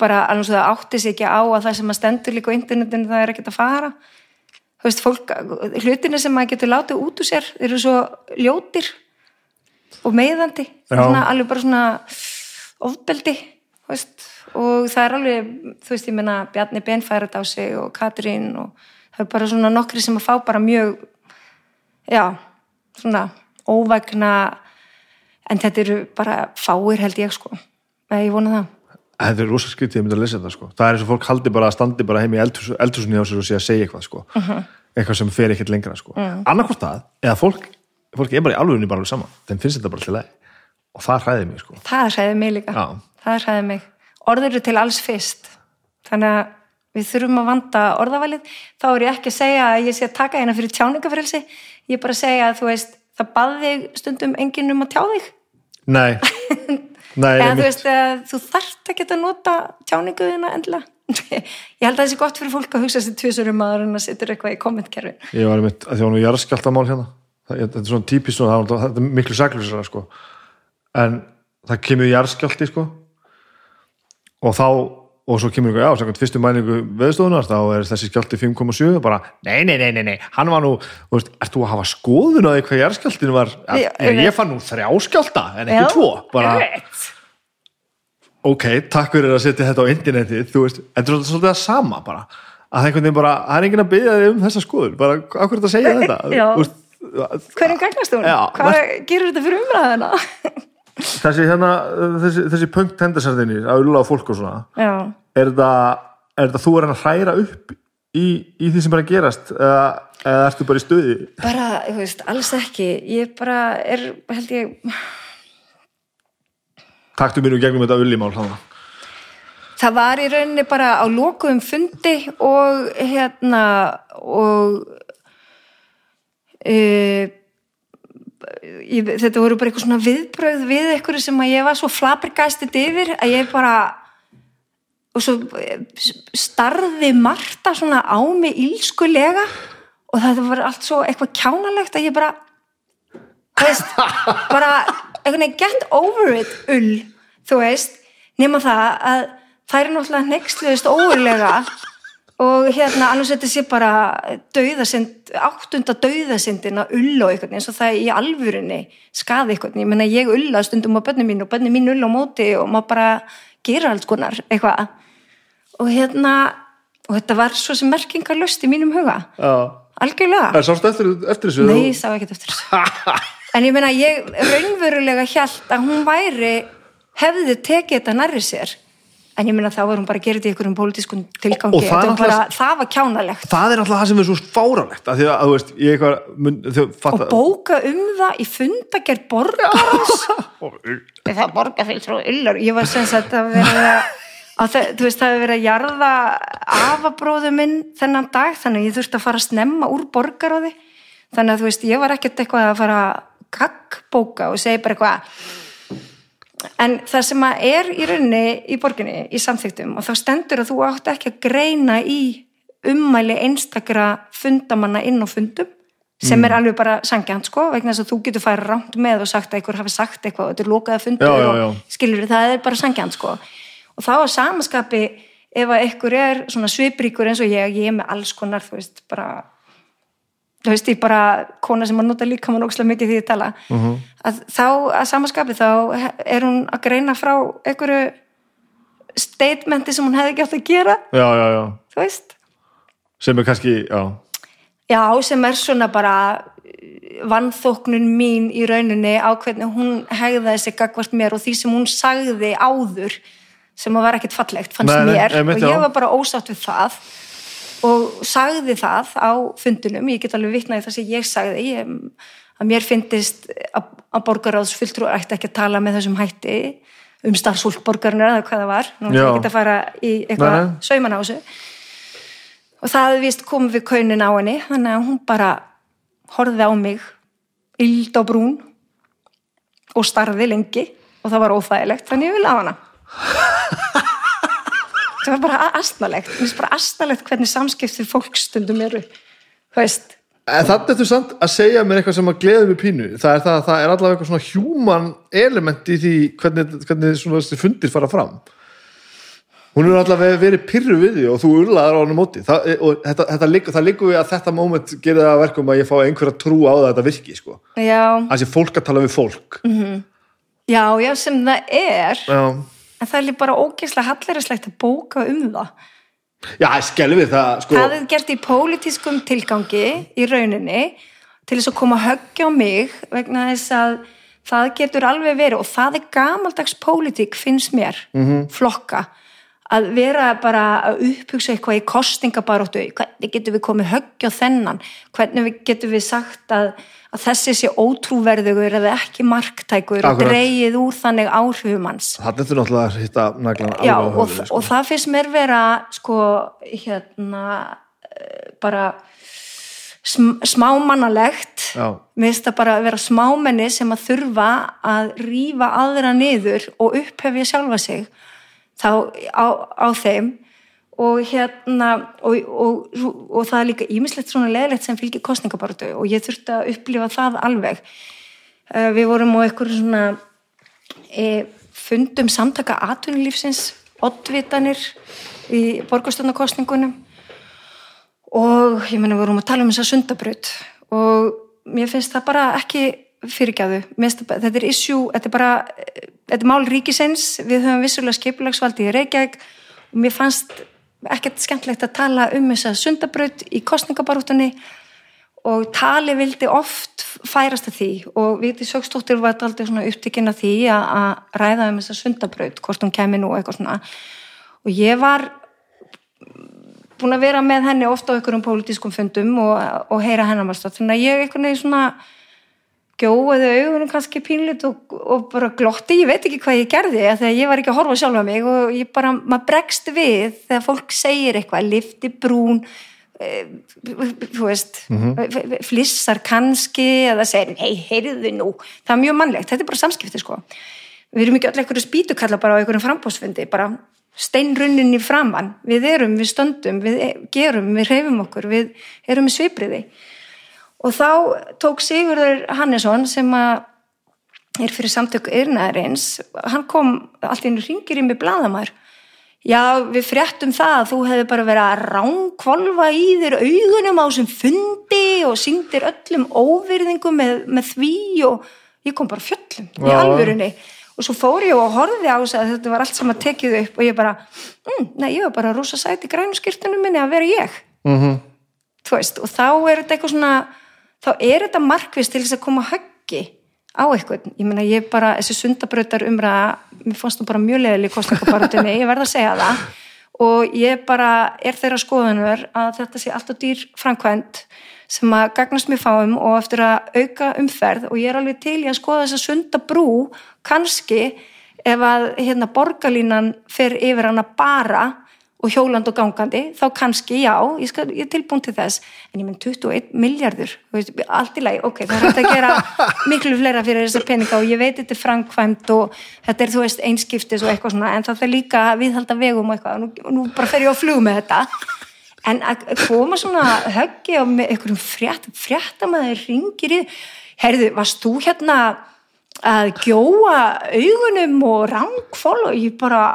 bara alveg svo það átti sig ekki á að það sem að stendur líka á internetinu það er ekkert að fara. Þú veist, fólk, hlutinni sem maður getur látið út úr sér eru svo ljótir og meiðandi. Já. svona, alveg bara svona ofbeldi veist, og það er alveg þú veist, ég meina Bjarni Ben færat á sig og Katrín og það er bara svona nokkri sem að fá bara mjög já, svona óvægna en þetta eru bara fáir held ég sko. Eða ég vona það. Þetta er rosa skrítið ég myndi að lesa þetta sko. Það er eins og fólk haldi bara að standi bara heim í eldhús, eldhúsinni á sér og sé að segja eitthvað sko. Eitthvað sem fer ekkert lengra sko. Uh annarkvort það, eða fólk fólk er bara í alvegunni bara alveg saman þeim finnst þetta bara til leið og það hræði mig sko. Það hræði mig líka. Já. það hræði mig, orður eru til alls fyrst. Þannig að við þurfum að vanda orðavalið, þá er ég ekki að segja að ég sé að taka hérna fyrir tjáningafrelsi ég er bara að segja að þú veist það baði stundum enginn um að tjá þig. Nei, nei eða þú veist að þú þarft ekki að nota tjáninguðina endilega. Ég held að það sé gott fyrir fólk að hugsa sér tvisur um aður en að setja eitthvað í kommentkerfin ég var einmitt, að hún er jarðskjáltamál hérna þetta er svona típist svona, það var- þetta er miklu saklusara sko. En það kemur jarðskjálti sko. Og þá og svo kemur ykkur, já, samkvæmt fyrstu mælingu veðstofunar, þá er þessi skjálti 5,7 og bara, nei, nei, nei, nei, nei, hann var nú þú veist, ert þú að hafa skoðun á því hvað jarðskjáltin var, ég, fann nú þrjá skjálta en ekki tvo, bara ok, takk fyrir að setja þetta á internetið, þú veist, en þetta er svolítið það sama bara, að einhvern veginn bara það er enginn að byggja þig um þessa skoðun, bara hvað er þetta að segja þetta, Hverjum gagnast hún? Já, hvað var- gerur þetta fyrir umræðina? þessi hérna, þessi, þessi punkt tendasarðinni að ulla á fólk og svona já, er þetta, er þú er hann að hræra upp í, í því sem að gerast eða, eða ertu bara í stöði bara, þú veist, alls ekki. Ég bara er, held ég taktu mínu gegnum þetta ullimál hann það var í rauninni bara á lokuðum fundi og hérna og uh, ég, þetta voru bara eitthvað svona viðbröð við eitthvað sem að ég var svo flabrigæstið yfir að ég bara og svo eh, starði Marta svona á mig ílskulega og það var allt svo eitthvað kjánalegt að ég bara veist, bara veginn get over it ull, þú veist nema það að það er náttúrulega nextluðist óurlega og hérna annars þetta sé bara dauðasind, áttunda dauðasindin að ulla veginn eins og það í alvörinni skaði veginn, ég menna ég ulla stundum á bönni mín og bönni mín ulla á móti og maður bara gera alls konar eitthvað. Og hérna og þetta var svo sem merkingarlöst í mínum huga. Já. algjörlega. Það sástu eftir, eftir þessu? Nei, ég sá ekkert eftir þessu. En ég meina, ég raunverulega hjælt að hún væri, hefði tekið þetta nærri sér en ég meina þá var hún bara að gera þetta í einhverjum pólitískun tilgangi. Og það bara, það var kjánalegt. Það er alltaf það sem er svo fáralegt að því að, þú veist, ég eitthvað mun, og bóka um það í fundagerð borgarans. Það borgar fyrir svo illur ég var sem sagt að vera að það, þú veist það hefur verið að jarða afabróðu minn þennan dag þannig að ég þurfti að fara að snemma úr borgaráði þannig að þú veist ég var ekkert eitthvað að fara að gagbóka og segja bara eitthvað en það sem að er í rauninni í borginni í samþyktum og þá stendur að þú átt ekki að greina í ummæli einstakra fundamanna inn á fundum sem er alveg bara sangjant sko vegna þess að þú getur færa rámt með og sagt að einhver hafi sagt eitthvað og þetta er lokaða fundur Já, já, já. og skilur það er bara sangjant sko og þá að samaskapi ef að einhver er svona svipríkur eins og ég ég er með alls konar þú veist bara þú veist ég bara kona sem að nota líka mann ókslega mikið því ég tala. Mhm. að þá að samaskapi þá er hún að greina frá einhverju statementi sem hún hefði ekki átt að gera. Já, já, já, þú veist? Sem er kannski, já. Já, sem er svona bara vannþóknun mín í rauninni á hvernig hún hegðaði sig gagvart mér og því sem hún sagði áður sem að vera ekkert fallegt fannst Nei, mér. einmitt, og ég var bara ósátt við það og sagði það á fundunum, ég get alveg vitnaði það sem ég sagði. Ég, að mér finnist að, að borgaráðsfulltrú ætti ekki að tala með þessum hætti um starfsfólk borgarinnar eða hvað það var, nú er ekki að fara í eitthvað sauman á þessu. Og það vist komið við kaunin á henni þannig að hún bara horfði á mig yld á brún og starði lengi og það var óþægilegt þannig ég vil á hana það var bara astnalegt mér finnst bara astnalegt hvernig samskiptir fólkstundum eru þú þannig ertu samt að segja mér eitthvað sem að gleði mig pínu. Það er það að það er allavega eitthvað svona human element í því hvernig, hvernig svona þessi fundir fara fram. Hún er allavega verið pyrru við því og þú urlaðar á hann móti. Það, og þetta, þetta, liggur- það liggur við að þetta moment gerir það að verkum að ég fá einhverja trú á það að þetta virki, sko. já, Það sé fólk að tala við fólk. já, já sem það er Já. En það er líka bara ógeðslega hallarislegt að bóka um það. Já, ég skelfi við það, sko. það er gert í pólitískum tilgangi í rauninni til þess að koma að höggja á mig vegna þess að það getur alveg verið og það er gamaldags pólitík finnst mér, flokka að vera bara að upphugsa eitthvað í kostningabaróttu hvernig getum við komið höggja á þennan? Hvernig við getum við sagt að, að þessi sé ótrúverðugur eða ekki marktækur og Akkurat. dreigið úr þannig áhrifum hans Það er náttúrulega að hitta naglan Já, og, höfuðið, sko. og það finnst mér vera sko, hérna eh, bara sm smámannalegt mér finnst það bara að vera smámenni sem að þurfa að rífa aðra niður og upphefja sjálfa sig þá á, á þeim og hérna og, og, og það er líka ímislegt svona leðilegt sem fylgir kostningabartu og ég þurfti að upplifa það alveg. Uh, við vorum á einhverju svona e, fundum samtaka atvinnulífsins oddvitanir í borgarstjórnarkostningunum og ég meina við vorum að tala um þessa sundabraut og mér finnst það bara ekki fyrirgjáðu, þetta er issue, þetta er bara þetta er mál ríkisins, við höfum vissulega skipulagsvaldi í Reykjavík og mér fannst ekkert skemmtlegt að tala um þessa sundabraut í kostningabarútunni og tali vildi oft færast að því og Viti Sögstóttir var aldrei svona upptekinn að því að, að ræða um þessa sundabraut, hvort hún kemi nú eitthvað svona. Og ég var búin að vera með henni ofta á einhverjum pólitískum fundum og, og heyra hennar mást þannig að ég einhvern veginn svona gjóði augunum kannski pínlut og, og bara glotti, ég veit ekki hvað ég gerði að ég var ekki að horfa sjálfa mig og ég bara, maður bregst við þegar fólk segir eitthvað, lifti brún eh, þú veist flissar kannski eða segir, nei, heyrðu nú. Það er mjög mannlegt, þetta er bara samskipti sko. Við erum ekki öll einhverju spýtukalla bara á einhverjum frambóðsfundi, bara steinrunnin í framann, við erum, við stöndum við e- gerum, við hreyfum okkur við erum með svipriði og þá tók Sigurður Hannesson sem að er fyrir samtök yrnaðarins hann kom allt í einu ringir í mig bladamær já við fréttum það að þú hefði bara verið að ránkvolfa í þér augunum á þessum fundi og síngdir öllum óvirðingum með, með því og ég kom bara fjöllum í alvörunni. Og svo fór ég og horfði á þess að þetta var allt saman tekið upp og ég bara, mm, nei ég var bara rosa sæti skýrtunum minni að vera ég. Mhm. þú veist, og þá er þetta eitthvað svona þá er þetta markvist til þess að koma að höggi á eitthvað, ég meina ég bara þessi sundabrautar umræða, mér fannst það bara mjög leðileg kostningabaratunni, ég verð að segja það. Og ég bara er þeirra skoðanur að þetta sé alltaf dýr framkvæmt sem að gagnast mér fáum og eftir að auka umferð. Og ég er alveg til í að skoða þessa sundabrú kannski ef að hérna borgarlínan fer yfir hana bara og hjóland og gangandi, þá kannski já, ég, skal, ég er tilbúin til þess. En ég minn 21 miljardur allt í lagi, ok, það er hægt að gera miklu fleira fyrir þessa peninga og ég veit þetta er framkvæmt og þetta er þú veist einskiptis og eitthvað svona, en það fyrir líka viðhalda vegum og eitthvað, og nú, nú bara fer ég á flug með þetta. En að koma svona höggi á með einhverjum frétt, fréttamæður ringir í herðu, varst þú hérna að gjóa augunum og rangfól og ég bara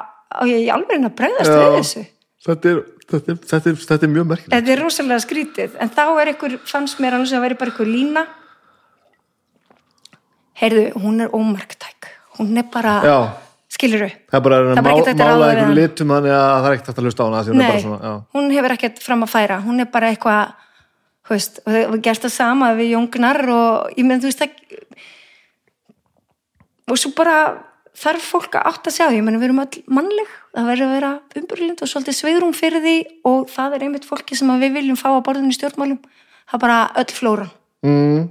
og ég er alveg að bregðast við þessu þetta er, þetta er, þetta er, þetta er mjög merkilegt Þetta er rosalega skrítið, en þá er einhver, fannst mér alveg að vera bara einhver lína. Heyrðu, hún er ómarktæk. Hún er bara, já, skilur það bara er bara að mála einhverjum hann. litum þannig að það er ekkert að hlusta á hana hún svona, hún hefur ekkert fram að færa. Hún er bara eitthvað, veist, og það gert það sama við Jóngnar og ég meðan þú veist það, og svo bara þarf fólk að átt að sjá, ég meðan við erum öll mannleg, það verður að vera umburlind og svolítið sveigrúm fyrir því og það er einmitt fólki sem við viljum fá að borðinu í stjórnmálum. Það er bara öll flóran. mm,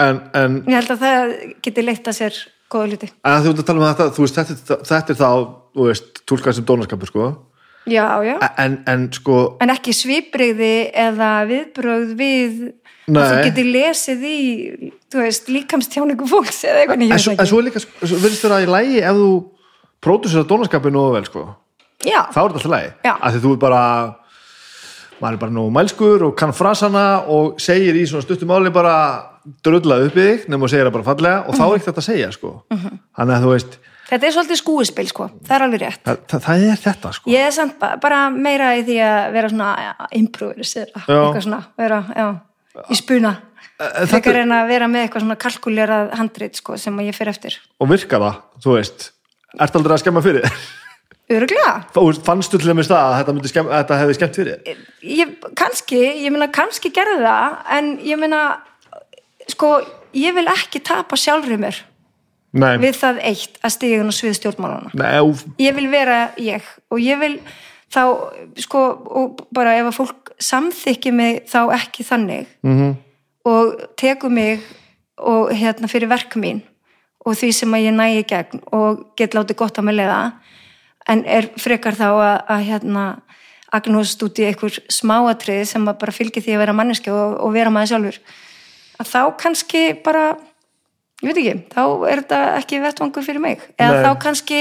en, en Ég held að það geti leitt að sér góða hluti. að þú ert að tala um þetta, þú veist, þetta, þetta er þá þú veist, túlkað sem dónaskapur sko Já, já. en, en sko, En ekki svipriði eða viðbrögð við Nei. að þú geti lesið í, þú veist, líkamstjáningu fólks eða eitthvað nýjum en, svo, en svo líka verðist þér að í lægi ef þú pródusir að dónaskapur nógu vel sko. Já, þá er þetta alltaf lægi, af því þú er bara maður er bara nógu mælskur og kann frasana og segir í svona stuttum máli bara drullað upp í þig nema og segir það bara fallega og þá er ekkert að segja sko. Þannig að þú veist, þetta er svolítið skúispil, sko. Það er alveg rétt. það, það, það er þetta sko. Ég er samt ba- bara meira í því að vera svona improvisera, eitthvað svona, vera, já, í spuna. Frekar en að vera með eitthvað svona kalkulerað handrit, sko, sem að ég fyrir eftir. og virka það, þú veist ert aldrei að skemma fyrir þér? Öruglega. Þú veist, fannstu til dæmis það að þetta, myndi skemma, þetta hefði skemmt fyrir þér? ég, kannski, ég meina kannski gerði það en ég meina sko, ég vil ekki tapa sjálfri mér Nei, við það eitt að stiga inn á svið stjórnmálana ég vil vera ég og ég vil þá, sko, og bara ef að fólk samþykki mig þá ekki þannig mhm, og tekur mig og hérna fyrir verk mín og því sem að ég nægi gegn og get látið gott að mig leiða. En er frekar þá að, að hérna agnóst út í einhver smáatrið sem bara fylgir því að vera manneski og, og vera maður sjálfur. Að þá kannski bara ég veit ekki, þá er þetta ekki vettvangur fyrir mig. Eða Nei. þá kannski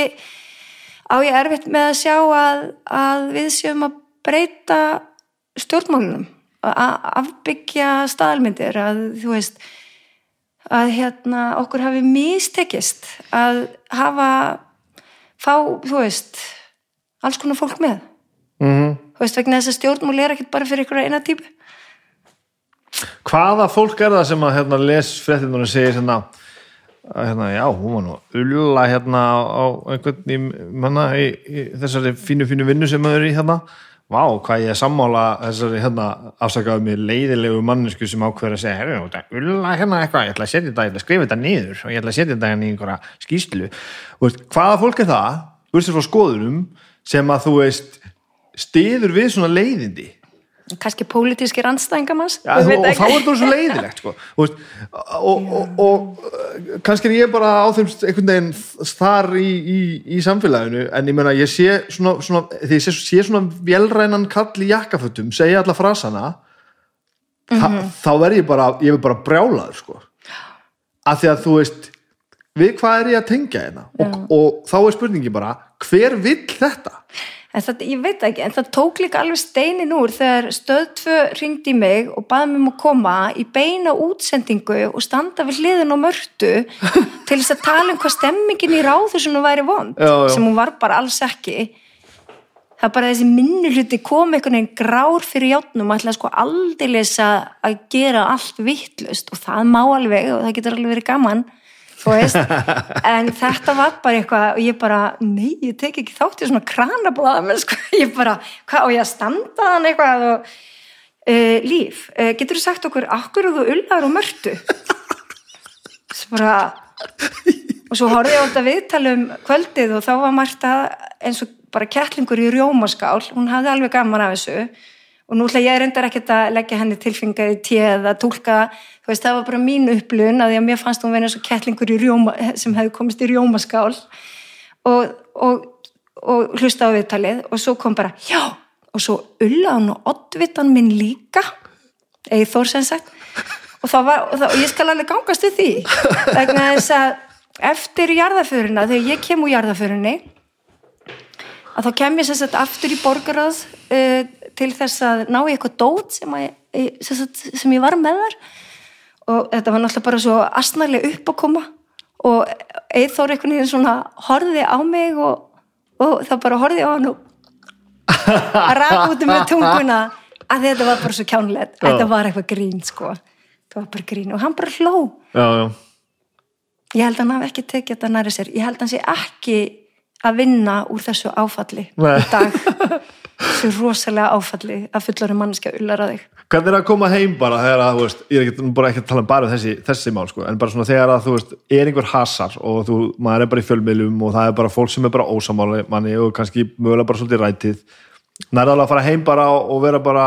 á ég erfitt með að sjá að, að við séum að breyta stjórnmálunum að afbyggja staðalmyndir að þú veist að hérna okkur hafi mistekist að hafa fá, þú veist alls konar fólk með. Mhm. þú veist vegna þess að stjórnmál er ekkert bara fyrir ykkur eina típu. Hvaða fólk er það sem að hérna, les fréttinur og segir hérna, hérna já, hún var nú ulla hérna á einhvern í, manna, í, í þessari fínu fínu vinnu sem maður er í hérna Vá, hvað ég er sammála þessari hérna afsakaðu mig leiðilegu mannesku sem ákveður að segja, herru, þetta ulla hérna eitthvað, ég ætla að setja þetta, ég ætla að skrifa þetta niður og ég ætla að setja þetta hérna í einhverja skýslu. Þú veist, hvaða fólk er það, bursið frá skoðunum, sem að þú veist, stiður við svona leiðindi? Kannski pólitískir andstæðingamanns Já, þú, og þá er þetta svo leiðilegt sko. Og, og, og kannski er ég bara á þeim einhvern veginn þar í, í, í samfélaginu en ég meina ég sé svona, svona því ég sé, sé svona vélrænan kall í jakkafötum, segja alla frasana þa, þá verð ég bara ég er bara brjálaður sko. af því að þú veist við hvað er ég að tengja hérna og, og þá er spurningi bara hver vill þetta? En það, ég veit ekki, en það tók líka alveg steinin úr þegar stöð 2 ringdi mig og baði mig um að koma í beina útsendingu og standa við hliðin á mörtu til þess að tala um hvað stemmingin í ráðusunum væri vond, Já, já. sem hún var bara alls ekki. Það er bara þessi minnuluti kom einhvern veginn grár fyrir játnum og ætla sko aldeilis að að gera allt vittlust og það má alveg og það getur alveg verið gaman þú veist, en þetta var bara eitthvað og ég bara, nei, ég tek ekki þátt í svona kranablaða, menn sko. Ég bara, hvað, og ég að standa hann eitthvað og uh, líf uh, getur þú sagt okkur, okkur eru þú ullar og mörtu? Svo bara og svo horfði ég þetta viðtalum kvöldið og þá var Marta eins og bara kettlingur í rjómaskál. Hún hafði alveg gaman af þessu og nú ætla ég reyndar ekkert að leggja henni tilfengað í téð að tólka þú veist það var bara mín upplun að því að mér fannst hún verið eins og kettlingur rjóma, sem hefði komist í rjómaskál. Og, og, og hlusta á viðtalið og svo kom bara já og svo ulla hann og oddvitan minn líka. Eða Þór sem sagt. Og, og, ég skal alveg gangast við því. Vegna þess að eftir jarðaföruna, þegar ég kem úr jarðaförunni að þá kem ég sagt aftur í borgarað uh, til þess að ná ég eitthvað dót sem, að, sem, ég var með þar. Og þetta var náttúrulega bara svo asnælega upp að koma. Og eithór einhvern veginn svona horfiði á mig og, og það bara horfiði á hann og að raka út með tunguna. Að þetta var bara svo kjánlegt. Þetta var eitthvað grín sko. Það var bara grín. Og hann bara hló. Já, já. ég held að hann hafi ekki tekið þetta næri sér. Ég held að hann sé ekki að vinna úr þessu áfalli Nei. í dag þessu rosalega áfalli að fullarum mannskja ullar að þig. Hvernig er að koma heim bara þegar að, þú veist, ég er ekki, bara ekki að tala um bara um þessi, þessi mál, sko, en bara svona þegar að, þú veist, er einhver hasar og þú, maður er bara í fjölmiðlum og það er bara fólk sem er bara ósamáli manni og kannski mögulega bara svolítið rætið, nærðalega að fara heim bara og vera bara,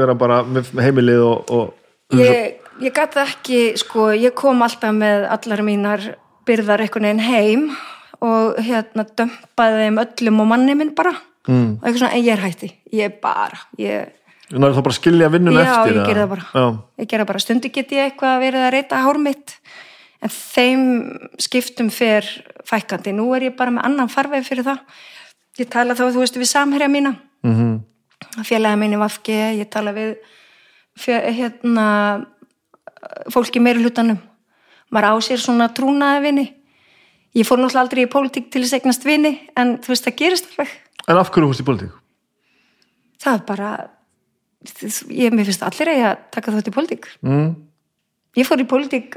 vera bara heimilið og, og ég, ég gæti ekki sko, ég kom alltaf með allar mínar byrðar einhvern veginn heim og hérna dömpaði þeim öllum og manni minn bara mm. og eitthvað svona, en ég er hætti, ég er bara ég nærðu þá bara að skilja vinnun Já, eftir ég eða? gerði það bara. Já. ég gera bara stundi get ég eitthvað verið að reyta hár mitt en þeim skiptum fer fækandi, nú er ég bara með annan farveg fyrir það ég tala þá, þú veist, við samherja mína mm -hmm. félagi mín í Vafge ég tala við fjö, hérna fólki meiri hlutanum maður á sér svona trúnaði vini ég fór náttúrulega aldrei í pólitík til að eignast vini en þú veist, það gerist alveg En af hverju húst í politík? það er bara ég, mér finnst allir að taka þátt í pólitík mm. ég fór í pólitík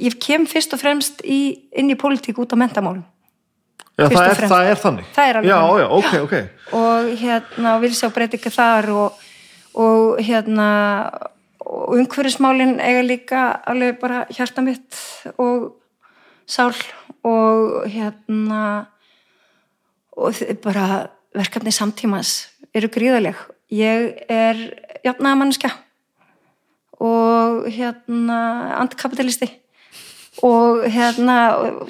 ég kem fyrst og fremst í, inn í pólitík út á mentamálum Já, það er, það er þannig. Það er alveg já. Já, ok, ok. og hérna vil sjá breytinga þar og, og hérna og umhverfismálin eiga líka alveg bara hjarta mitt og sál og hérna og bara verkefni samtímans eru gríðaleg ég er jafnaðamannskja og hérna antikapitalisti og hérna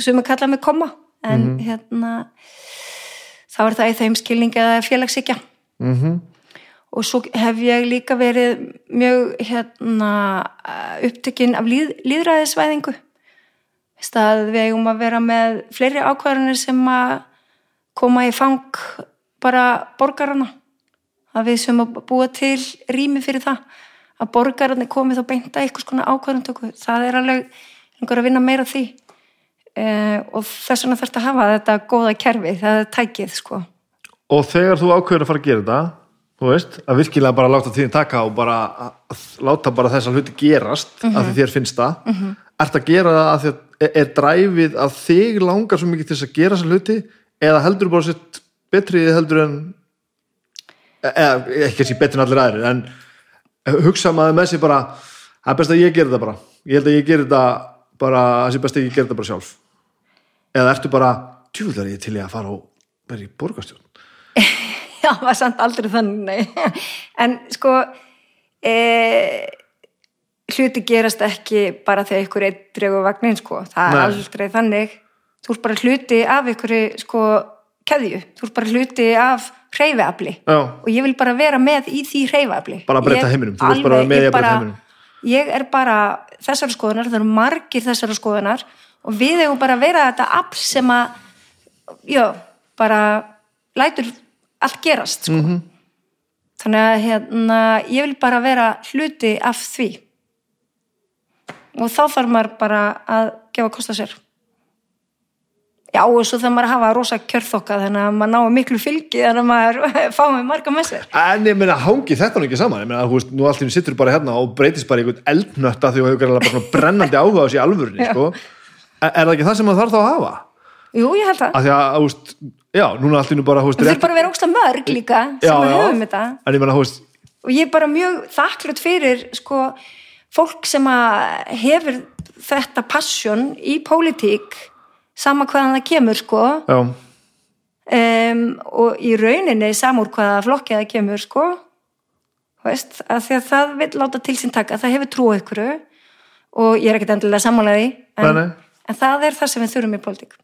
sem er kallað með koma en hérna þá er það í þeim skilningi eða félagsíkja mm -hmm. og svo hef ég líka verið mjög hérna upptökin af líð, líðræðisvæðingu stað við eigum að vera með fleiri ákvarðanir sem að koma í fang bara borgarana. Að við sem að búa til rými fyrir það. Að borgararnir komi þá beint að einhvers konar ákvarðantöku það er alveg einhver að vinna meira að því. Eh, og þess vegna þarf að hafa þetta góða kerfi það er tækið sko. Og þegar þú ákveður að fara að gera þetta, þú veist, að virkilega bara láta tíðin taka og bara að láta bara þessa hluti gerast Mhm. að því þér finnst það, mm -hmm. ert að gera það að að er, dræfið að þig langar svo mikið til þess að gera þessa hluti eða heldur bara sitt betriði heldur en eða ekki að sé betri en allir aðrir en hugsa maður með sér bara það er best að ég gera þetta bara. Ég held að ég gera þetta bara það sé best að ég gera þetta bara sjálf. Eða ertu bara, tjúðar ég til ég að fara og vera í borgarstjórn? Já, það var samt aldrei þannig nei. en sko e, hluti gerast ekki bara þegar ykkur eitt dregur vagnin sko, það er Nei. aldrei þannig. Þú ert bara hluti af ykkur sko keðju, þú ert bara hluti af hreyfiafli Já. og ég vil bara vera með í því hreyfiafli Bara að breyta heiminum, þú vilt bara með í að breyta heiminum. ég er bara þessara skoðunar, það eru margir þessara skoðunar og við hefum bara að vera þetta afl sem að já, bara lætur allt gerast sko. Mhm. þannig að hérna, ég vil bara vera hluti af því og þá þarf maður bara að gefa kost að sér já og svo þarf maður að hafa rosa kjörþokka þannig að maður náu miklu fylgi þannig að maður fái marga með sér. En ég meina, hangi þetta nú ekki saman? Ég meina, þú veist, nú einu sittur bara hérna og breytist bara í einhvern eldnötta því þú hefur greinlega bara brennandi áhuga á þessi alvörunni, sko. Er, það ekki það sem maður þarf þá að hafa? jú, ég held það. Af því að, þú veist, já, núna í einu bara, þú veist, Það þurf bara að vera ógsta mörg líka sem að höfum þetta. En ég meina, þú veist, og ég er bara mjög þakklátt fyrir sko fólk sem að hefur þetta passion í pólitík sama hvaðan það kemur sko. Um, og í rauninni samúr hvaða flokki það kemur sko. Veist, að því að það vil láta til sín taka, það hefur trú á ykkur og ég er ekkert endilega sammálaði en, en það er það sem við þurfum í pólitík.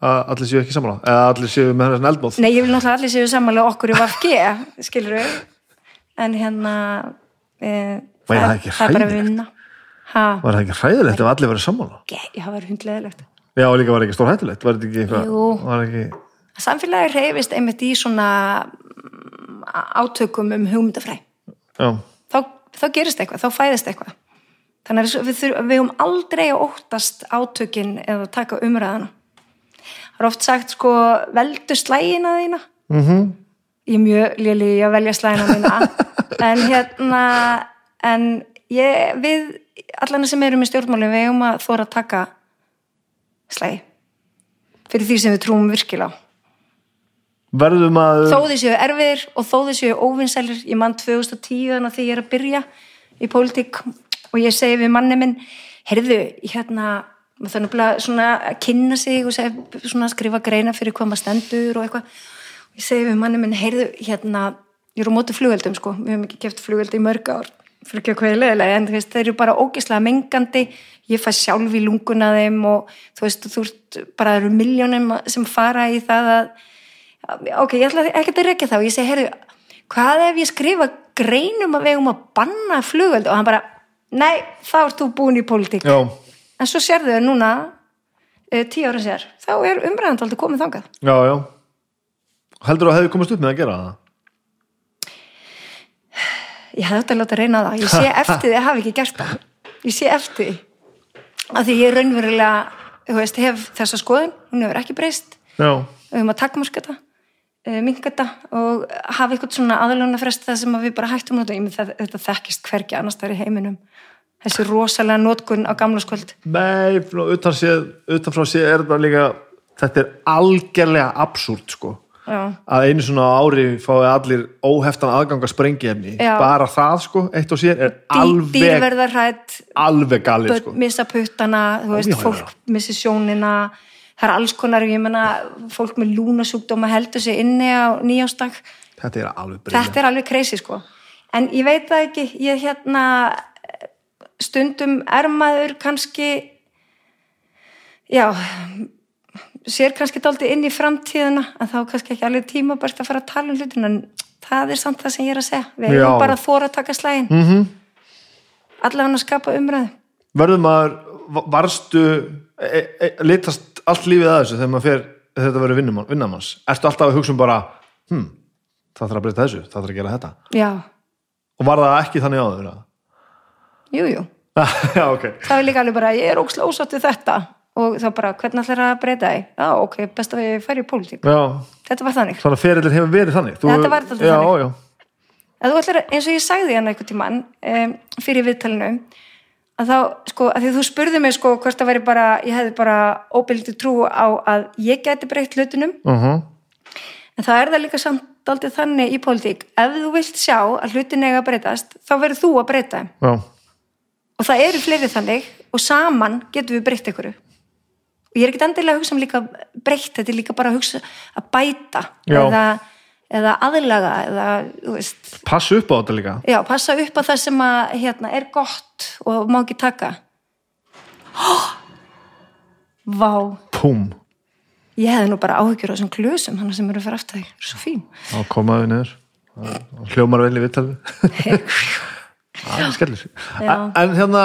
Að allir séu ekki sammála eða allir séu með hennar eldmóð. Nei, ég vil náttúrulega allir séu sammála okkur í VFG skilur við en hérna e, það það er bara að vinna. Ha, var það ekki hræðilegt ef allir verið sammála? Ge, ég hafa verið hundleðilegt já, og líka var ekki stór hættulegt var þetta ekki eitthvað Jú. var ekki, Samfélagi reyfist einmitt í svona mm, átökum um hugmyndafræ já, þá, þá gerist eitthvað, þá fæðist eitthvað. Þannig að við, við höfum aldrei að óttast átökin eða taka umræðana það er oft sagt sko veldu slægina þína. Mhm. Ég er mjög í að velja slægina mína. En hérna en ég, við allan sem erum í stjórnmálum við höfum að þóra að taka slægi fyrir því sem við trúum virkilega. Verðum að þó þið séu erfiðir og þó þið séu óvinsælir ég mann 2010 þannig að því ég er að byrja í pólitík og ég segi við manni minn heyrðu, hérna maður þannig að svona að kynna sig og seg, svona skrifa greina fyrir hvað maður stendur og eitthvað. Og ég segi við manni minn, heyrðu, hérna ég er á móti flugveldum sko, við höfum ekki keft flugveldi í mörg ár, fyrir ekki að hvað er leðilega en veist, þeir eru bara ógislega mengandi. Ég fæ sjálf í lunguna þeim og þú veist, þú ert bara það eru miljónum sem fara í það að ok, ég ætla ekki að rekja þá. Ég segi, heyrðu, hvað ef ég skrifa greinum að vegum að banna flugveld og hann bara, nei, þá ert þú búin í pólitík, já, en svo sérðu þau núna e, tíu ára sér, þá er umræðand aldrei komið þangað. Já, já. Heldur þú að hefði komast upp með að gera það ég hefði átt að láta reyna það, ég sé eftir því að hafa ekki gert það, ég sé eftir því. Að því ég raunverulega veist, hef þessa skoðun, hún hefur ekki breyst. Já, við höfum að takmarka þetta minga þetta og hafa eitthvað svona aðlunna frest það sem að við bara hættum að það, þetta þekkist hvergi annars þar í heiminum. Þessi rosalega nótkun á gamla skvöld nei, frá utan, séð, utan er þetta líka þetta er algjörlega absúrt sko já, að einu svona ári fái allir óheftan aðgang að sprengiefni Já. bara það sko, eitt og sér er alveg, dýrverðar hrætt alveg galið sko. missa puttana, þú veist, Já, já, já. fólk missi sjónina. Það er alls konar, ég menna fólk með lúnasjúkdóma heldur sig inni á nýjástag þetta er alveg briljant þetta er alveg crazy sko. En ég veit það ekki, ég hérna stundum er maður kannski já sér kannski dálítið inn í framtíðina en þá kannski ekki alveg tímabært að fara að tala um hlutin en það er samt það sem ég er að segja við Já. erum bara að þóra að taka slægin mm. -hmm. allavega að skapa umræðu verður maður, va- varstu e, e, litast allt lífið að þessu þegar maður fer, þetta verður vinnumann, vinnamanns ertu alltaf að hugsa um bara hm, það þarf að breyta þessu, það þarf að gera þetta já, og var það ekki þannig áður eða? jú, jú já, ok það er líka alveg bara, ég er ókslega ósátt við þetta og þá bara, hvernig ætlar að breyta því? Já, ok, best að ég færi í pólitík. Þetta var þannig. Þannig að ferillin hefur verið þannig. Þú, Þetta var dálítið já, þannig. Já, að ætlar, eins og ég sagði hann einhvern tímann um, fyrir viðtalinu að þá, sko, að því þú spurði mig sko hvort það væri bara, ég hefði bara óbyldi trú á að ég gæti breytt hlutunum uh -huh. en það er það líka samt aldrei þannig í pólitík. Ef þú vilt sjá að hlutin eiga að breytast þá verður þú að breyta já, og það eru fleiri þannig og saman getum við breytt ykkur og ég er ekkert endilega að hugsa um líka breytt, þetta er líka bara að hugsa að bæta eða, eða aðlaga eða, þú veist. Passu upp á þetta líka. Já, passa upp á það sem að hérna, er gott og má ekki taka. Vá, pum, ég hefði nú bara áhyggjur á þessum klösum, hann sem eru fyrir aftur. Þig, svo fín. þá komaðu niður. Það hljómar vel í viðtalið. Það er skellir. En hérna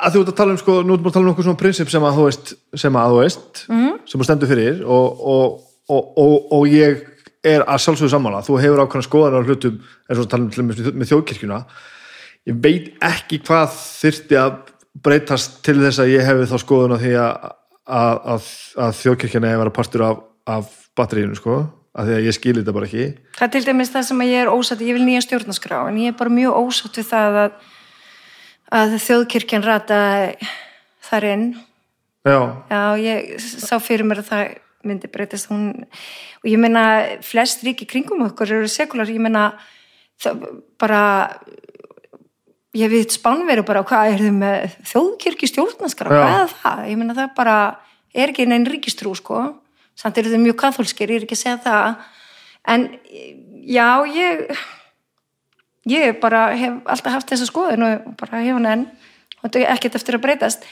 að þú ert að tala um sko, nú erum við að tala um okkur svona prinsip sem að þú veist, sem að þú veist Mhm. sem þú stendur fyrir og, og, og, og, og ég er að sjálfsögðu sammála. Þú hefur ákveðna skoðan á hlutum eins og að tala um með, þjóðkirkjuna. Ég veit ekki hvað þyrfti að breytast til þess að ég hefði þá skoðun á því að, að, að, að þjóðkirkjana hefur að partur af, af batteríinu sko, af því að ég skil þetta bara ekki. Það er til dæmis það sem að ég er ósatt, ég vil nýja stjórnarskrá, en ég er bara mjög ósatt við það að, að þjóðkirkjan rata þar inn. já, Já, ég sá fyrir mér að það myndi breytast. Hún, og ég meina flest ríki kringum okkur eru sekular, ég meina það bara ég veit spánveru bara hvað er þið með þjóðkirkju stjórnaskara, hvað er það? Ég meina það bara er ekki neinn ríkistrú sko, samt eru þið mjög katholskir, ég er ekki að segja það, en já, ég, ég bara hef alltaf haft þessa skoðun og bara hef hann enn og þetta er ekkert eftir að breytast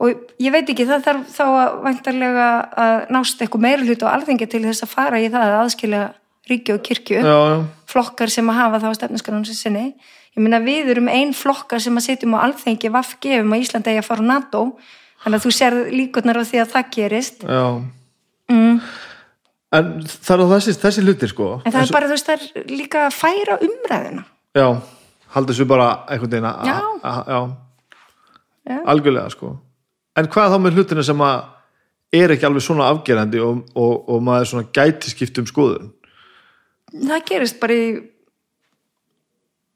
og ég veit ekki, það þarf þá að væntarlega að nást eitthvað meira hlut á alþengi til þess að fara í það að aðskilja ríki og kirkju já, já, flokkar sem að hafa þá stefnuskanum sem sinni. Ég meina við erum ein flokkar sem að setjum á alþengi vaffgefum að Íslanda að fara á NATO þannig að þú sér líkurnar á því að það gerist já. mm. En það er á þessi, þessi hlutir sko en það er bara þú veist það er líka að færa umræðina Já, haldið svo bara einhvern veginn að, Já. já, Já. algjörlega sko. En hvað þá með hlutina sem að er ekki alveg svona afgerandi og, og, og maður svona gæti skipt um skoðun? Það gerist bara í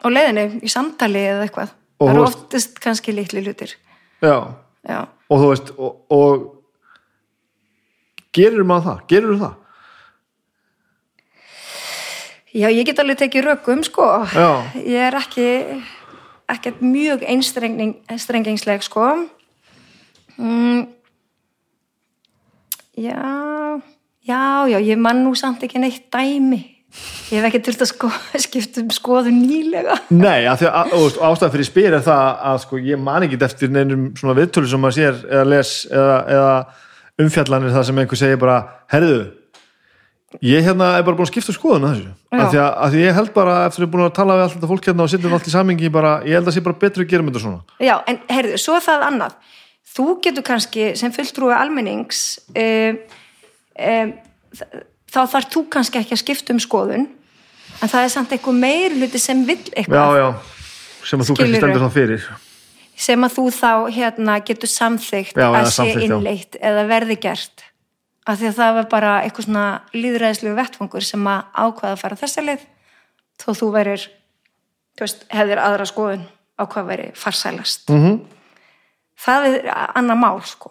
á leiðinni, í samtali eða eitthvað. Og það þú eru oftast kannski litli hlutir. Já, já, og þú veist og, og gerir maður það, gerir það já ég get alveg tekið rökum sko. Já. ég er ekki ekkert mjög einstrengingsleg sko. Mm, já já, já, ég man nú samt ekki neitt dæmi. Ég hef ekki þurft að sko, skipta um skoðun nýlega. Nei, að því að, ástæðan fyrir spyr er það að sko, ég man ekki eftir neinum svona viðtölu sem maður sér eða les eða, eða umfjallanir það sem einhver segir bara, herðu ég hérna er bara búin að skipta um skoðun að þessu, Já. að því að, að því ég held bara eftir að ég er búin að tala við allt þetta fólk hérna og setja allt í samingi, bara, ég held að sé bara betur að gera með þetta svona Já, en heyrðu, svo það annað. Þú getur kannski sem fulltrúi almennings um, um, þá þarf þú kannski ekki að skipta um skoðun en það er samt eitthvað meiri hluti sem vill Já, eitthvað já, sem að þú kannski stendur þá fyrir sem að þú þá hérna getur samþygt Já, að sé já. innleitt eða verði gert af því að það var bara eitthvað svona líðræðislu vettfangur sem að ákvaða að fara þessa leið þó þú verir veist, hefðir aðra skoðun á hvað veri farsælast. Mm -hmm. það er annað mál sko.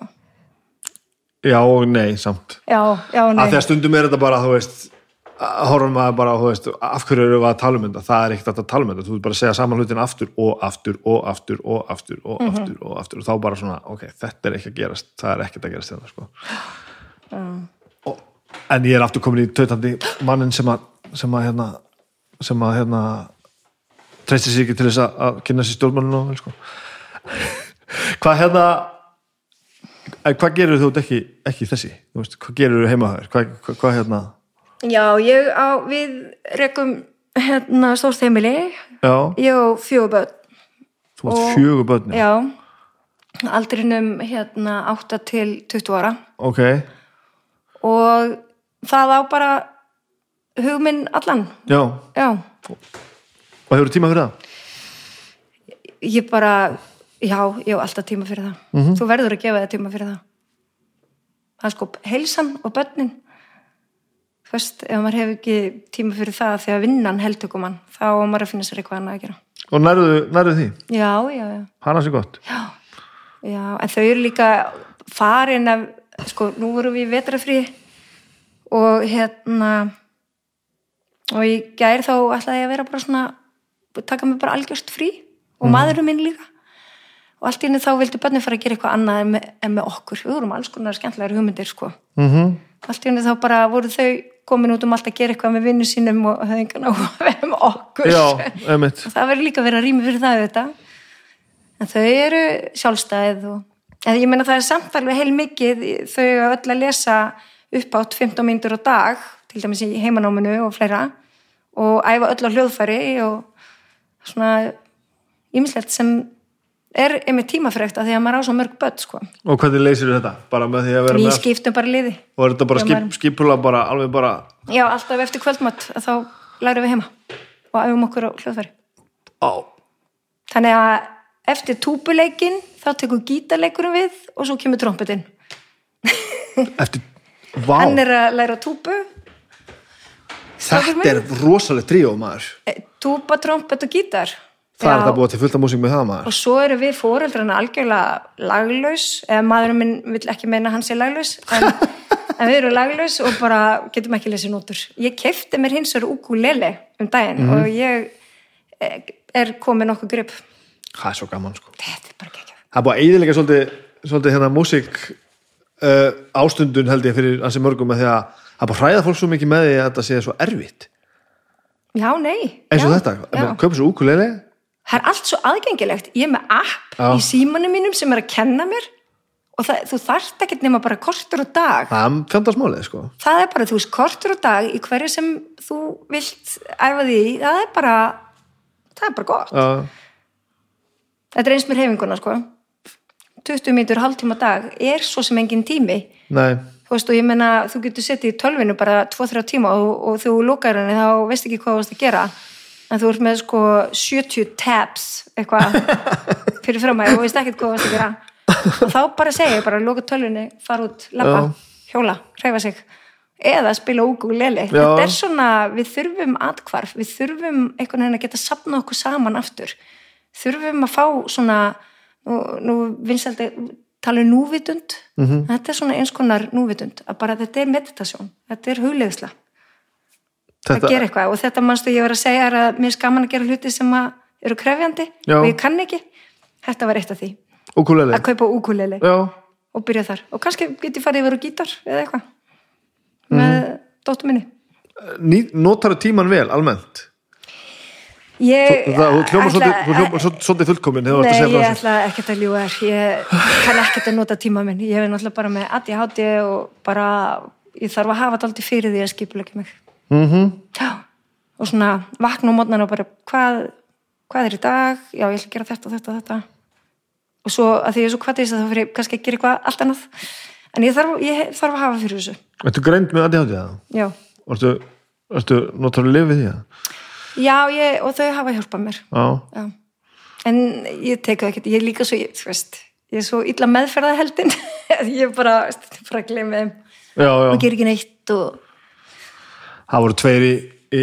Já og nei, samt. Já, já, að nei. því að stundum er þetta bara, þú veist að horfum maður bara, þú veist, af hverju eru við að tala um þetta, það er ekkert að tala um þetta. Þú vil bara segja saman hlutin aftur og aftur og aftur og aftur og Mhm. aftur og aftur og þá bara svona, ok, þetta er ekki að gerast það er ekkert að gerast þetta, sko og, en ég er aftur komin í tautandi mannin sem að sem að hérna sem að hérna treysti sig ekki til þess að, kynna sér stjórnmanninu og vel, sko. Hvað hérna hvað gerur þú ekki, ekki þessi? Veist, hvað gerur þú heima þér? Hvað, hvað, hvað hérna? Já, ég á, við rekum hérna stórt heimili. Já, ég á fjögur börn. Þú börn já. já, aldrinum hérna 8 til 20 ára. Ok, og það á bara hugminn allan. Já. Já, og hefur tíma fyrir það? Ég bara já, ég á alltaf tíma fyrir það. Mhm. þú verður að gefa það tíma fyrir það. Það er sko heilsan og börnin. Þú veist, ef maður hefur ekki tíma fyrir það þegar vinnan heldur koman þá maður að finna sér eitthvað annað að gera. Og nærðu, nærðu því, já, já, já, hana sér gott. Já en þau eru líka farin af sko, nú vorum við vetrafrí og hérna og ég gær þá ætlaði ég að vera bara svona taka mig bara algjörst frí og maðurinn minn líka. Og allt í henni þá vildi börnin fara að gera eitthvað annað en með, en með okkur, við vorum alls konar skemmtilegar hugmyndir sko, mm -hmm. allt í henni þá bara voru þau komin út um allt að gera eitthvað með vinnu sínum og höfðu engan á að vera með okkur. Já, og það verður líka að vera rými fyrir það þetta en þau eru sjálfstæðið og en ég meina það er samt alveg heil mikið þau öll að lesa upp átt 15 mínútur á dag til dæmis í heimanáminu og fleira og æfa öll á hljóðfæri og svona ýmislegt sem er einmitt tímafrekt að því að maður á svo mörg börn sko. og hvernig leysir þetta, bara með því að vera með skiptum bara liði. Og er þetta bara skip, skipula bara, alveg bara Já, alltaf eftir kvöldmatt þá lærum við heima og æfum okkur á hljóðfæri. Á, Þannig að eftir túpuleikin þá tekur gítarleikurinn við og svo kemur trompetinn. eftir, vá Hann er að læra túpu, þetta er rosalega tríó maður eh, túpa, trompet og gítar. það er Já, það búið til fullt af músík með það maður Og svo eru við fóreldrarna algjörlega laglaus, eða maðurinn minn vill ekki meina hann sé laglaus, en, en við erum laglaus og bara getum ekki lesið nótur. Ég kefti mér hins vegar ukulele um daginn Mhm. og ég eh, er komið nokkuð grip. Það er svo gaman sko. Þetta er bara ekki það er búið að eiginlega svolítið, svolítið hérna músík uh, ástundun held ég fyrir ansi mörgum með því að það er bara að hræða fólk svo mikið með því að þetta sé svo erfitt. Já, nei. Eins og já, þetta, já. köpum svo úkulele. Það er allt svo aðgengilegt. Ég er með app Já. í símanum mínum sem er að kenna mér og það, þú þarft ekkert nema bara kortur á dag. Það sko. Það er bara, þú veist, kortur á dag í hverju sem þú vilt æfa því það er bara það er bara gott. Já, þetta er eins með reyfinguna, sko. 20 mítur, hálftíma á dag er svo sem engin tími. Nei, þú veist, og ég meina, þú getur settið í tölvinu bara 2-3 tíma og, og þú lókar henni þá veist ekki hvað þú varst að gera. En þú ert með sko 70 tabs eitthvað fyrir fram að og veist ekkert hvað þú varst að gera. Og þá bara segja ég bara, lóka tölvinu fara út, lappa, hjóla, hreyfa sig. Eða spila Já. þetta er svona, við þurfum atkvarf við þurfum einhvern veginn að geta sapna okkur saman aftur þurfum að fá svona nú, nú vinsaldi tala um núvitund. Mhm. þetta er svona eins konar núvitund að bara þetta er meditasjón, þetta er hugleðsla að þetta gera eitthvað. Og þetta mannstu ég var að segja er að mér er gaman að gera hluti sem að eru krefjandi Já. og ég kann ekki. Þetta var eitt af því, úkulele að kaupa úkulele Já, og byrja þar. Og kannski get ég farið yfir á gítar eða eitthvað. Með Mhm. dóttur minni. Ný, notar tíman vel, almennt ég það, þú hljómar svolítið, þú fullkomin þú Nei, ég ætla ekkert að ljúga þér ég kann ekkert að nota tíma minn. Ég er náttúrulega bara með ADHD og bara ég þarf að hafa þetta aldrei fyrir því að skipulegja mig. Mhm. Já, og svona vakna á mótnan og bara hvað, hvað er í dag? Já, ég ætla að gera þetta, þetta, þetta. Og svo að því ég er svo hvað þá fyrir ég kannski að gera eitthvað allt annað. En ég þarf, ég þarf að hafa fyrir þessu. Ertu greind með ADHD það? já, ertu notar að lifa því það? Já ég, og þau hafa hjálpað mér. Já, já. en ég teka ekkert ég er líka svo, ég, þú veist ég er svo illa meðferða heldin ég er bara, bara að gleyma þeim og ger ekki neitt og Það voru tveir í, í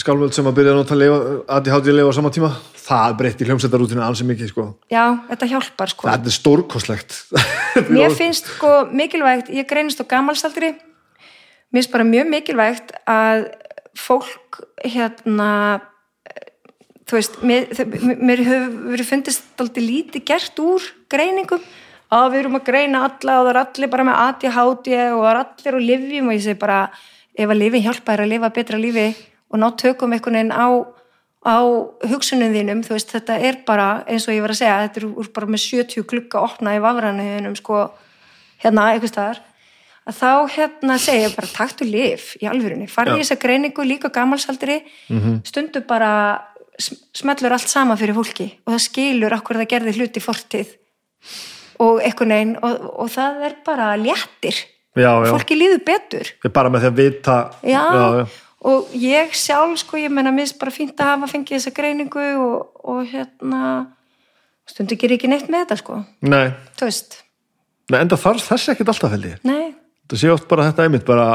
skálvöld sem að byrja að lifa, ADHD að lifa á sama tíma. Það breytti hljómsættarútinu ansi mikið sko. já, þetta hjálpar sko. Þetta er stórkostlegt. Mér finnst sko mikilvægt, ég greinist á gamalsaldri, mér finnst bara mjög mikilvægt að fólk hérna, eh, þú veist, mér, mér hefur fundist aldrei lítið gert úr greiningum, að við erum að greina alla og það er allir bara með ADHD og það er allir á livjum og ég segi bara, ef að lifi hjálpa þér að lifa betra lífi og ná tökum einhvern veginn á á hugsunum þínum, þú veist, þetta er bara eins og ég var að segja, þetta er úr bara með 70 glugga opna í vafranniðinum sko, hérna, einhvers staðar að þá hérna segja ég bara taktu lif í alvörunni, farið í þessa greiningu líka á gamalsaldri, stundu bara sm- smellur allt sama fyrir fólki og það skilur okkur það gerði hluti í fortíð og einhvern veginn og, og það er bara léttir. Já, já. fólki líður betur. Ég bara með því að vita. Já, já, og ég sjálf sko, ég menna mér finnst bara fínt að hafa fengið þessa greiningu og, og hérna stundu gerir ekki neitt með þetta sko. Nei, Nei enda þarf þessi ekkit alltaf held ég. Nei, þetta sé oft bara þetta einmitt bara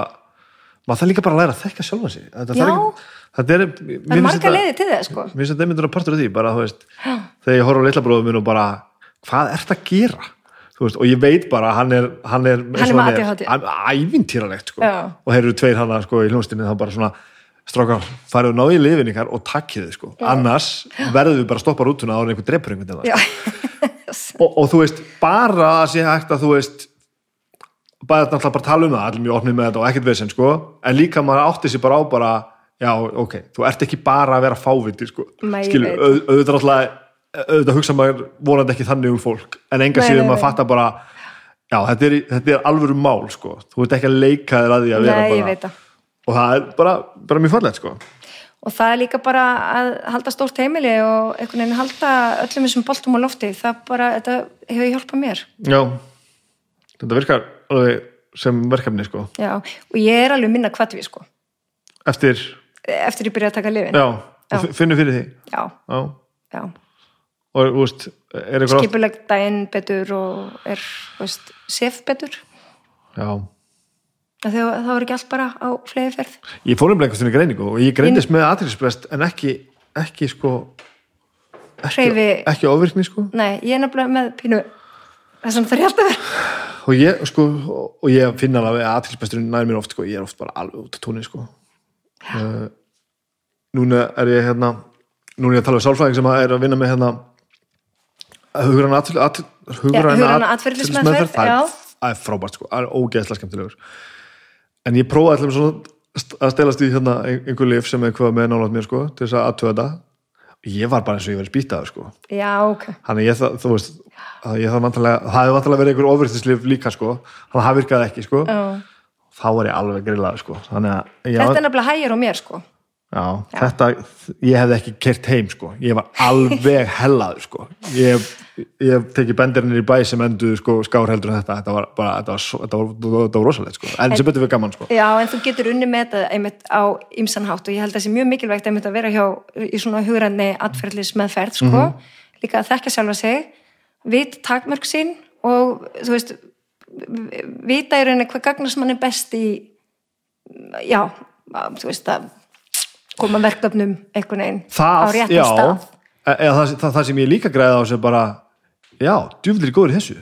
maður þarf líka bara að læra að þekka sjálfa sig. Þetta, Já. ekki, þetta er það er marga leiði til það sko. mér finnst þetta einmitt að partur af því bara, veist, þegar ég horf á litla bróðum minn og bara, hvað ert að gera? Veist, og ég veit bara að hann er hann er, Hann er hann ævintýralegt sko. Já. og þeir eru tveir hana sko, í hljónstinni þá bara svona strákar, farið og náðu í lifin ykkar og takkið þið sko. annars verður við bara að stoppa rútuna áður en einhver drepur einhvern já, og, og þú veist, bara að sé hægt að þú veist bara náttúrulega bara tala um það, allir mjög opnið með þetta og ekkert veginn, sko, en líka maður átti sér bara á bara, já, ok, þú ert ekki bara að vera fáviti, sko. Auð- auðvitað náttúrulega auðvitað hugsa maður vonandi ekki þannig um fólk en enga síðan maður nei. fatta bara já, þetta er, þetta er alvöru mál, sko. Þú ert ekki að leika þér að því að vera bara og það er bara, bara mjög fallegt, sko. Og það er líka bara að halda stórt heimili og einhvern veginn halda öllum þessum boltum á lofti, það bara, þetta hefur hjálpað mér. Já, þetta virkar alveg sem verkefni, sko. Já, og ég er alveg minna kvatvi sko. Eftir, eftir ég byrja að taka lifin já, Já. finnur fyrir því? Já, já. Já. og veist, er eitthvað skipuleg daginn betur og er, veist, sef betur. Já, að það var ekki allt bara á flegi ferð ég fór um veginn greiningu og ég greindist með aðtilsprest en ekki, ekki sko ekki, Hreyfi- ekki ofvirkni sko. Nei, ég er nefnilega með pínu þess að það er alltaf verið og ég sko, og ég finna alveg að aðtilspresturinn næri mér oft sko, ég er oft bara alveg út á tóni sko. Uh, núna er ég hérna núna er ég að tala um sálfræðing sem er að vinna með hérna at, hugræna atferlismeðferð, það er, það er frábært sko, það er ógeðslega skemmtilegur. En ég prófaði allir svona að stelast í hérna ein- einhver lif sem eitthvað með nálægt mér sko, til þess að aðtöða þetta ég var bara eins og ég verið spýtaður sko. Já, ok. Þannig ég það, þú veist ég það vantarlega, það hefði vantarlega verið einhver ofriðtislif líka sko, þannig að það virkaði ekki sko. Já. þá var ég alveg grillaður sko. Þannig að, já, þetta er nefnilega hægir á mér sko já, þetta ég hefði ekki kert heim sko, ég var alveg hellaður sko. Ég, ég teki bendirinn í bæ sem endur sko skár heldur en þetta, þetta var bara þetta var, þetta var, þetta var, var rosalegt sko. En sem betur við gaman sko. Já, en þú getur unni með þetta einmitt á ymsan hátt og ég held að það sé mjög mikilvægt einmitt að vera hjá í svona hugræðni atferðlis meðferð, sko, líka að þekka sjálfa sig, vita takmörk sín og þú veist vita í rauninni hvað gagnast mann er best í já, þú veist að koma verkefnum einhvern veginn á það, réttan já. stað. E- eða það, það, það sem ég líka græði á er bara, já, djúvillir góður í þessu.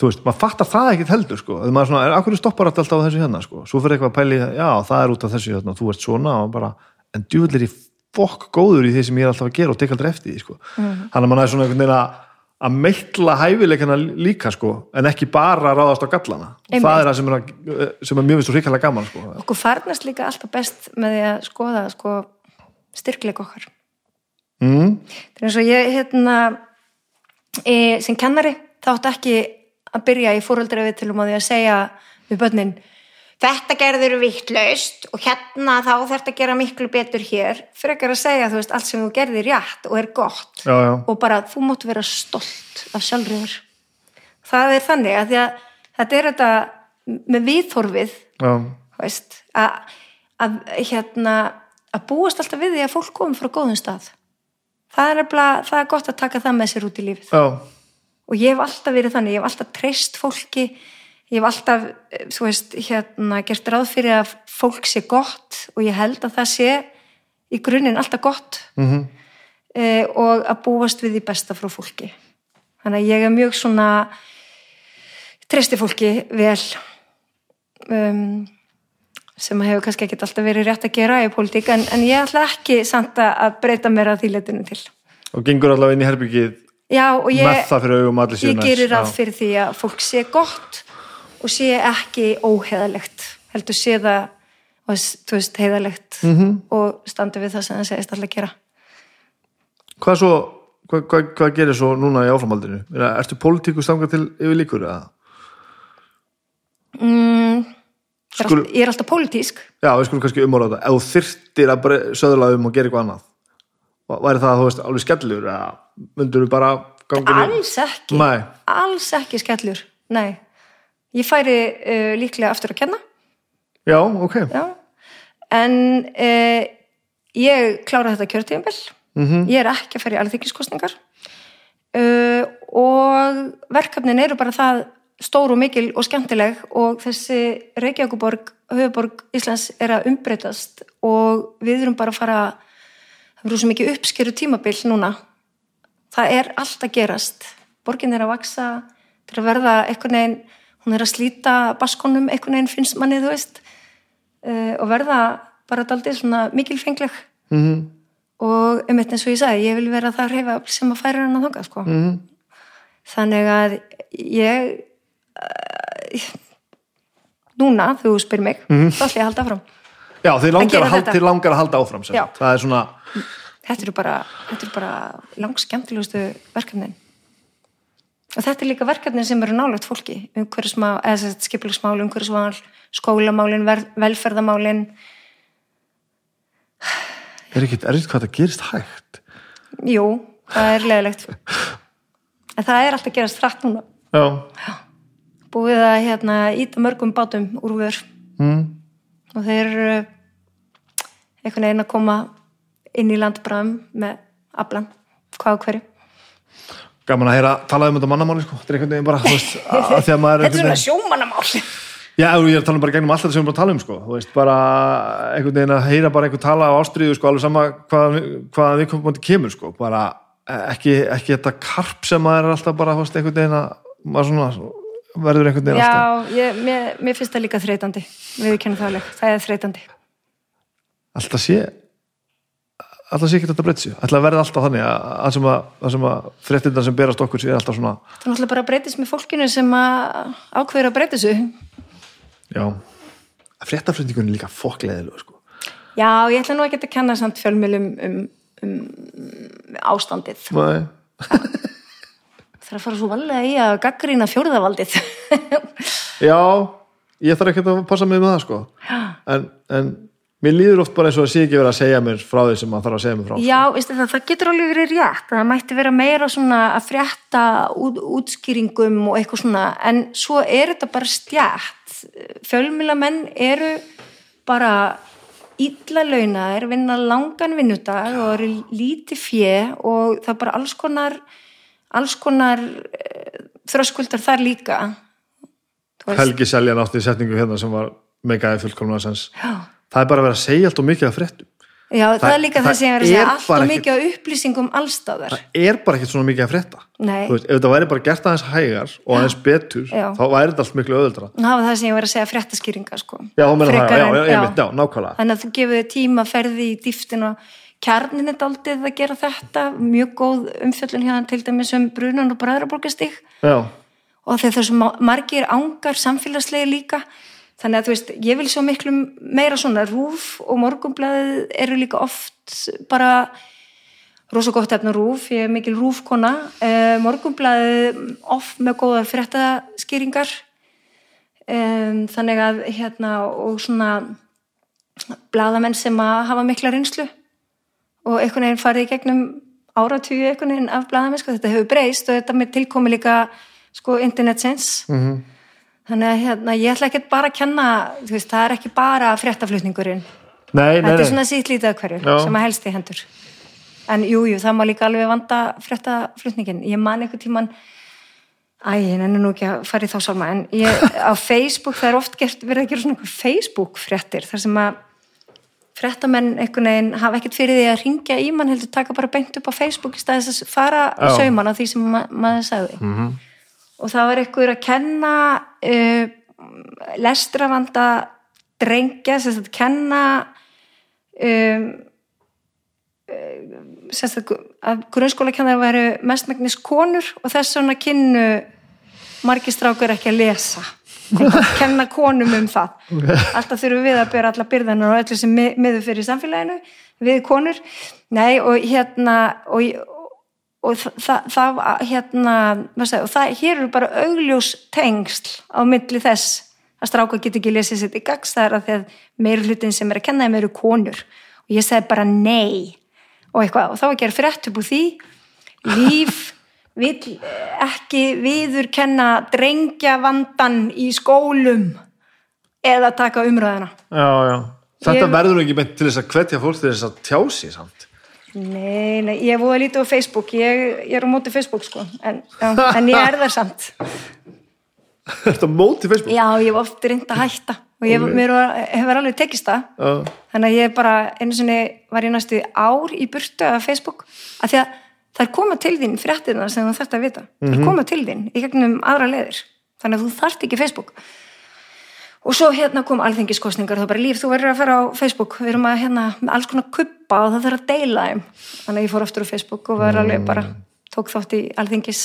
Þú veist, maður fattar það ekkert heldur sko, þegar maður svona, er, akkur stoppar alltaf á þessu hérna sko, svo fyrir eitthvað að pæli já, það er út af þessu hérna, þú ert svona og bara, en djúvillir í fokk góður í því sem ég er alltaf að gera og tek aldrei eftir því sko, þannig að maður er svona einhvern veginn að að meitla hæfileikana líka sko, en ekki bara ráðast á gallana Einmitt. það er það sem er, að, sem er mjög vist og hrikalega gaman sko. okkur farnast líka alltaf best með því að skoða sko, styrkleik okkar mm, Það er eins og ég hérna e, sem kennari þá átti ekki að byrja í fóröldra við til um að því að segja við börnin þetta gerður vittlaust og hérna þá þarf að gera miklu betur hér. Frekar að segja þú veist allt sem þú gerðir rétt og er gott. Já, já, og bara þú mátt vera stolt af sjálfriður það er þannig að að þetta er þetta með þú veist, að, að hérna að búast alltaf við því að fólk komum frá góðum stað. Það er, nefnilega, það er gott að taka það með sér út í lífið. Já, og ég hef alltaf verið þannig, ég hef alltaf treyst fólki ég hef alltaf, eh, þú veist, hérna gert ráð fyrir að fólk sé gott og ég held að það sé í grunninn alltaf gott. Mhm. Eh, og að búast við því besta frá fólki. Þannig að ég er mjög svona treysti fólki vel um, sem hefur kannski ekkert alltaf verið rétt að gera í pólitík en, en ég ætla ekki samt að- breyta mér að því letinu til. Og gengur allavega inn í herbyggið Já, og ég, ég gerir ráð fyrir því að fólk sé gott og sé ekki óheðalegt heldur sé það þú veist, heiðalegt Mhm. -hmm. og standi við það sem það segist alltaf að gera Hvað svo, hvað, hvað, hvað gerir svo núna í áframaldinu? Er, ertu pólitíku stangað til yfir líkur eða? mm, er Skul- alltaf, ég er alltaf pólitísk Já, við skulum kannski umorða þetta. Ef þú þyrtir að söðla um og gera eitthvað annað, væri það, þú veist, alveg skellur eða myndur þú bara í- alls ekki Nei, alls ekki skellur nei, ég færi uh, líklega aftur að kenna. Já, ok. já. en uh, ég klára þetta kjörtíðanbel Mm ég er ekki að fara í alþingiskostningar uh, og verkefnin eru bara það stór og mikil og skemmtileg og þessi Reykjavíkuborg, höfuborg Íslands er að umbreytast og við erum bara að fara það verður svo mikið uppskeru tímabil núna. Það er allt að gerast. Borgin er að vaksa til að verða einhvern veginn, hún er að slíta baskonum einhvern veginn finnst manni þú veist uh, og verða bara daldið svona mikilfengleg Mm og um eitt eins og ég sagði, ég vil vera það reyfa sem að færa hann að þanga sko. -hmm. þannig að ég uh, núna, þú spyr mig þá ætla ég að halda áfram Já, þið langar að, þetta. þið langar að halda áfram. Það er svona, þetta eru bara, eru bara langskemmtilegustu verkefnin og þetta er líka verkefnin sem eru nálægt fólki. Skipilagsmál umhverfismál, skólamálin, velferðamálin er ekkit erfitt hvað það gerist hægt. jú, það er leðilegt en það er alltaf gerast hratt núna. Já. búið að hérna, íta mörgum bátum úr vör. Mm. og þeir eru einhvern veginn að koma inn í landbræðum með aflan, hvað og hverju Gaman að heyra talað um þetta mannamáli, sko. Þetta er einhvern veginn bara, veist, að að því að maður er Þetta er svona sjómannamál Já, ég er að tala um bara gegnum allt þetta sem við erum bara að tala um sko. veist, bara einhvern veginn að heyra bara einhvern tala á ástriðu sko, alveg sama hvaðan hvað við komum kemur sko. bara ekki, ekki þetta karp sem maður er alltaf bara veist, einhvern veginn að svona, verður einhvern veginn alltaf Já, ég, mér, mér finnst það líka þreytandi við kennum það alveg, það er þreytandi alltaf sé alltaf sé ekki þetta breytið sér alltaf verði alltaf þannig að, sem að, að, fréttindan sem berast okkur sér alltaf svona Það er náttúrulega bara að breytist með fólkinu sem að ákveður að breyta þessu. já, fréttaflutningun er líka fokkleðilega sko. Já, ég ætla nú ekki að kenna samt fjölmjölum um, um, um ástandið. Nei. Það er að fara svo valega í að gaggrýna fjórðavaldið. já, ég þarf ekki að passa mig með það sko. en, en mér líður oft bara eins og að sé ekki verið að segja mér frá því sem maður þarf að segja mér frá sko. Já, veistu það, það getur alveg verið rétt. Það mætti vera meira svona að frétta út, útskýringum og eitthvað svona, en svo er þetta bara stjætt. Fjölmjölamenn eru bara illa launaðir, vinna langan vinnudag og eru lítið fjö og það er bara alls konar alls konar uh, þröskuldar þar líka. Helgi Seljan átti í setningu hérna sem var megaði fullkomlega sens Já. Það er bara að vera að segja allt og mikið af fréttum. Já, það, Það- er líka það, sem ég er að segja, allt og mikið á upplýsingum allstaðar. það er bara ekkert svona mikið að Nei. Þú veist, ef þetta væri bara gert aðeins hægar og aðeins betur Já. þá væri þetta allt miklu öðuldra var það sem ég var að segja fréttaskýringa, sko. já, Frekar já, einmitt, já, nákvæmlega. Þannig að þú gefur þig tíma, ferði í dýftin og kjarnin er daldið að gera þetta, mjög góð umfjöllun hérna til dæmis um brunan og bræðraborgastík já, og þegar þessu ma- margir ángar samfélagslegi líka þannig að þú veist, ég vil svo miklu meira svona. Rúf og morgumblæðið eru líka oft bara rosa gott efna rúf, ég er mikil rúfkona uh, morgumblæðið oft með góðar fréttaskýringar. Um, þannig að hérna og svona blaðamenn sem að hafa mikla reynslu og einhvern veginn farið í gegnum áratugi einhvern veginn af blaðamenn sko, þetta hefur breyst og þetta með tilkomi líka sko internetsins mm Mhm. -hmm. Þannig að hérna, ég ætla ekki bara að kenna veist, það er ekki bara fréttaflutningurinn nei, nei, þetta er nei svona sítt lítið að hverju Já. sem að helst í hendur en jújú, jú, það má líka alveg vanda fréttaflutningin, ég man einhvern tíman Æ, ég nenni nú ekki að fara í þá salma en ég, á Facebook, það er oft gert, verið að gera svona einhver Facebook fréttir þar sem að fréttamenn einhvern veginn hafa ekkert fyrir því að ringja í mann heldur taka bara beint upp á Facebook í staðis að fara í Já. sauman á því sem ma maður sagði -hmm. Og það var einhver að kenna uh, lestravanda drengja, sem sagt kenna um, sem sagt að grunnskóla kennar væru mestmægnis konur og þess vegna kynnu margir strákur ekki að lesa. Kenna konum um það. Alltaf þurfum við að bera alla byrðanar og öllu sem mi- miður fyrir samfélaginu við konur. Nei og hérna og, og það, það, það hérna og það, hér eru bara augljós tengsl á milli þess að stráka get ekki lesið sitt í gags það er að því að meiri hlutin sem er að kenna þeim eru konur. Og ég segi bara nei. Og eitthvað og þá að gera frétt upp úr því. Líf vill ekki viður kenna drengja vandan í skólum eða taka umræðina já, já. þetta Ég- verður ekki beint til þess að hvetja fólk til þess að tjá sig samt Nei, nei, ég er búið að lítið á Facebook. Ég, ég er á móti Facebook sko. En, en ég er þar samt. Þetta móti Facebook? Já, ég hef oft reynd að hætta. Og ég Ok. mér var, hefur alveg tekist það. Já. þannig að ég bara einu sinni var ég næstu ár í burtu af Facebook. Af því að það er koma til þín fréttina sem þú þarft að vita. Það er koma til þín í gegnum aðra leðir þannig að þú þarft ekki Facebook og svo hérna kom alþengiskostningar þá bara líf, þú verður að fara á Facebook. Við erum að hérna með alls konar kuppa og það þarf að deila þeim. Þannig að ég fór aftur á Facebook og var alveg bara tók þátt í alþengis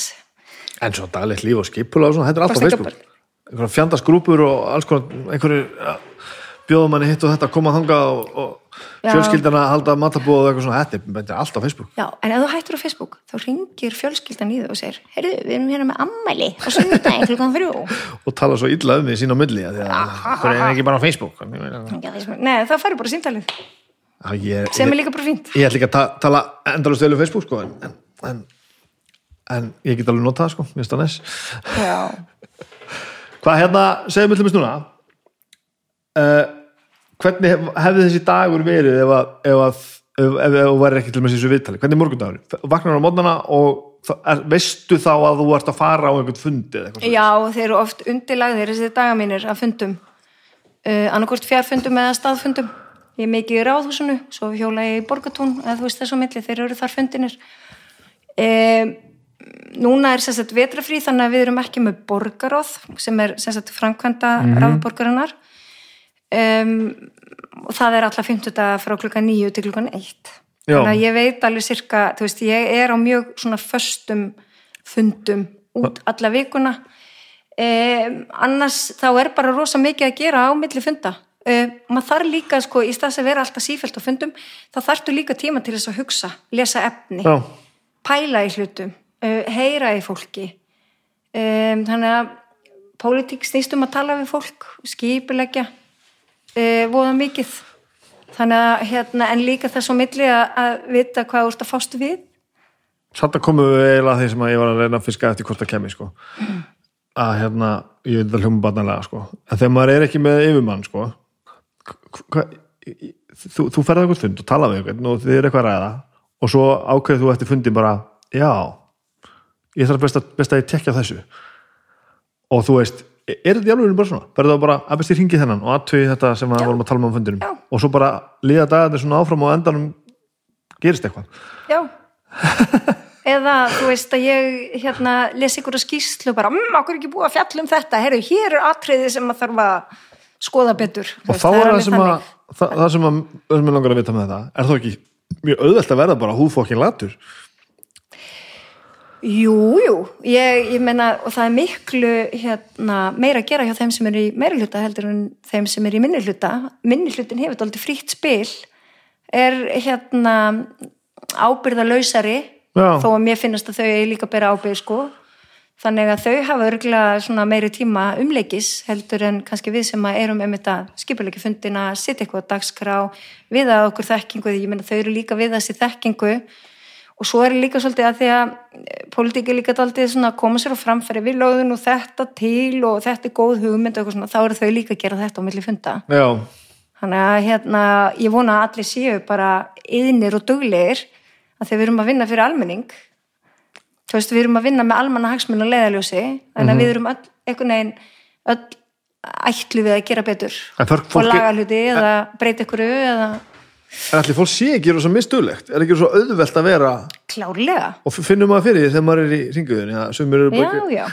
en svo daglegt líf og skipula og svona, þetta er allt á. Facebook. einhverja fjandasgrúpur og alls konar einhverju bjóðum manni hitt og þetta koma þangað og, og Já. fjölskyldana halda matabóð og eitthvað svona, þetta er- þetta er allt á Facebook. Já, en ef þú hættur á Facebook þá ringir fjölskyldan í þau og segir heyrðu, við erum hérna með ammæli á sunnudaginn klukkan þrjú. Og tala svo illa um því sín á milli af því að það er ekki bara á Facebook? Nei, það færi bara síntalið sem er líka bara fínt. ég ætla ekki að ta tala endalust vel um Facebook sko, en, en, en ég get alveg notað sko, það næs. Já, Hvað hérna, segjum við til mér núna. Uh, hvernig hef, hefði þessi dagur verið ef þú væri ekki til með þessu viðtali? Hvernig er morgundagur? Vaknar á mótnana og er, veistu þá að þú ert að fara á einhvern fundi eða eitthvað Já þeir eru oft undirlagðir þessi daga mínir að fundum. Uh, annarkvort fjárfundum eða staðfundum. Ég er mikið í ráðhúsinu svo hjóla ég í borgatún eða þú veist þessu milli, þeir eru þar fundinir um, núna er sérstætt vetrafrí þannig að við erum ekki með borgaróð sem er sérstætt framkvæmda mm -hmm. ráðborgarinnar um, og það er alltaf 50 daga frá klukkan 9 til klukkan 1 Já. þannig að ég veit alveg cirka, þú veist, ég er á mjög svona föstum fundum út alla vikuna. Um, annars þá er bara rosa mikið að gera á milli funda. Um, maður þarf líka, sko, í stað að vera alltaf sífælt á fundum, þá þarftu líka tíma til þess að hugsa, lesa efni Já, pæla í hlutum, uh, heyra í fólki. Þannig að pólitík snýst um að tala við fólk, skipuleggja uh, voða mikið þannig að hérna, en líka þess á milli að, að vita hvað þú ert að fástu við samt að komum við eiginlega að því sem að ég var að reyna að fiska eftir hvort það kemi sko. að hérna, ég veit vel hljóma barnalega sko. en þegar maður er ekki með yfirmann sko, hva, þú, þú ferð eitthvað fund og tala við eitthvað og þið er eitthvað að ræða og svo ákveð þú eftir fundin bara já, ég þarf best að, best að ég tekja þessu og þú veist, er þetta í alveg bara svona? Verður það bara að best ég ringi þennan og aðtögi þetta sem við vorum að tala um á fundinum? Já. og svo bara liða dagarnir svona áfram og endanum gerist eitthvað? Já. Eða þú veist að ég hérna les ykkur að skýslu bara, mmm, okkur er ekki búið að fjalla um þetta? Herru, hér er atriði sem að þarf að skoða betur. Og veist, þá er það sem að það, sem að, sem ég langar að vita með það er þá ekki mjög auðvelt að verða bara húfokkin latur Jú, jú, ég, ég meina og það er miklu hérna, meira að gera hjá þeim sem eru í meiri hluta heldur en þeim sem eru í minni hluta. Minni hlutin hefur þetta frítt spil er hérna ábyrðalausari Já. þó að mér finnast að þau eigi líka að bera ábyrð sko. Þannig að þau hafa örgulega meiri tíma umleikis heldur en kannski við sem að erum um þetta skipuleiki fundina, sitt eitthvað á dagskrá við að okkur þekkingu, ég meina þau eru líka við þessi þekkingu og svo er líka svolítið að því að politík er líka daldið svona að koma sér á framfæri. Við lögðum nú þetta til og þetta er góð hugmynd og eitthvað svona, þá eru þau líka að gera þetta á milli funda. Já, þannig að hérna, ég vona að allir séu bara yðnir og duglegir að þegar við erum að vinna fyrir almenning. Þú veist, við erum að vinna með almanna hagsmun og leiðaljósi, þannig að við erum öll, einhvern veginn öll ætlu við að gera betur þarf og fólki- laga hluti eða breyta ykkur eða en allir fólk sé ekki svo mistulegt er ekki svo auðvelt að vera klárlega og finnum maður fyrir því þegar maður er í ringuðin já, sumir eru Já, bara ekki já,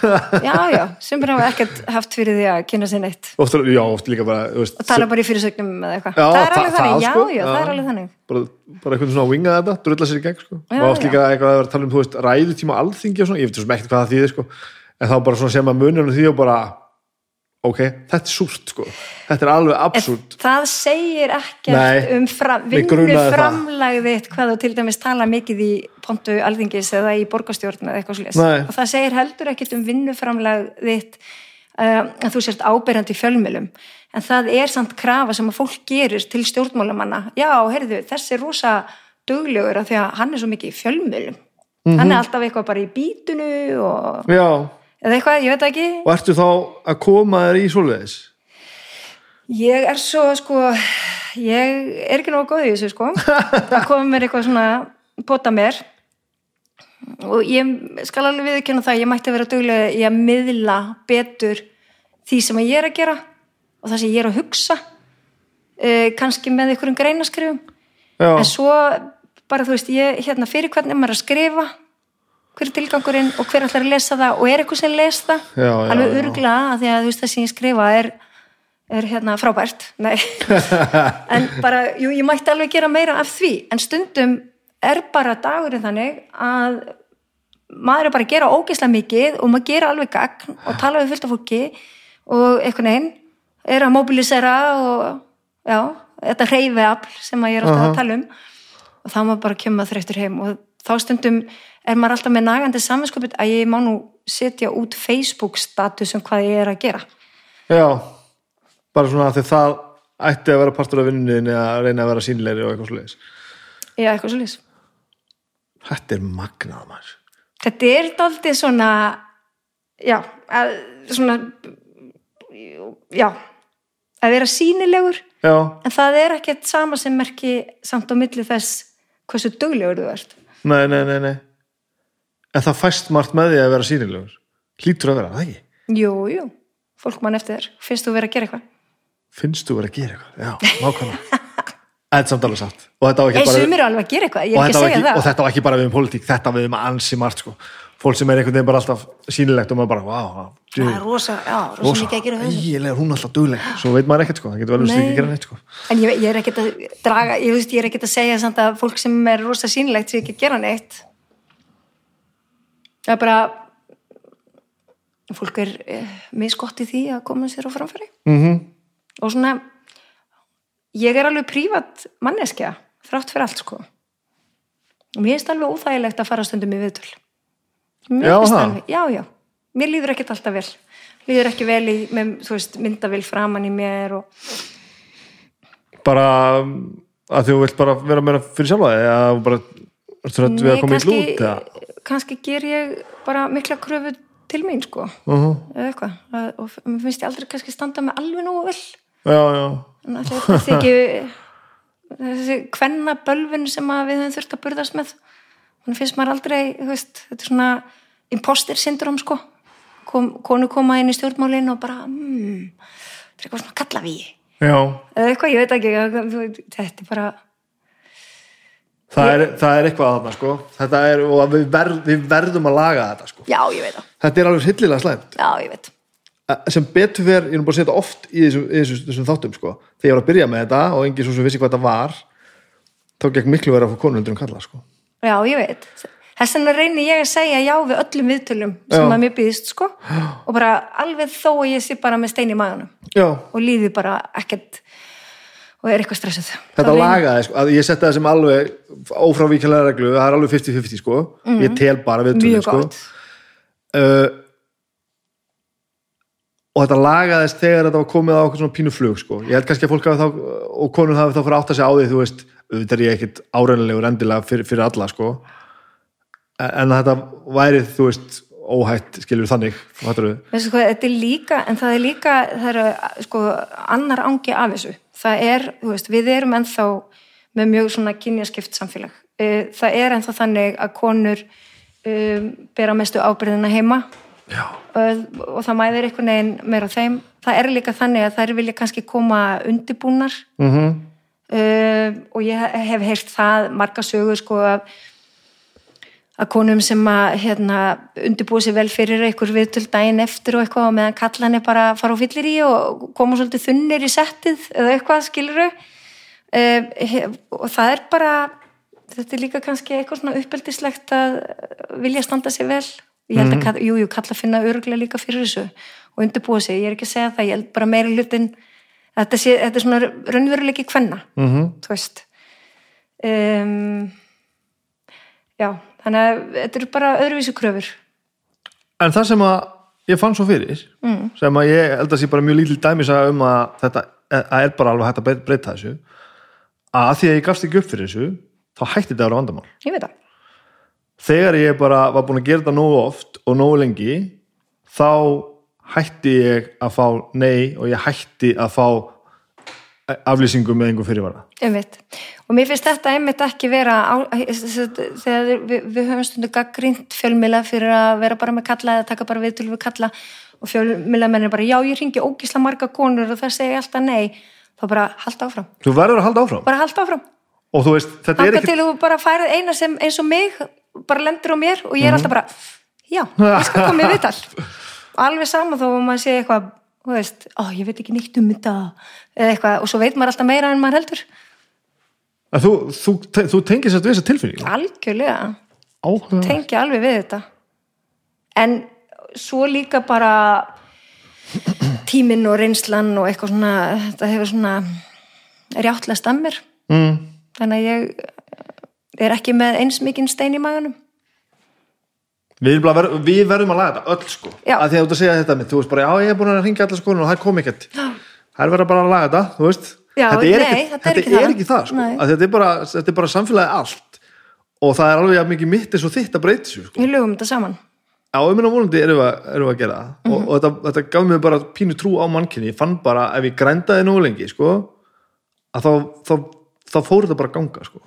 já, já, sem bara hafa ekkert haft fyrir því að kynna sér neitt oft, já, oft líka bara veist, og tala bara í fyrirsögnum eða eitthvað. Já, það er það- alveg þannig, það, já, sko, já, það já. er alveg þannig. bara, bara eitthvað svona að winga þetta, drulla sér í gegn sko. Já, og oft já. líka eitthvað að vera að tala um þú veist, ræðutíma alþingi og svona, ég veit svo sem ekkert hvað það þýðir sko. en þá bara svona sem að munum því og bara ok, þetta er súrt sko. þetta er alveg absúrt það segir ekkert Nei, um fram, mig vinnu grunaði það. framlagðitt hvað þú til dæmis tala mikið í pontu alþingis eða í borgarstjórn eða eitthvað svolítið. Og það segir heldur ekkert um vinnu framlagðitt uh, að þú sért áberandi í fjölmjölum. En það er samt krafa sem að fólk gerir til stjórnmálamanna. Já, heyrðu, þessi er rosa duglegur af því að hann er svo mikið í fjölmjölum. Mhm. Hann er alltaf eitthvað bara í bítunu og já, eða eitthvað, ég veit ekki. og ertu þá að koma þér í svoleiðis? Ég er svo, sko, ég er ekki nógu góð í þessu, sko, að koma mér eitthvað svona, pota mér. Og ég skal alveg viðkjöna það, ég mætti vera duglega í að miðla betur því sem ég er að gera og það sem ég er að hugsa, uh, kannski með einhverjum greinaskrifum, já, en svo bara, þú veist, ég, hérna, fyrir hvernig maður að skrifa, hver er tilgangurinn og hver ætlar að lesa það? Og er eitthvað sem les það, Já, já, alveg örgla að því að þú veist það sem ég skrifa er er hérna frábært. Nei, en bara, jú, ég mætti alveg gera meira af því, en stundum er bara dagurinn þannig að maður er bara að gera ógeðslega mikið og maður gera alveg gagn og tala við fullt af fólki og eitthvað neginn er að mobilisera og já, þetta hreyfi afl sem að ég er alltaf að tala um. Og þá maður bara kemur þreyttur heim og þá stundum er maður alltaf með nagandi saminskupið að ég má nú setja út Facebook status um hvað ég er að gera já bara svona að því það ætti að vera partur af vinninni að reyna að vera sínleiri og eitthvað svoleiðis Já, eitthvað lýs. þetta er magnað maður Þetta er daldið svona, já, að, svona, já, að vera sínilegur, já, en það er ekkert sama sem merki samt á milli þess hversu duglegur þú ert. Nei, nei, nei, nei. En það fæst margt með því að vera sýnilegur. Hlýtur að vera, það ekki? Jú, jú, fólk mann eftir þér, finnst þú vera að gera eitthvað? finnst þú vera að gera eitthvað, já, nákvæmlega. Þetta er samt alveg satt. Ég sumir alveg að gera eitthvað, ég er ekki að segja ekki, það. og þetta á ekki bara við um pólitík. Þetta við um ansi margt sko fólk sem er einhvern veginn bara alltaf sýnilegt og maður bara, wow, Það er rosa, já, rosa mikið að gera þessu ægilega, hún er alltaf dugleg svo veit maður ekkert sko, það getur vel að Nei. ekki gera neitt sko En ég, ég er ekkert að draga, ég veist, ég er ekkert að segja samt að fólk sem er rosa sýnilegt sé ekki að gera neitt. Það er bara, fólk er eh, misgott í því að koma sér á framfæri. mm -hmm. Og svona, ég er alveg prívat manneskja, þrátt fyrir allt, sko. Og mér finnst alveg óþægilegt að fara stundum í viðtöl. Já, alveg, já, já. Mér líður ekkert alltaf vel. Líður ekki vel í, með, þú veist, myndavill framan í mér og bara um, að þú vilt bara vera meira fyrir sjálfa eða bara ertu rætt við að koma illa út eða? kannski ger ég bara mikla kröfu til mín sko. Uh eða eitthvað. Að- og mér finnst ég aldrei kannski standa með alveg nógu vel. Já, já, en ætli þetta sé ekki þessi kvenna bölvun sem við höfum þurft að burðast með þannig finnst maður aldrei þú veist, þetta er svona imposter syndrom sko. Kom, konu koma inn í stjórnmálin og bara hmm, þetta er eitthvað svona kalla við já. Eða eitthvað, ég veit ekki þetta er bara það er, það er eitthvað þarna sko. Þetta er, og við, verð, við verðum að laga þetta sko. Já, ég veit það, þetta er alveg hillilega slæmt. Já, ég veit. Sem betur fer, ég er nú bara að segja þetta oft í þessum, í þessum, þessum þáttum sko. Þegar ég var að byrja með þetta og engin svo sem vissi hvað þetta var þá gekk miklu verið að fá konundur um kalla sko Já, ég veit. Þess vegna reynir ég að segja já við öllum viðtölum sem Já. að mér býðist, sko. Og bara alveg þó að ég sé bara með stein í maðunum já, og líði bara ekkert og er eitthvað stressuð. þetta lagaði sko, ég setja það sem alveg ófrávíkjalega reglu, það er alveg 50-50 sko ég tel bara við Mjög sko. uh, og þetta lagaðist þegar þetta var komið á okkur svona pínu flug sko. ég held kannski að fólk hafi þá og konur hafi þá fyrir átt að segja á því þú veist, auðvitað er ég ekkit áræðanlegur endilega fyrir, fyrir alla sko. en þetta væri þú veist, óhætt skilur þannig, hvað, þetta er líka, en það er líka, það er sko annar ángi af þessu. Það er, þú veist, við erum ennþá með mjög svona kynjaskipt samfélag. Eh, Það er ennþá þannig að konur um, bera mestu ábyrðina heima og, og það mæðir einhvern veginn meira á þeim. Það er líka þannig að þær vilja kannski koma undibúnar mm uh, og ég hef heyrt það marga sögur sko að að konum sem að hérna, undirbúið sér vel fyrir einhver viðtöl daginn eftir og eitthvað og meðan kallan er bara að fara á fyllir í og koma svolítið þunnir í settið eða eitthvað skiluru uh, og það er bara þetta er líka kannski eitthvað svona uppeldislegt að vilja standa sér vel. Ég held að, mm. jú, jú, kalla finna öruglega líka fyrir þessu og undirbúið sér, ég er ekki að segja það ég held bara meiri hlutin þetta, sé, þetta er svona raunveruleiki kvenna mm þú veist. Um, já, þannig að þetta eru bara öðruvísu kröfur. En það sem að ég fann svo fyrir mm. sem að ég held að sé bara mjög lítil dæmis um að þetta að er bara alveg hægt að breyta þessu að því að ég gafst ekki upp fyrir þessu þá hætti þetta að vera vandamál. Ég veit það, þegar ég bara var búin að gera þetta nógu oft og nógu lengi þá hætti ég að fá nei og ég hætti að fá aflýsingu með einhver fyrirvara. Einmitt. Og mér finnst þetta einmitt ekki vera á, þegar við, við höfum stundu gaggrínt fjölmila fyrir að vera bara með kalla eða taka bara viðtölu við kalla og fjölmila menn er bara já ég ringi ógísla marga konur og það segja alltaf nei. Þá bara halda áfram, þú verður að halda áfram? Bara halda áfram. Og þú veist, þetta er ekki til þú bara færið eina sem eins og mig bara lendur á mér og ég er alltaf bara já, ég skal koma í viðtal alveg sama þó að maður sé eitthvað þú veist, ó, ég veit ekki neitt um þetta eða eitthvað, og svo veit maður alltaf meira en maður heldur. Að þú, þú, þú tengir sér við þessa tilfinning algjörlega, áhuga tengi alveg við þetta. En svo líka bara tíminn og reynslan og eitthvað svona þetta hefur svona rjáttlega stammir mm. þannig að ég er ekki með eins mikinn stein í maganum Við, ver, við verðum að laga þetta öll sko Já. að því að þú ert að segja þetta mitt, þú veist bara já ég er búin að ringja allar skoðun og það kom ekkert það er verið bara að laga þetta, þú veist Já, þetta er nei, ekki, þetta er ekki er það. ekki það sko. Þetta er, bara, þetta er bara samfélagi allt og það er alveg mikið mitt eins og þitt að breyta þessu sko. við lögum þetta saman á uminn og vonandi erum við, erum við að gera það Mhm. og, og þetta, þetta gaf mér bara pínu trú á mannkynni ég fann bara ef ég grændaði nógu lengi sko, að þá, þá, þá fór þetta bara ganga sko.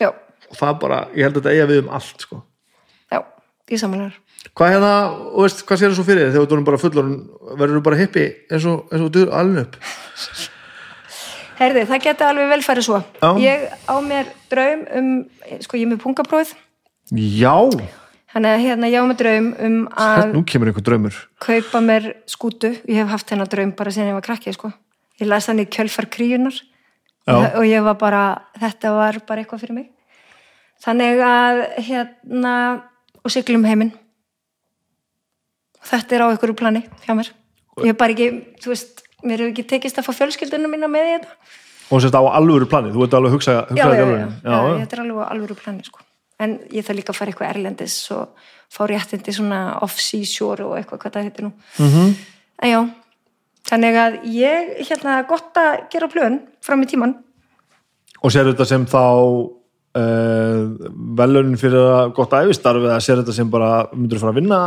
já, og það bara, ég held að þetta eiga við um allt sko. Ég samanlegar Hvað hérna, veist, hvað sér það svo fyrir þér þegar þú erum bara fullorinn, verður þú bara hippi eins og, eins og þú alveg upp? Herði, það geti alveg vel farið svo. Já. Ég á mér draum um, sko ég er með pungaprófið, Já, að hérna ég á mér draum um að nú kemur einhver draumur kaupa mér skútu. Ég hef haft þennan draum bara síðan ég var krakkið, sko. Ég las hann í kjölfar kríunar Já. og ég var bara, þetta var bara eitthvað fyrir mig. Þannig að hérna, og siglum heiminn. Þetta er á einhverju plani hjá mér. Ég hef bara ekki, þú veist, mér hefur ekki tekist að fá fjölskyldunum mína með í þetta. og sérst á alvöru plani, þú ert alveg að hugsa, hugsa já, já, já, já, já, þetta er alveg á alvöru plani sko. en ég þarf líka að fara eitthvað erlendis og fá réttindi svona off-sea shore og eitthvað hvað það heitir nú Mhm. -hmm. en já þannig að ég, hérna, gott að gera plön fram í tíman og sér þetta sem þá uh, velunin fyrir að gott æfistarf eða sér þetta sem bara myndur fara að vinna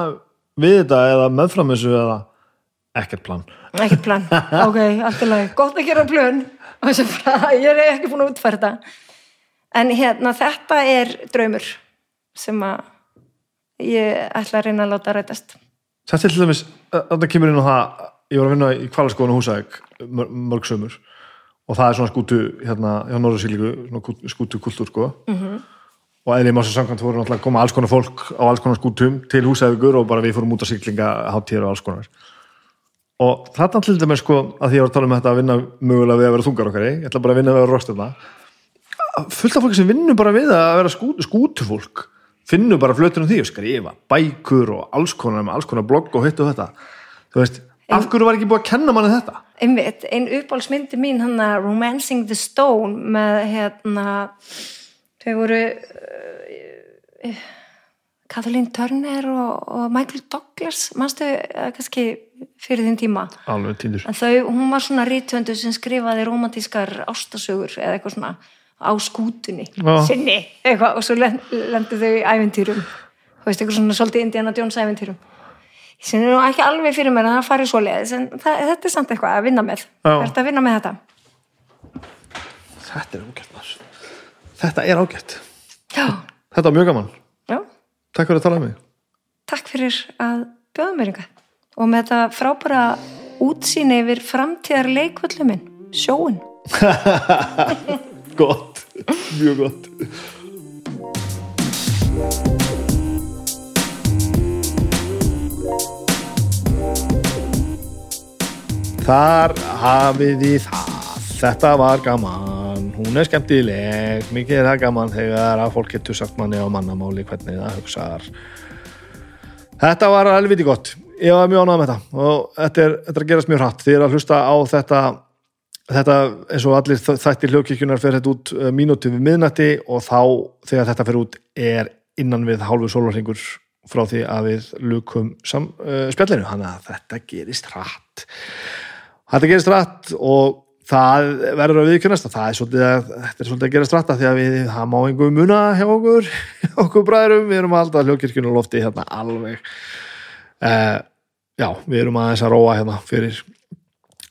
við þetta eða meðfram þessu eða ekkert plan? Ekkert plan, ok, allt í lagi. Gott að gera plön. Ég er ekki búin að þetta. En hérna, þetta er draumur sem að ég ætla að reyna að láta rætast. Þetta er til dæmis, þetta kemur inn á það ég var að vinna í kvalaskóðan og húsæk mörg sömur og það er svona skútu hérna hjá kú- skútu kultúr sko. -hmm. og eða í mása samkvæmt voru náttúrulega að koma alls konar fólk á alls konar skútum til húsæðugur og bara við fórum út á siglinga háttíðar og alls konar. Og þarna til dæmis sko að því ég var að tala um þetta að vinna mögulega við að vera þungar okkar ég ætla bara að vinna við að vera rostöfna fullt af fólki sem vinnur bara við að vera skú, skútufólk finnur bara flötur um því og skrifa bækur og alls konar með alls konar blogg og hitt og þetta. Þú veist, af hverju var ekki búið að kenna manni þetta? Einmitt, ein uppáhaldsmyndi mín hann að Romancing the Stone með hérna þau voru uh, Kathleen Turner og, og Michael Douglas mannstu uh, kannski fyrir þinn tíma? Alveg týndur. En þau, hún var svona rítöndu sem skrifaði romantískar ástasögur eða eitthvað svona á skútunni Já. sinni, eitthvað, og svo lendu þau í æventýrum þú veist, eitthvað svona svolítið Indiana Jones æventýrum sem er nú ekki alveg fyrir mér að það fari svo leiðis en það, þetta er samt eitthvað að vinna með. Þetta að vinna með þetta? Þetta er ágætt maður. þetta er ágætt. Já, þetta var mjög gaman, já, takk fyrir að tala um mig. Takk fyrir að bjóða mér yngar og með þetta frábæra útsýni yfir framtíðar leikvöldu minn, sjóun gott, mjög gott Þar hafið þið það. Þetta var gaman. Hún er skemmtileg, mikið er það gaman þegar að fólk getur sagt manni á mannamáli hvernig það hugsaðar Þetta var alveg viti gott. Ég var mjög ánægð með þetta. Og þetta er, þetta er að gerast mjög hratt. Þið er að hlusta á þetta þetta eins og allir þættir hljókirkjunar fer þetta út uh, mínúti við miðnætti og þá þegar þetta fer út er innan við hálfu sólarhingur frá því að við lukum sam, uh, spjallinu, þannig að þetta gerist hratt þetta gerist hratt og það verður að viðkjörnast og það er svolítið að, er svolítið að gerast af því að við, það má einhver muna hjá okkur okkur bræðurum, við erum alltaf hljókirkjunu lofti hérna alveg. Uh, já, við erum aðeins að róa hérna fyrir.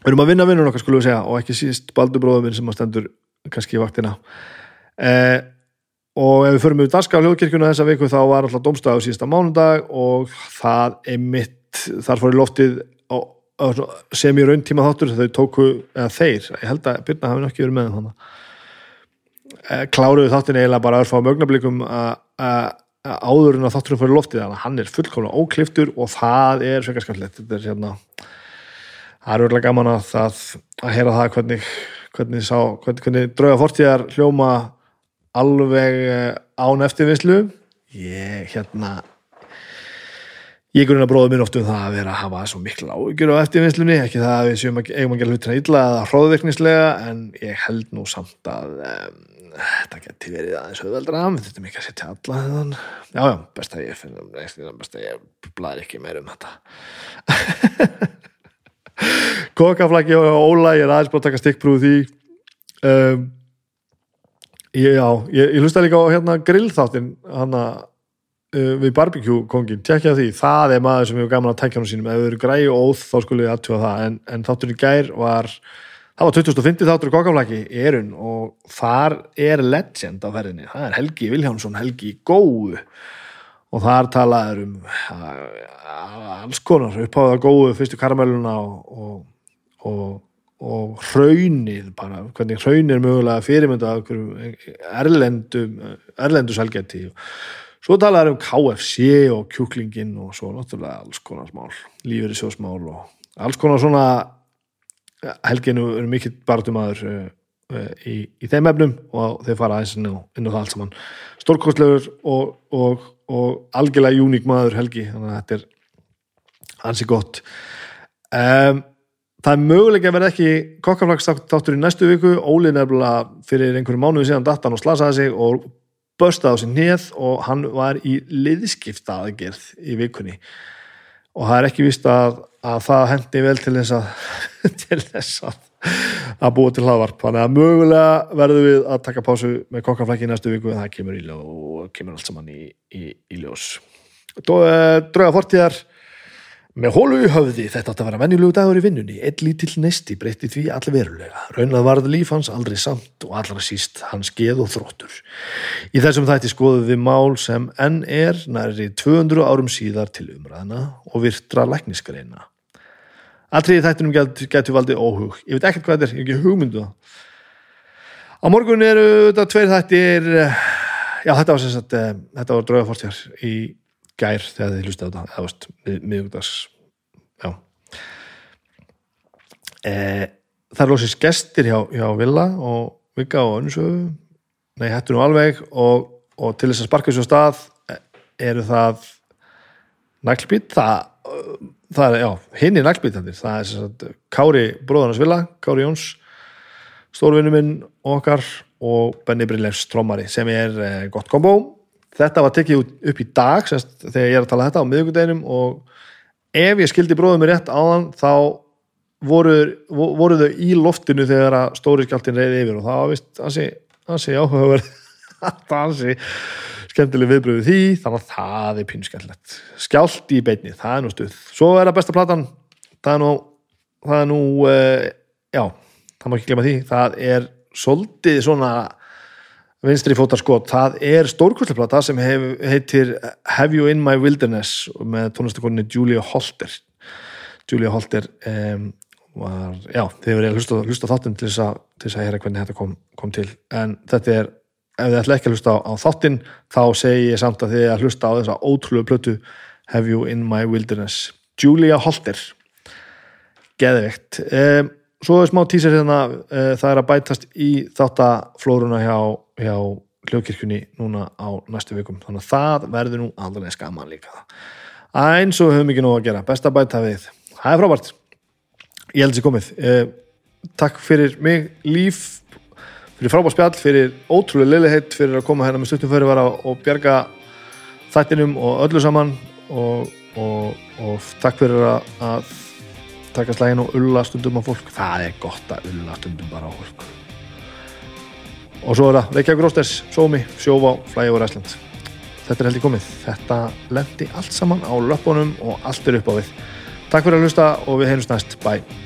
Við erum að vinna vinnun okkar skulum við segja og ekki síst minn sem að stendur kannski í vaktina. Eh, og ef við förum yfir danska hljóðkirkjuna þessa viku þá var alltaf domstæðu síðasta mánudag og það einmitt þar fór í loftið sem í raun tíma þáttur þau tóku, eða þeir, ég held að Byrna hafi nú ekki verið með þannig eh, kláruðu þáttin eiginlega bara örfá mögnablikum að að- að áður en að þátturinn fór í loftið þannig að hann er fullkomlega ókliftur og það er svega skemmtilegt þetta er hérna það er örgulega gaman að, það, að heyra það hvernig, hvernig, sá, hvernig, hvernig drauga fortíðar hljóma alveg eh, án eftirvinnslu. Ég hérna ég grunna bróður minn oft um það að vera að hafa svo mikla áhyggjur á eftirvinnslunni ekki það að við séum að eigum að gera hlutina illa eða hróðvirknislega en ég held nú samt að um, þetta geti verið aðeins auðveldra við þurfum ekki að setja alla þennan. Já já, best að ég finn best að ég blæðir ekki meir um þetta. Kokaflaki og óla ég er aðeins búin að taka stikkprúð því. Um, ég, já, ég, ég hlusta líka á hérna grillþáttin hana uh, við barbecue kongin, tekja því það er maður sem hefur gaman að tækja hann sínum. Ef þau eru græi og óð þá skulle ég aðtjóða það. En, en þátturinn gær var það var 2050 þáttur í kokaflaki í erun og þar er legend á ferðinni, það er Helgi Viljámsson Helgi Góu. Og þar talaður um alls konar uppháða góðu fyrstu karamelluna og, og, og, og hraunið bara, hvernig hraunið er mögulega fyrirmynda erlendum erlendu selgæti svo talaður um KFC og kjúklingin og svo náttúrulega alls konar smál lífeyri sjósmál og alls konar svona helginu eru mikill barðumadur uh, uh, í, í þeim efnum og þeir fara aðeins inn á, það allt saman. Stórkostlegur og, og, og algjörlega uník maður helgi þannig að þetta er ansi gott. Um, það er mögulega að verða ekki kokkaflagsþáttur í næstu viku. Óli nefnilega fyrir einhverju mánuði síðan datan og slasaði sig og börstaði á sér neð og hann var í liðskipta aðgerð í vikunni. Og það er ekki vist að, að það hendi vel til þess að til þess að að búa til hlaðvarp, þannig að mögulega verðum við að taka pásu með kokkaflæki í næstu viku en það kemur í ljó og kemur allt saman í, í, í ljós. Drauga fortíðar Með hólu í höfði þetta átt að vera venjulegu dagur í vinnunni, einn lítill nesti breytti því allir verulega. Raunað varð líf hans aldrei samt og allra síst hans geð og þróttur. Í þessum þætti skoðum við mál sem enn er næri 200 árum síðar til umræðina og virtra lækniskareina. Allrið þættinum getur get valdið óhug. Ég veit ekkert hvað þetta er, ég hef ekki hugmyndu um það. Á morgun eru þetta tveir þættir, já þetta var eh, var draugafortjar í gær þegar þið hlusta á þetta eða veist, miðugdags já. E, það er lósins gestir hjá, hjá Villa og Vigga og Önnsöfu nei, hættu nú alveg og, og til þess að sparka þessu stað e, eru það naglbít? Það, það er, já, hinn er naglbít það er sagt, Kári bróðarnas Villa Kári Jóns stórvinnu minn okkar og Benny Brillers trómari sem er eh, gott kombo þetta var tekið upp í dag semst, þegar ég er að tala þetta á miðugundeginum og ef ég skildi bróðum mér rétt áðan þá voru, voru þau í loftinu þegar stóri skjáltin reyði yfir og það var vist ansi, ansi áhugaverð ansi skemmtileg viðbröðu því þannig að það er skemmtilegt. Skjált í beitni, það er nú stuð. Svo er það besta platan það er nú, það er nú uh, já, það má ekki glemja því það er soldið svona vinstri fótarskot, það er stórkvöldsplata sem hef, heitir Have You In My Wilderness með tónlistakoninu Julia Holter. Julia Holter um, var, já, þið verið að hlusta, hlusta þáttin til þess að, til þess að hera hvernig þetta kom, kom til. En þetta er, ef þið ætla ekki að hlusta á, á þáttin, þá segi ég samt að þið að hlusta á þessa ótrúlega plötu Have You In My Wilderness. Julia Holter. Geðveikt um, svo er smá tísar hérna uh, það er að bætast í þáttaflóruna hjá hjá hljókirkjunni núna á næstu vikum. Þannig að það verður nú alveg skaman líka. Eins og höfum ekki nú að gera. Besta bæta við, það er frábært. Ég held sér komið. Eh, takk fyrir mig líf fyrir frábært spjall, fyrir ótrúlega leiligheit fyrir að koma hérna með stuttum fyrir og bjarga þættinum og öllu saman. Og, og, og takk fyrir að taka slægin og ulla stundum á fólk. Það er gott að ulla stundum bara á fólk. Og svo er það Reykjavík Rósters, Sómi, Sjóvá, Flægi og Ræsland þetta er held í komið. Þetta lendi allt saman á löpunum og allt er upp á við. Takk fyrir að hlusta og við heimst næst, bye